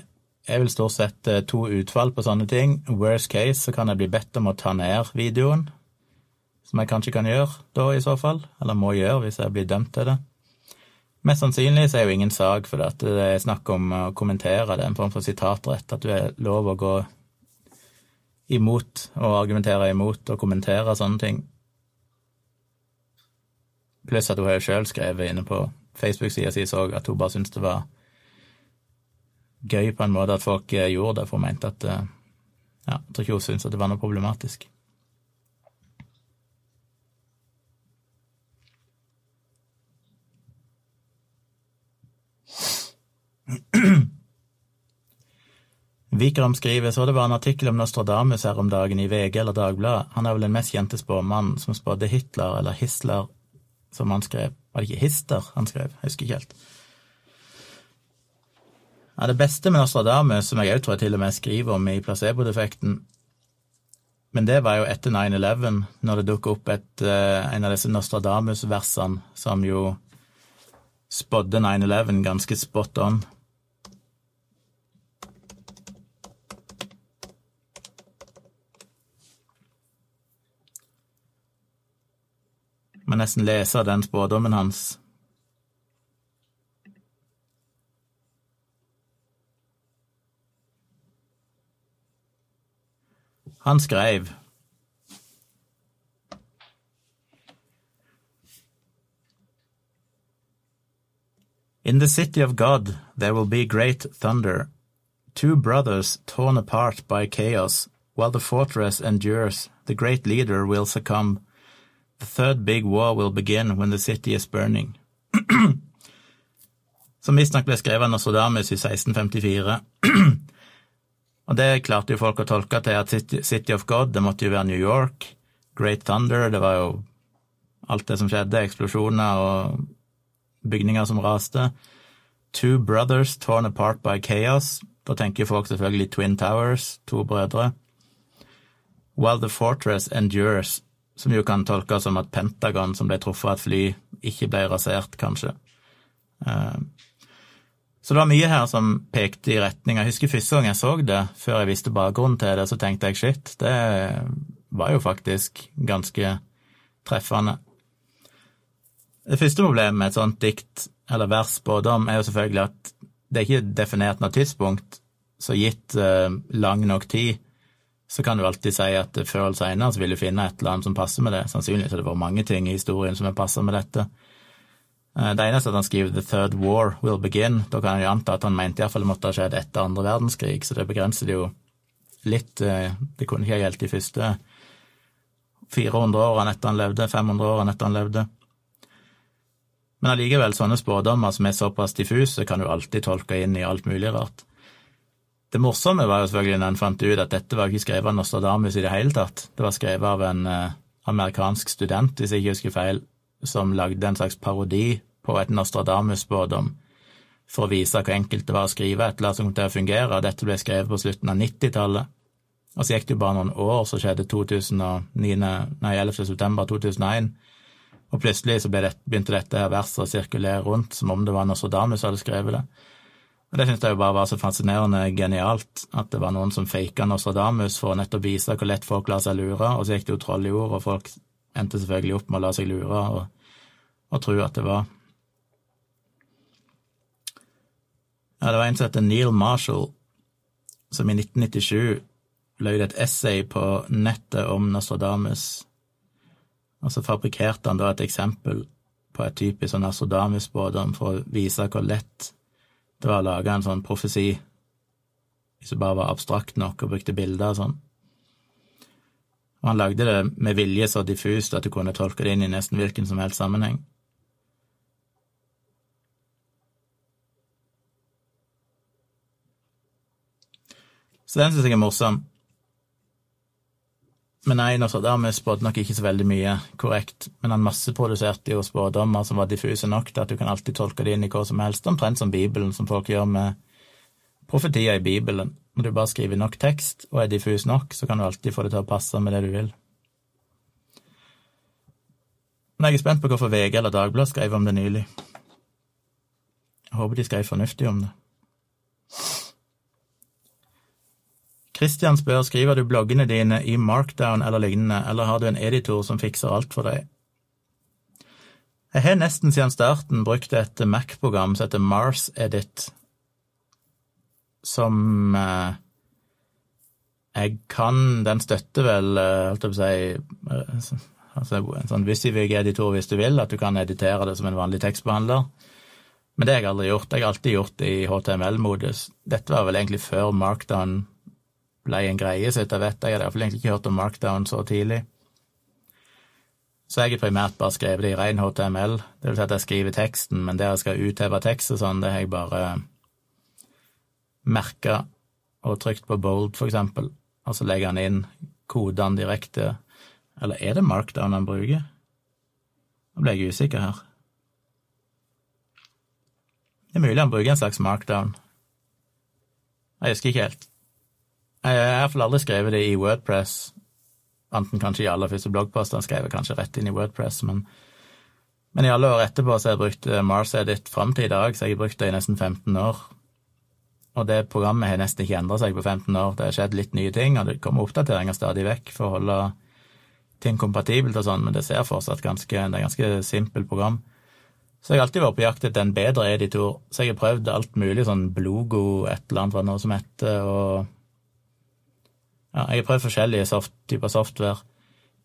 er vil stort sett eh, to utfall på sånne ting. Worst case så kan jeg bli bedt om å ta ned videoen, som jeg kanskje kan gjøre da, i så fall. Eller må gjøre hvis jeg blir dømt til det. Mest sannsynlig så er jo ingen sak, for det er snakk om å kommentere. Det er en form for sitatrett, at du er lov å gå imot og argumentere imot og kommentere sånne ting. Pluss at hun har jo sjøl skrevet inne på Facebook-sida si at hun bare syntes det var gøy på en måte at folk eh, gjorde det, for hun mente at eh, Ja, jeg tror ikke hun syntes at det var noe problematisk. Vikram skriver så det var en artikkel om Nostradamus her om dagen i VG eller Dagbladet. Han er vel den mest kjente spåmannen som spådde Hitler, eller Hisler, som han skrev. Var det ikke Hister han skrev? Jeg husker ikke helt. Ja, det beste med Nostradamus, som jeg òg tror jeg til og med skriver om i placebo-defekten, men det var jo etter 9-11, når det dukket opp et, uh, en av disse Nostradamus-versene som jo spådde 9-11 ganske spot on. Må nesten lese den spådommen hans. Han skrev In the city of God there will be great thunder, two brothers torn apart by chaos, while the fortress endures The great leader will succumb. The third big war will begin when the city is burning. Som visstnok ble skrevet av Nostradamus i 1654. Og det klarte jo folk å tolke til at City of God, det måtte jo være New York. Great Thunder, det var jo alt det som skjedde, eksplosjoner og bygninger som raste. Two Brothers Torn Apart by Chaos. Da tenker folk selvfølgelig Twin Towers, to brødre. While the Fortress Endures, som jo kan tolkes som at Pentagon, som ble truffet av et fly, ikke ble rasert, kanskje. Uh, så det var mye her som pekte i retning Jeg husker første gang jeg så det, før jeg visste bakgrunnen til det, så tenkte jeg shit, det var jo faktisk ganske treffende. Det første problemet med et sånt dikt eller vers spådom er jo selvfølgelig at det er ikke definert noe tidspunkt, så gitt eh, lang nok tid, så kan du alltid si at før eller senere så vil du finne et eller annet som passer med det. Sannsynligvis har det vært mange ting i historien som har passet med dette. Uh, det eneste er at han skriver 'The Third War Will Begin'. Da kan han jo anta at han mente iallfall det måtte ha skjedd etter andre verdenskrig, så det begrenser det jo litt. Uh, det kunne ikke ha gjeldt de første 400 årene etter han levde, 500 årene etter han levde. Men allikevel, sånne spådommer som er såpass diffuse, kan du alltid tolke inn i alt mulig rart. Det morsomme var jo selvfølgelig når en fant ut at dette var ikke skrevet av Nostradamus i det hele tatt. Det var skrevet av en eh, amerikansk student, hvis jeg ikke husker feil, som lagde en slags parodi på et Nostradamus-spådom for å vise hvor enkelt det var å skrive et eller annet som kom til å fungere. Dette ble skrevet på slutten av 90-tallet. Og så gikk det jo bare noen år, så skjedde 2009, nei, 11. september 2001 og plutselig så det, begynte dette her verset å sirkulere rundt som om det var Nostradamus som hadde skrevet det. Og Det syntes jeg jo bare var så fascinerende genialt, at det var noen som faka Nostradamus for å nettopp vise hvor lett folk lar seg lure, og så gikk det jo troll i ord, og folk endte selvfølgelig opp med å la seg lure og, og tro at det var Ja, det var en som heter Neil Marshall, som i 1997 lagde et essay på nettet om Nostradamus og så fabrikkerte han da et eksempel på et typisk sånn Astrodamus-spådom for å vise hvor lett det var å lage en sånn profesi, hvis det bare var abstrakt nok og brukte bilder og sånn. Og han lagde det med vilje så diffust at du kunne tolke det inn i nesten hvilken som helst sammenheng. Så den syns jeg er morsom. Men nei, Nostradamus spådde nok ikke så veldig mye korrekt, men han masseproduserte jo spådommer som var diffuse nok til at du kan alltid tolke det inn i hva som helst, omtrent som Bibelen, som folk gjør med profetier i Bibelen. Når du bare skriver nok tekst og er diffus nok, så kan du alltid få det til å passe med det du vil. Men jeg er spent på hvorfor VG eller Dagbladet skrev om det nylig. Jeg håper de skrev fornuftig om det. Christian spør skriver du bloggene dine i markdown eller lignende, eller har du en editor som fikser alt for deg? Jeg har nesten siden starten brukt et Mac-program som heter Mars Edit, som eh, jeg kan Den støtter vel, eh, holdt jeg på å si eh, altså En sånn VisiVig-editor hvis du vil, at du kan editere det som en vanlig tekstbehandler. Men det har jeg aldri gjort. Jeg har alltid gjort det i HTML-modus. Dette var vel egentlig før Markdown ble en greie, så etter hvert Jeg hadde iallfall egentlig ikke hørt om markdown så tidlig. Så jeg har primært bare skrevet det i ren HTML, det vil si at jeg skriver teksten, men det jeg skal utheve tekst og sånn, det har jeg bare merka og trykt på bold, for eksempel, og så legger han inn kodene direkte. Eller er det markdown han bruker? Nå ble jeg usikker her. Det er mulig han bruker en slags markdown. Jeg husker ikke helt. Jeg har iallfall aldri skrevet det i Wordpress, anten kanskje i aller første bloggpostene skrev kanskje rett inn i Wordpress, men, men i alle år etterpå så har jeg brukt eh, Mars Edit fram til i dag, så jeg har brukt det i nesten 15 år. Og det programmet har nesten ikke endra seg på 15 år. Det har skjedd litt nye ting, og det kommer oppdateringer stadig vekk for å holde ting kompatibelt og sånn, men det ser fortsatt ganske Det er ganske simpelt program. Så jeg har alltid vært på jakt etter en bedre editor, så jeg har prøvd alt mulig, sånn Blogo, et eller annet var noe som heter, og ja, jeg har prøvd forskjellige soft, typer software.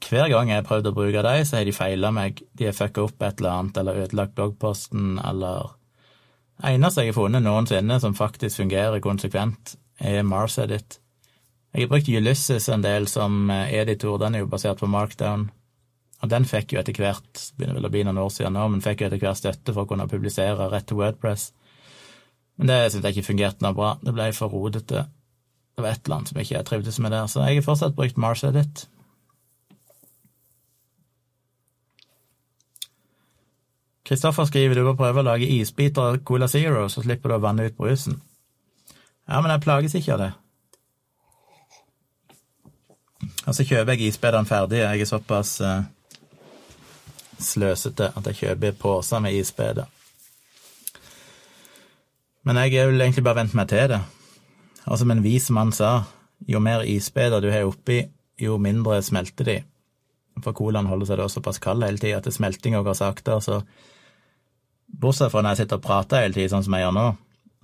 Hver gang jeg har prøvd å bruke dem, så har de feila meg. De har fucka opp et eller annet, eller ødelagt bloggposten, eller Eneste jeg har funnet noensinne som faktisk fungerer konsekvent, er Mars Edit. Jeg har brukt Ulysses en del som eh, editor, den er jo basert på Markdown. Og den fikk jo etter hvert, begynner vel å bli noen år siden nå, men fikk jo etter hvert støtte for å kunne publisere rett til Wordpress. Men det syntes jeg ikke fungerte noe bra. Det ble for rodete. Det var et eller annet som ikke jeg trivdes med der, så jeg har fortsatt brukt Mars Edit. Kristoffer skriver du må prøve å lage isbiter av Cola Zero, så slipper du å vanne ut brusen. Ja, men jeg plages ikke av det. Og så kjøper jeg isbitene ferdige. Jeg er såpass uh, sløsete at jeg kjøper poser med isbiter. Men jeg vel egentlig bare vent meg til det. Og som en vis mann sa, jo mer isbeder du har oppi, jo mindre smelter de. For colaen holder seg da såpass kald hele tida at smeltinga går saktere, så Bortsett fra når jeg sitter og prater hele tiden, sånn som jeg gjør nå,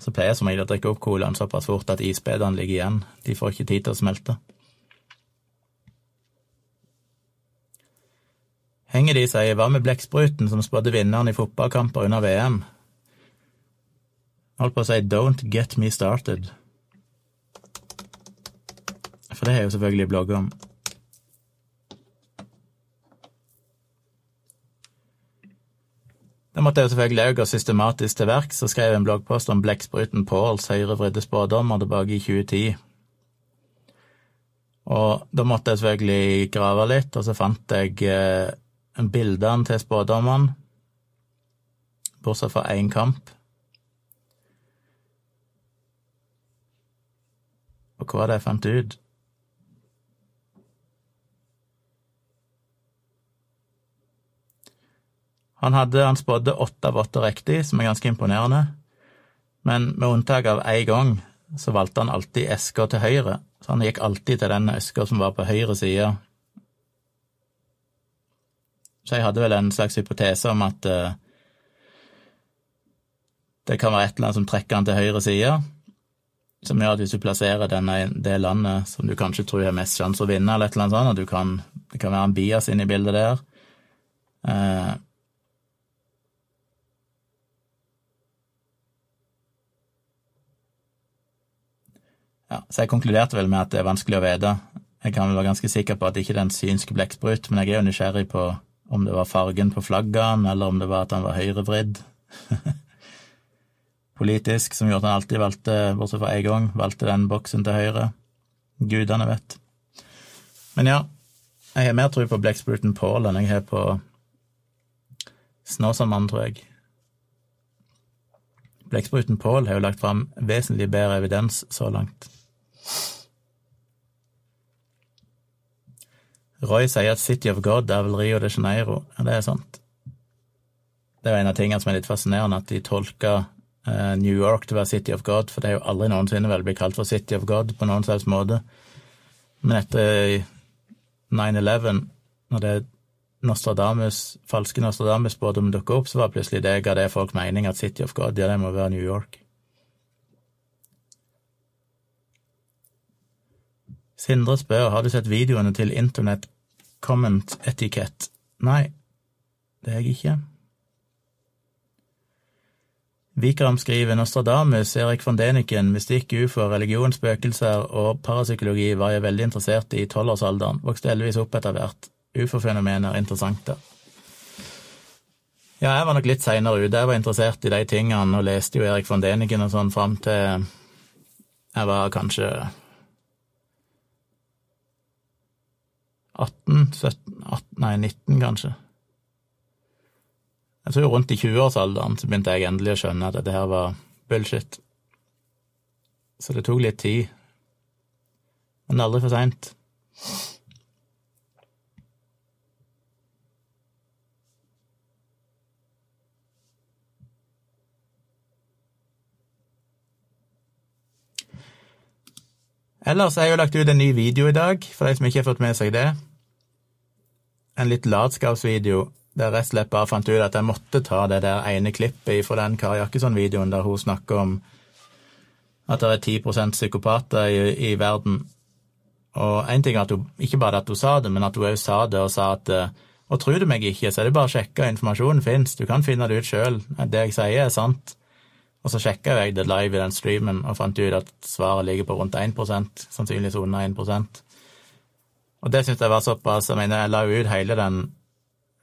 så pleier jeg som regel å drikke opp colaen såpass fort at isbedene ligger igjen. De får ikke tid til å smelte. Henger de sier hva med blekkspruten som spådde vinneren i fotballkamper under VM? Holdt på å si don't get me started. For det har jeg jo selvfølgelig blogga om. Da måtte jeg jo selvfølgelig òg gå systematisk til verks og skrev en bloggpost om blekkspruten Pauls høyrevridde spådommer tilbake i 2010. Og da måtte jeg selvfølgelig grave litt, og så fant jeg eh, bildene til spådommene, bortsett fra én kamp. Og hva var det jeg fant ut? Han, hadde, han spådde åtte av åtte riktig, som er ganske imponerende, men med unntak av én gang så valgte han alltid eska til høyre, så han gikk alltid til den eska som var på høyre side. Så jeg hadde vel en slags hypotese om at uh, det kan være et eller annet som trekker han til høyre side, som gjør at hvis du plasserer denne, det landet som du kanskje tror har mest sjanse å vinne, eller et eller annet sånt, at du kan, det kan være en bias inne i bildet der. Uh, Ja, så jeg konkluderte vel med at det er vanskelig å vite. Jeg kan vel være ganske sikker på at det ikke er en synsk blekksprut, men jeg er jo nysgjerrig på om det var fargen på flaggene, eller om det var at han var høyrevridd. Politisk, som gjorde at han alltid valgte, bortsett fra én gang, valgte den boksen til høyre. Gudene vet. Men ja, jeg har mer tro på blekkspruten Paul enn jeg har på Snåsamannen, tror jeg. Blekkspruten Paul har jo lagt fram vesentlig bedre evidens så langt. Roy sier at City of God er vel Rio de Janeiro. Ja, det er sant. Det er en av tingene som er litt fascinerende, at de tolker eh, New York til å være City of God, for det er jo aldri noensinne vel blitt kalt for City of God på noen slags måte. Men etter 9-11, når det Nostradamus, falske Nostradamus-spådommen dukket opp, så var plutselig det ga det folk mening at City of God, ja, det må være New York. Sindre spør har du sett videoene til Internett Comment Etikett. Nei, det har jeg ikke. Vikram skriver Nostradamus, Erik von Deniken, mystikk, ufo, religion, spøkelser og parapsykologi var jeg veldig interessert i i tolvårsalderen, vokste heldigvis opp etter hvert. Ufo-fenomener er interessant. Ja, jeg var nok litt seinere ute. Jeg var interessert i de tingene og leste jo Erik von Deniken og sånn fram til jeg var kanskje 18, 17, 18, nei 19 kanskje. Jeg tror rundt i 20-årsalderen så begynte jeg endelig å skjønne at dette her var bullshit. Så det tok litt tid. Men aldri for seint. Ellers har jeg jo lagt ut en ny video i dag, for de som ikke har fått med seg det en litt latskapsvideo der jeg slett bare fant ut at jeg måtte ta det der ene klippet fra den Kari Jakkesson-videoen der hun snakker om at det er 10 psykopater i, i verden. Og én ting er at hun ikke bare at hun sa det, men at hun òg sa det og sa at og tro det meg ikke, så er det bare å sjekke, informasjonen fins, du kan finne det ut sjøl, det jeg sier er sant. Og så sjekka jeg det live i den streamen og fant ut at svaret ligger på rundt 1% sannsynligvis under 1 Og det syns jeg var såpass Jeg mener, jeg la jo ut hele den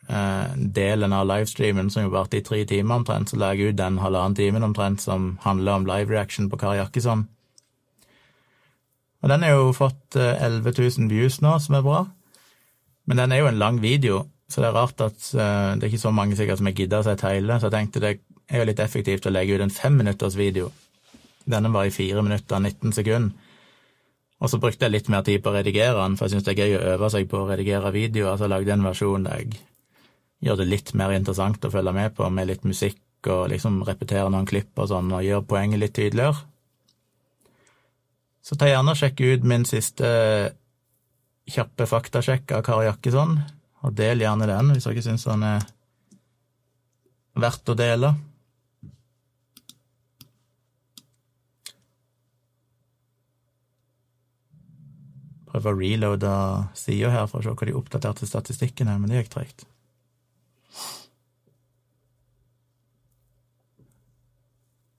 eh, delen av livestreamen som jo varte i tre timer omtrent, så la jeg ut den halvannen timen omtrent som handler om live reaction på Kari Jakkesson. Og den har jo fått eh, 11 000 views nå, som er bra. Men den er jo en lang video, så det er rart at eh, det er ikke så mange sikkert som har gidda seg til hele, så jeg tenkte det er jo litt effektivt å legge ut en femminutters video. Denne var i fire minutter og 19 sekunder. Og så brukte jeg litt mer tid på å redigere den, for jeg syns det er gøy å øve seg på å redigere videoer, så jeg lagde en versjon der jeg gjør det litt mer interessant å følge med på, med litt musikk og liksom repetere noen klipp og sånn, og gjør poenget litt tydeligere. Så ta gjerne og sjekk ut min siste kjappe faktasjekk av Kari Jakkesson, og del gjerne den hvis dere syns den er verdt å dele. Prøver å reloade sida her for å se hva de oppdaterte statistikken er, men det gikk tregt.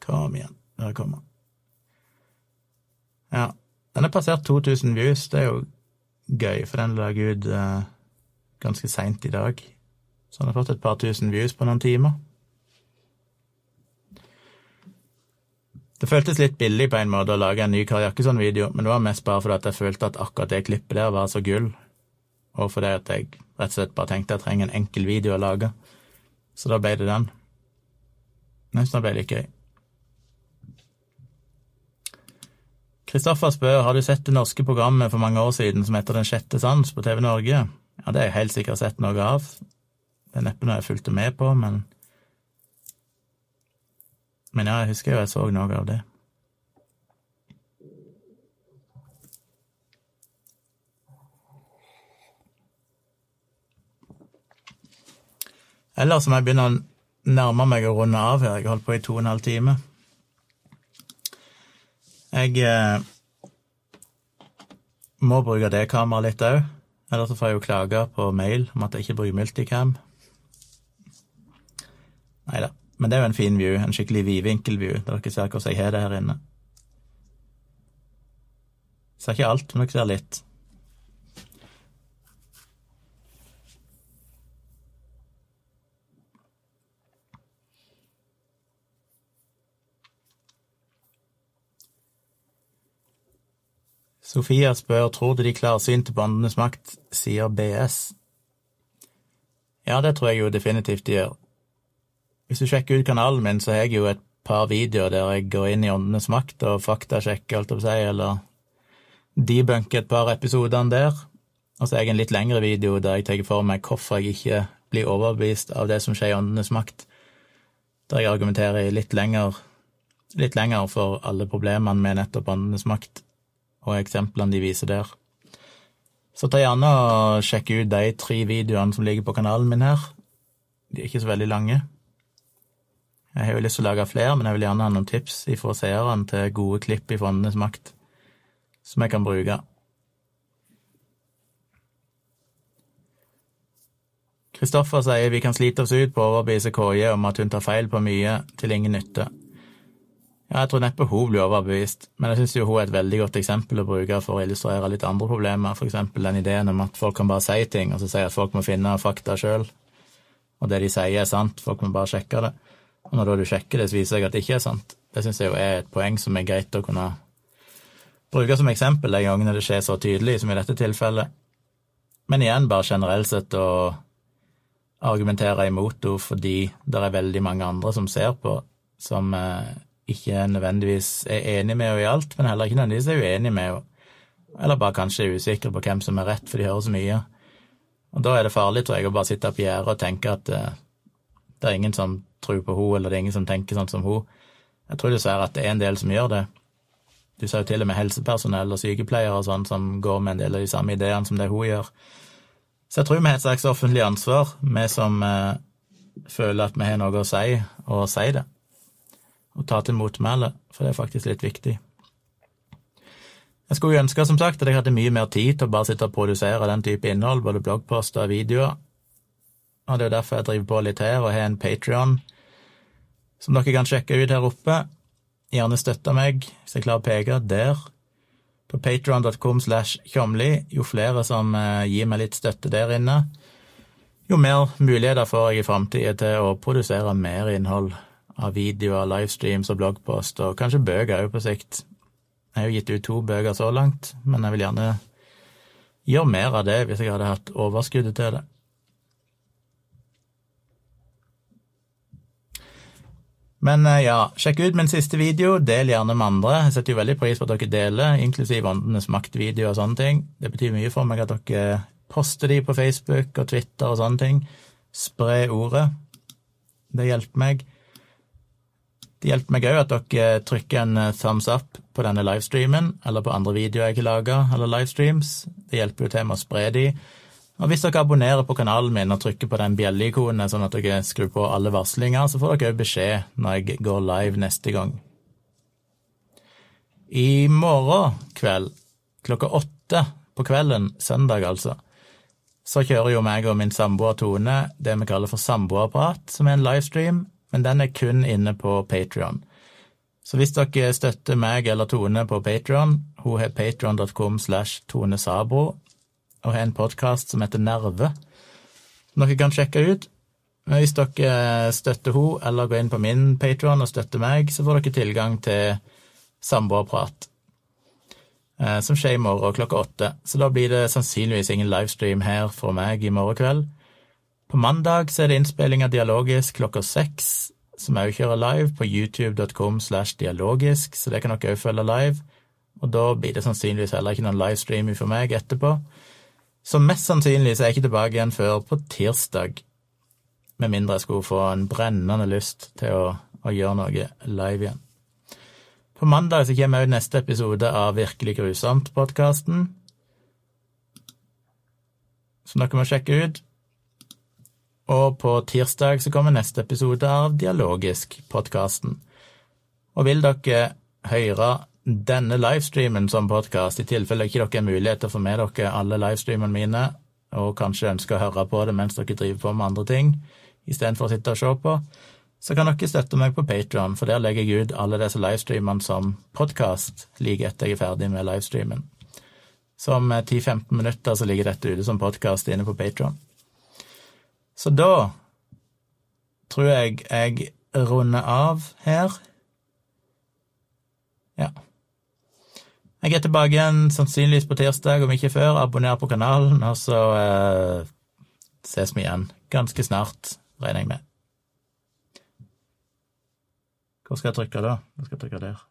Kom igjen. Der kommer Ja. Den er passert 2000 views. Det er jo gøy, for den la ut eh, ganske seint i dag. Så den har fått et par tusen views på noen timer. Det føltes litt billig på en måte å lage en ny Kari Jakkesson-video, men det var mest bare fordi at jeg følte at akkurat det klippet der var så gull, og fordi at jeg rett og slett bare tenkte jeg trenger en enkel video å lage. Så da ble det den. Jeg syns den ble litt gøy. Kristoffer spør har du sett det norske programmet for mange år siden som heter Den sjette sans på TV Norge. Ja, det har jeg helt sikkert sett noe av. Det er neppe noe jeg fulgte med på, men Men ja, jeg husker jo jeg så noe av det. Ellers må jeg begynne å nærme meg å runde av her. Jeg har holdt på i to og en halv time. Jeg eh, må bruke det kameraet litt òg. Ellers får jeg jo klage på mail om at jeg ikke bruker multicam. Nei da. Men det er jo en fin view, en skikkelig vidvinkel-view, der dere ser hvordan jeg har det her inne. Ser ikke alt, men dere ser litt. Sofia spør tror du de klarsynte til åndenes makt sier BS. Ja, det tror jeg jo definitivt de gjør. Hvis du sjekker ut kanalen min, så har jeg jo et par videoer der jeg går inn i åndenes makt og faktasjekker, alt jeg seg, eller debunker et par episodene der. Og så har jeg en litt lengre video der jeg tar for meg hvorfor jeg ikke blir overbevist av det som skjer i åndenes makt, der jeg argumenterer litt lenger, litt lenger for alle problemene med nettopp åndenes makt og eksemplene de viser der. Så ta gjerne og sjekk ut de tre videoene som ligger på kanalen min her. De er ikke så veldig lange. Jeg har jo lyst til å lage flere, men jeg vil gjerne ha noen tips fra seerne til gode klipp i Fondenes makt som jeg kan bruke. Kristoffer sier vi kan slite oss ut på å overbevise KJ om at hun tar feil på mye, til ingen nytte. Ja, jeg tror neppe hun blir overbevist, men jeg syns jo hun er et veldig godt eksempel å bruke for å illustrere litt andre problemer, for eksempel den ideen om at folk kan bare si ting, og så sier at folk må finne fakta sjøl, og det de sier er sant, folk må bare sjekke det. Og når du sjekker det, så viser jeg at det ikke er sant. Det syns jeg jo er et poeng som er greit å kunne bruke som eksempel de gangene det skjer så tydelig som i dette tilfellet. Men igjen, bare generelt sett å argumentere imot henne fordi det er veldig mange andre som ser på, som eh, ikke nødvendigvis er enig med henne i alt, men heller ikke nødvendigvis er uenig med henne. Eller bare kanskje er usikre på hvem som er rett, for de hører så mye. Og da er det farlig, tror jeg, å bare sitte på gjerdet og tenke at uh, det er ingen som tror på henne, eller det er ingen som tenker sånn som henne. Jeg tror dessverre at det er en del som gjør det. Du ser jo til og med helsepersonell og sykepleiere og sånn som går med en del av de samme ideene som det hun gjør. Så jeg tror vi har et slags offentlig ansvar, vi som eh, føler at vi har noe å si, og si det og ta til motmæle, for det er faktisk litt viktig. Jeg skulle ønske, som sagt, at jeg hadde mye mer tid til å bare sitte og produsere den type innhold, både bloggposter og videoer, og det er jo derfor jeg driver på litt her og har en Patrion som dere kan sjekke ut her oppe. Gjerne støtte meg, hvis jeg klarer å peke, der. På patron.com slash tjomli. Jo flere som eh, gir meg litt støtte der inne, jo mer muligheter får jeg i framtida til å produsere mer innhold av videoer, livestreams og bloggpost, og kanskje bøker òg på sikt. Jeg har jo gitt ut to bøker så langt, men jeg vil gjerne gjøre mer av det hvis jeg hadde hatt overskuddet til det. Men eh, ja, sjekk ut min siste video, del gjerne med andre. Jeg setter jo veldig pris på at dere deler, inklusiv Åndenes makt-video og sånne ting. Det betyr mye for meg at dere poster de på Facebook og Twitter og sånne ting. Spre ordet. Det hjelper meg. Det hjelper meg òg at dere trykker en eh, thumbs up på denne livestreamen, eller på andre videoer jeg har laga, eller livestreams. Det hjelper jo til med å spre de. Og hvis dere abonnerer på kanalen min og trykker på den bjelleikonet, sånn at dere skrur på alle varslinger, så får dere òg beskjed når jeg går live neste gang. I morgen kveld, klokka åtte på kvelden, søndag altså, så kjører jo meg og min samboer Tone det vi kaller for Samboerprat, som er en livestream, men den er kun inne på Patrion. Så hvis dere støtter meg eller Tone på Patrion, hun har patrion.com slash Tone Sabro, og har en podkast som heter Nerve, som dere kan sjekke ut. Men hvis dere støtter henne, eller går inn på min Patron og støtter meg, så får dere tilgang til samboerprat, eh, som skjer i morgen klokka åtte. Så da blir det sannsynligvis ingen livestream her fra meg i morgen kveld. På mandag så er det innspilling av Dialogisk klokka seks, som òg kjører live på youtube.com slash dialogisk, så det kan dere òg følge live. Og da blir det sannsynligvis heller ikke noen livestream for meg etterpå. Så mest sannsynlig så er jeg ikke tilbake igjen før på tirsdag, med mindre jeg skulle få en brennende lyst til å, å gjøre noe live igjen. På mandag så kommer òg neste episode av Virkelig grusomt-podkasten, som dere må sjekke ut. Og på tirsdag så kommer neste episode av Dialogisk-podkasten. Og vil dere høre denne livestreamen som podkast, i tilfelle ikke dere har mulighet til å få med dere alle livestreamene mine, og kanskje ønsker å høre på det mens dere driver på med andre ting, istedenfor å sitte og se på, så kan dere støtte meg på Patron, for der legger jeg ut alle disse livestreamene som podkast like etter jeg er ferdig med livestreamen. Så om 10-15 minutter så ligger dette ute som podkast inne på Patron. Så da tror jeg jeg runder av her. Ja. Jeg er tilbake igjen sannsynligvis på tirsdag, om ikke før. Abonner på kanalen, og så eh, ses vi igjen ganske snart, regner jeg med. Hvor skal jeg trykke da? Jeg skal trykke der.